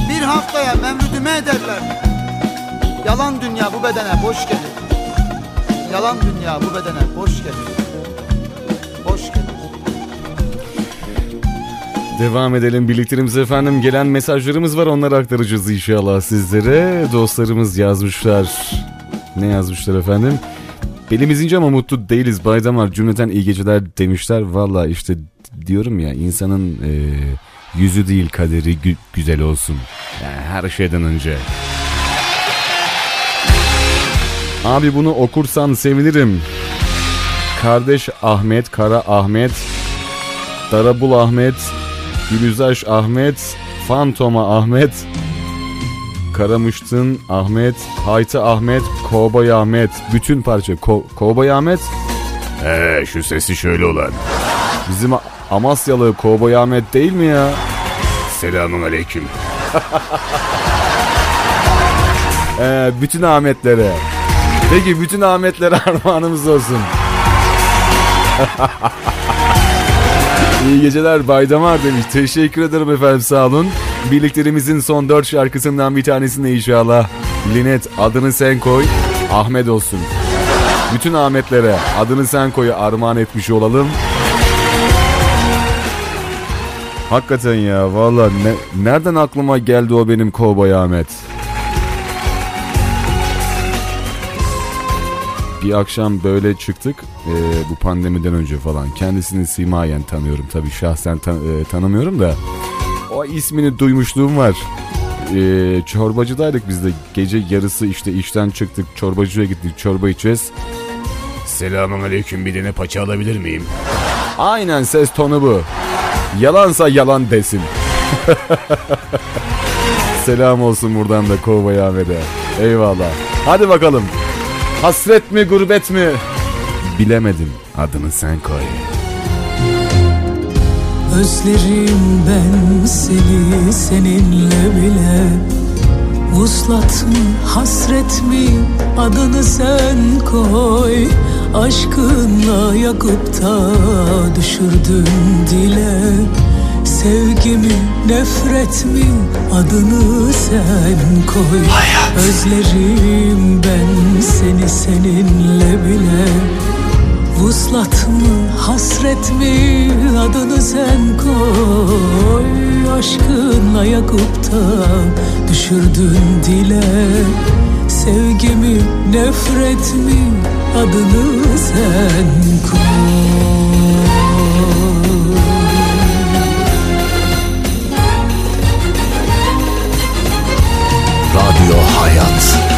bir haftaya memlüdüme ederler. Yalan dünya bu bedene boş gelir. Yalan dünya bu bedene boş gelir. Boş gelir. Devam edelim birlikteliğimiz efendim. Gelen mesajlarımız var onları aktaracağız inşallah sizlere. Dostlarımız yazmışlar. Ne yazmışlar efendim? Belimiz ince ama mutlu değiliz. Baydamar cümleten iyi geceler demişler. Valla işte diyorum ya insanın e, yüzü değil kaderi gü- güzel olsun. Yani her şeyden önce. Abi bunu okursan sevinirim. Kardeş Ahmet, Kara Ahmet, Darabul Ahmet, Gülüzaş Ahmet, Fantoma Ahmet, Karamıştın Ahmet, Hayta Ahmet, Kovboy Ahmet, bütün parça Ko- Kovboy Ahmet. Eee şu sesi şöyle olan. Bizim Amasyalı Kovboy Ahmet değil mi ya? Selamun Aleyküm. ee, bütün Ahmetlere. Peki bütün Ahmetlere armağanımız olsun. İyi geceler Baydamar demiş. Teşekkür ederim efendim sağ olun. Birliklerimizin son dört şarkısından bir tanesini inşallah. Linet adını sen koy. Ahmet olsun. Bütün Ahmetlere adını sen koy armağan etmiş olalım. Hakikaten ya valla ne, nereden aklıma geldi o benim kovboy Ahmet? Bir akşam böyle çıktık e, bu pandemiden önce falan. Kendisini simayen tanıyorum tabii şahsen tan- e, tanımıyorum da. O ismini duymuşluğum var. E, çorbacıdaydık biz de gece yarısı işte işten çıktık çorbacıya gittik çorba içeceğiz. Selamun aleyküm bir tane paça alabilir miyim? Aynen ses tonu bu. Yalansa yalan desin. Selam olsun buradan da Kovboy Ahmet'e. Eyvallah. Hadi bakalım. Hasret mi gurbet mi? Bilemedim. Adını sen koy. Özlerim ben seni seninle bile. Vuslat mı hasret mi? Adını sen koy. Aşkınla yakıp da düşürdün dile. Sevgimi nefret mi? Adını sen koy. Özlerim ben seni seninle bile Vuslat mı hasret mi? Adını sen koy. Aşkınla yakıp düşürdün dile. Sevgimi nefret mi? Adını sen koy. Radyo Hayat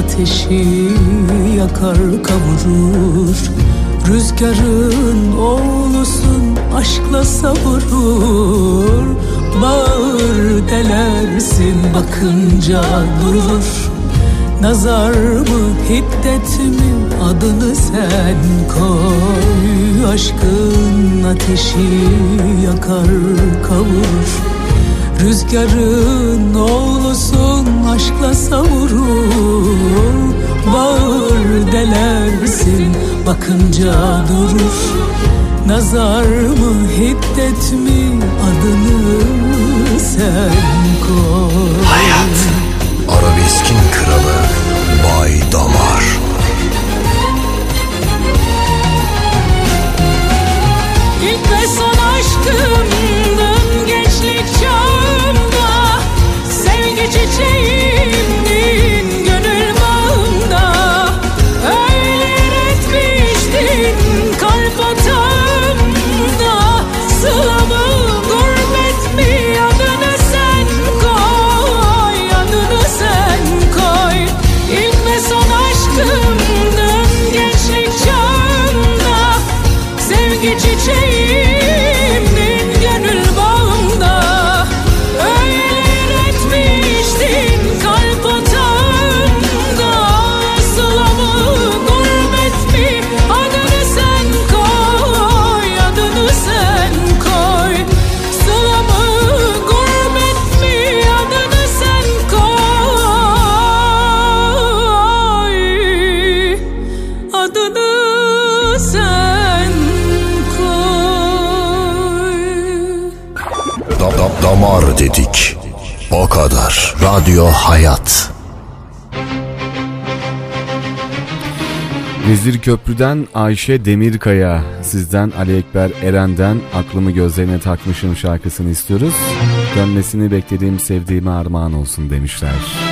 ateşi yakar kavurur. Rüzgarın oğlusun aşkla savurur. Bağır delersin bakınca durur. Nazar mı hiddet mi adını sen koy. Aşkın ateşi yakar kavurur Rüzgarın oğlusun aşkla savurur. Bağır delersin bakınca durur. Nazar mı hiddet mi adını sen koy. Hayat Arabeskin kralı Bay Damar. İlk ve son aşkımdın gençlik çağı hangi çiçeğimin gönül bağında? Öyle etmiştin dedik. O kadar. Radyo Hayat. Vezir Köprü'den Ayşe Demirkaya, sizden Ali Ekber Eren'den Aklımı Gözlerine Takmışım şarkısını istiyoruz. Dönmesini beklediğim sevdiğime armağan olsun demişler.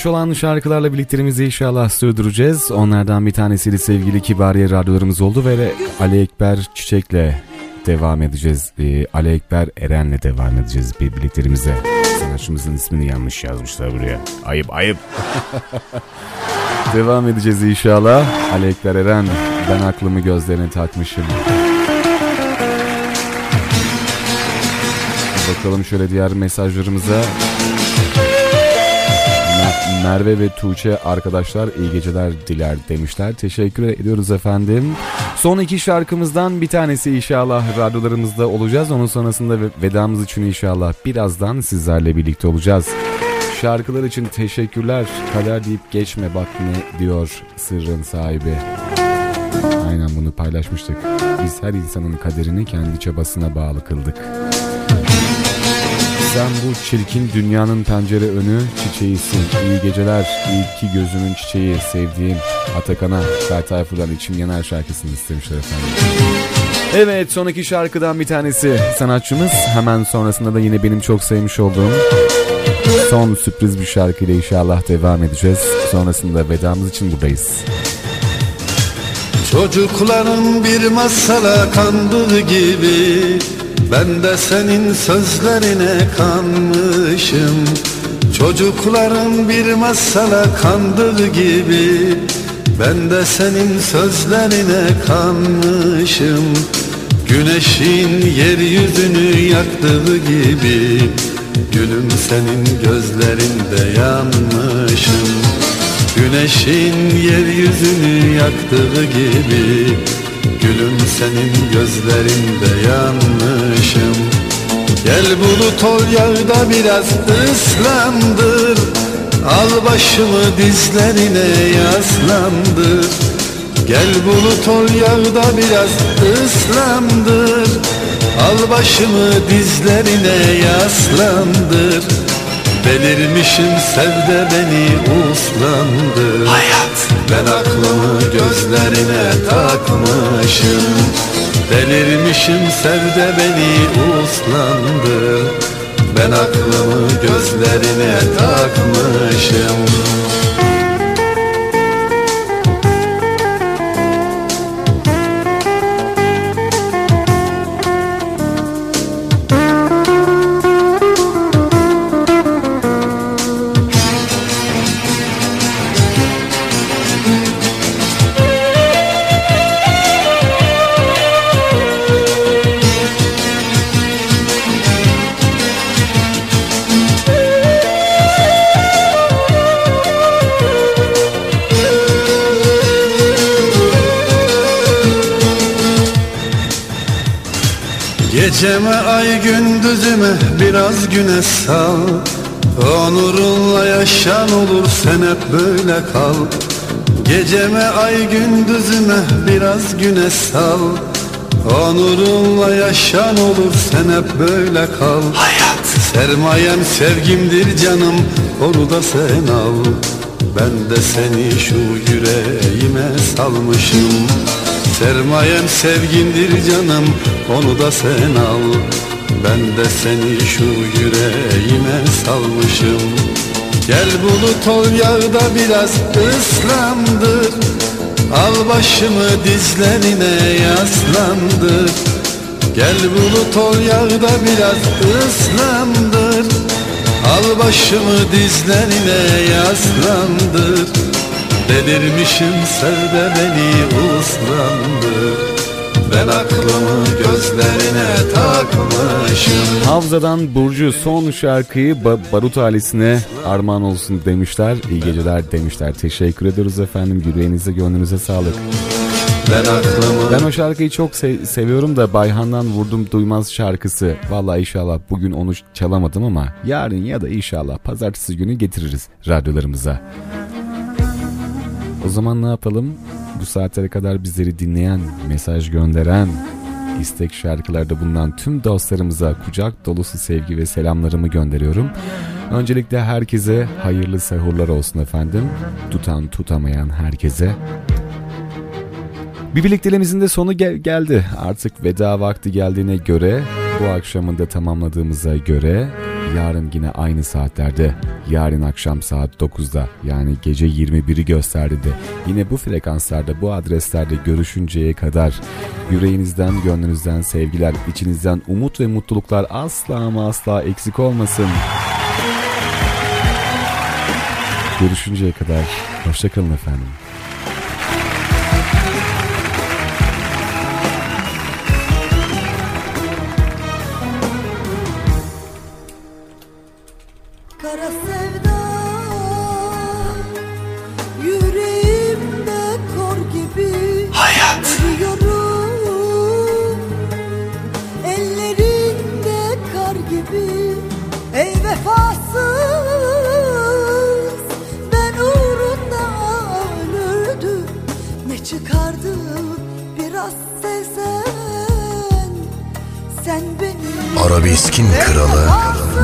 İstenmiş olan şarkılarla birlikteliğimizi inşallah sürdüreceğiz. Onlardan bir tanesiyle sevgili Kibariye radyolarımız oldu ve Ali Ekber Çiçek'le devam edeceğiz. Ee, Ali Ekber Eren'le devam edeceğiz bir birliklerimize. Sanatçımızın ismini yanlış yazmışlar buraya. Ayıp ayıp. devam edeceğiz inşallah. Ali Ekber Eren ben aklımı gözlerine takmışım. Bakalım şöyle diğer mesajlarımıza. Mer- Merve ve Tuğçe arkadaşlar iyi geceler diler demişler. Teşekkür ediyoruz efendim. Son iki şarkımızdan bir tanesi inşallah radyolarımızda olacağız. Onun sonrasında ve- vedamız için inşallah birazdan sizlerle birlikte olacağız. Şarkılar için teşekkürler. Kader deyip geçme bak ne diyor sırrın sahibi. Aynen bunu paylaşmıştık. Biz her insanın kaderini kendi çabasına bağlı kıldık. Sen bu çirkin dünyanın pencere önü çiçeğisin. İyi geceler, iyi ki gözümün çiçeği, sevdiğim Atakan'a Ferdi Tayfur'dan içim yanar şarkısını istemişler efendim. Evet son iki şarkıdan bir tanesi sanatçımız. Hemen sonrasında da yine benim çok sevmiş olduğum son sürpriz bir şarkıyla inşallah devam edeceğiz. Sonrasında vedamız için buradayız. Çocukların bir masala kandığı gibi Ben de senin sözlerine kanmışım. Çocukların bir masala kandığı gibi. Ben de senin sözlerine kanmışım. Güneşin yeryüzünü yaktığı gibi. Gülüm senin gözlerinde yanmışım. Güneşin yeryüzünü yaktığı gibi Gülüm senin gözlerinde yanmışım. Gel bulut ol yağda biraz ıslandır. Al başımı dizlerine yaslandır. Gel bulut ol yağda biraz ıslandır. Al başımı dizlerine yaslandır. Delirmişim sevde beni uslandır. Hayat Ben aklımı gözlerine takmışım. Delirmişim sevde beni uslandır Ben aklımı gözlerine takmışım Geceme ay gündüzüme biraz güneş sal. Onurunla yaşan olur sen hep böyle kal. Geceme ay gündüzüme biraz güneş sal. Onurunla yaşan olur sen hep böyle kal. Hayat. Sermayem sevgimdir canım onu da sen al. Ben de seni şu yüreğime salmışım Sermayem sevgindir canım onu da sen al. Ben de seni şu yüreğime salmışım. Gel bulut ol yağda biraz ıslandır. Al başımı dizlerine yaslandır. Gel bulut ol yağda biraz ıslandır. Al başımı dizlerine yaslandır Delirmişim sevde beni uslandır Ben aklımı gözlerine takmışım Havza'dan Burcu son şarkıyı Ba- Barut ailesine armağan olsun demişler. İyi geceler demişler. Teşekkür ediyoruz efendim. Yüreğinize gönlünüze sağlık. Ben aklımı Ben o şarkıyı çok se- seviyorum da Bayhan'dan Vurdum Duymaz şarkısı. Vallahi inşallah bugün onu çalamadım ama yarın ya da inşallah pazartesi günü getiririz radyolarımıza. O zaman ne yapalım? Bu saatlere kadar bizleri dinleyen, mesaj gönderen, istek şarkılarda bulunan tüm dostlarımıza kucak dolusu sevgi ve selamlarımı gönderiyorum. Öncelikle herkese hayırlı sahurlar olsun efendim. Tutan tutamayan herkese. Bir birlikteliğimizin de sonu gel- geldi. Artık veda vakti geldiğine göre bu akşamın da tamamladığımıza göre yarın yine aynı saatlerde yarın akşam saat 9'da yani gece 21'i gösterdi de yine bu frekanslarda bu adreslerde görüşünceye kadar yüreğinizden gönlünüzden sevgiler içinizden umut ve mutluluklar asla ama asla eksik olmasın. Görüşünceye kadar hoşçakalın efendim. Beni Arabeskin kralı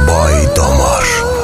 Bay Damar.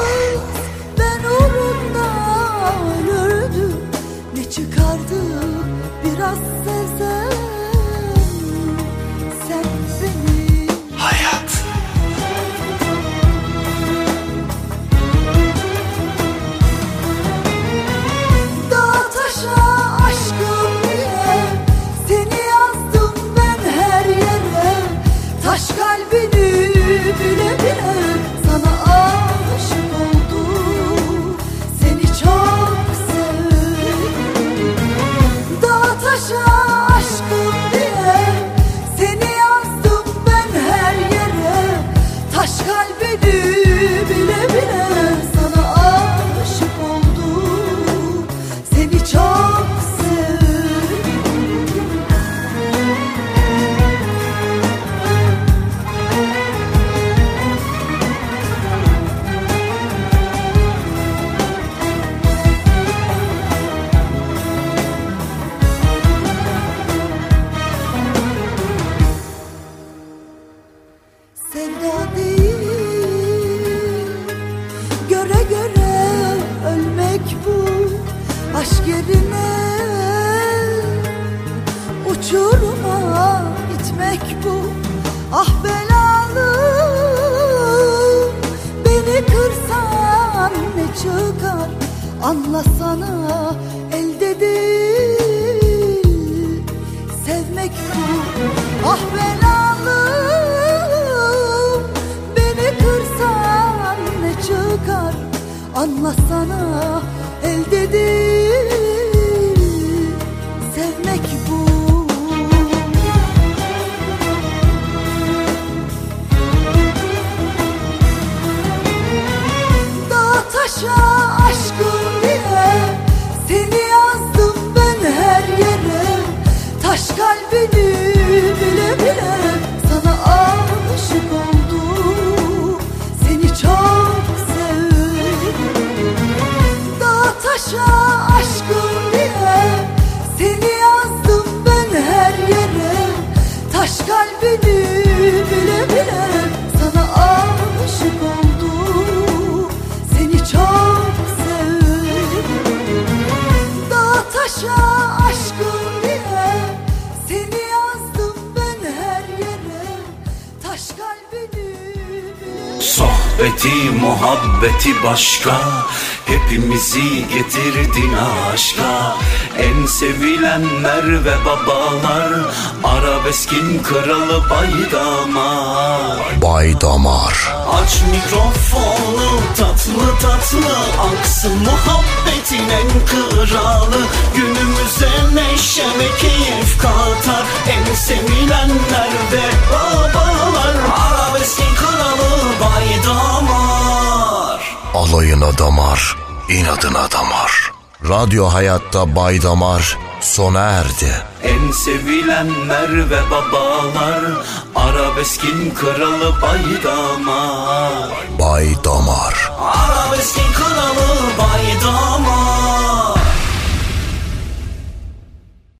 anlasın Sohbeti muhabbeti başka. Hepimizi getirdin aşka. En sevilenler ve babalar Arabeskin kralı baydamar. Bay Damar Aç mikrofonu tatlı tatlı Aksın muhabbetin en kralı. Günümüze neşe ve keyif katar En sevilenler ve babalar. Arabeskin Alayına damar, inadına damar. Radyo Hayat'ta Bay Damar sona erdi. En sevilenler ve babalar Arabeskin kralı baydamar Bay Damar. Arabeskin kralı baydamar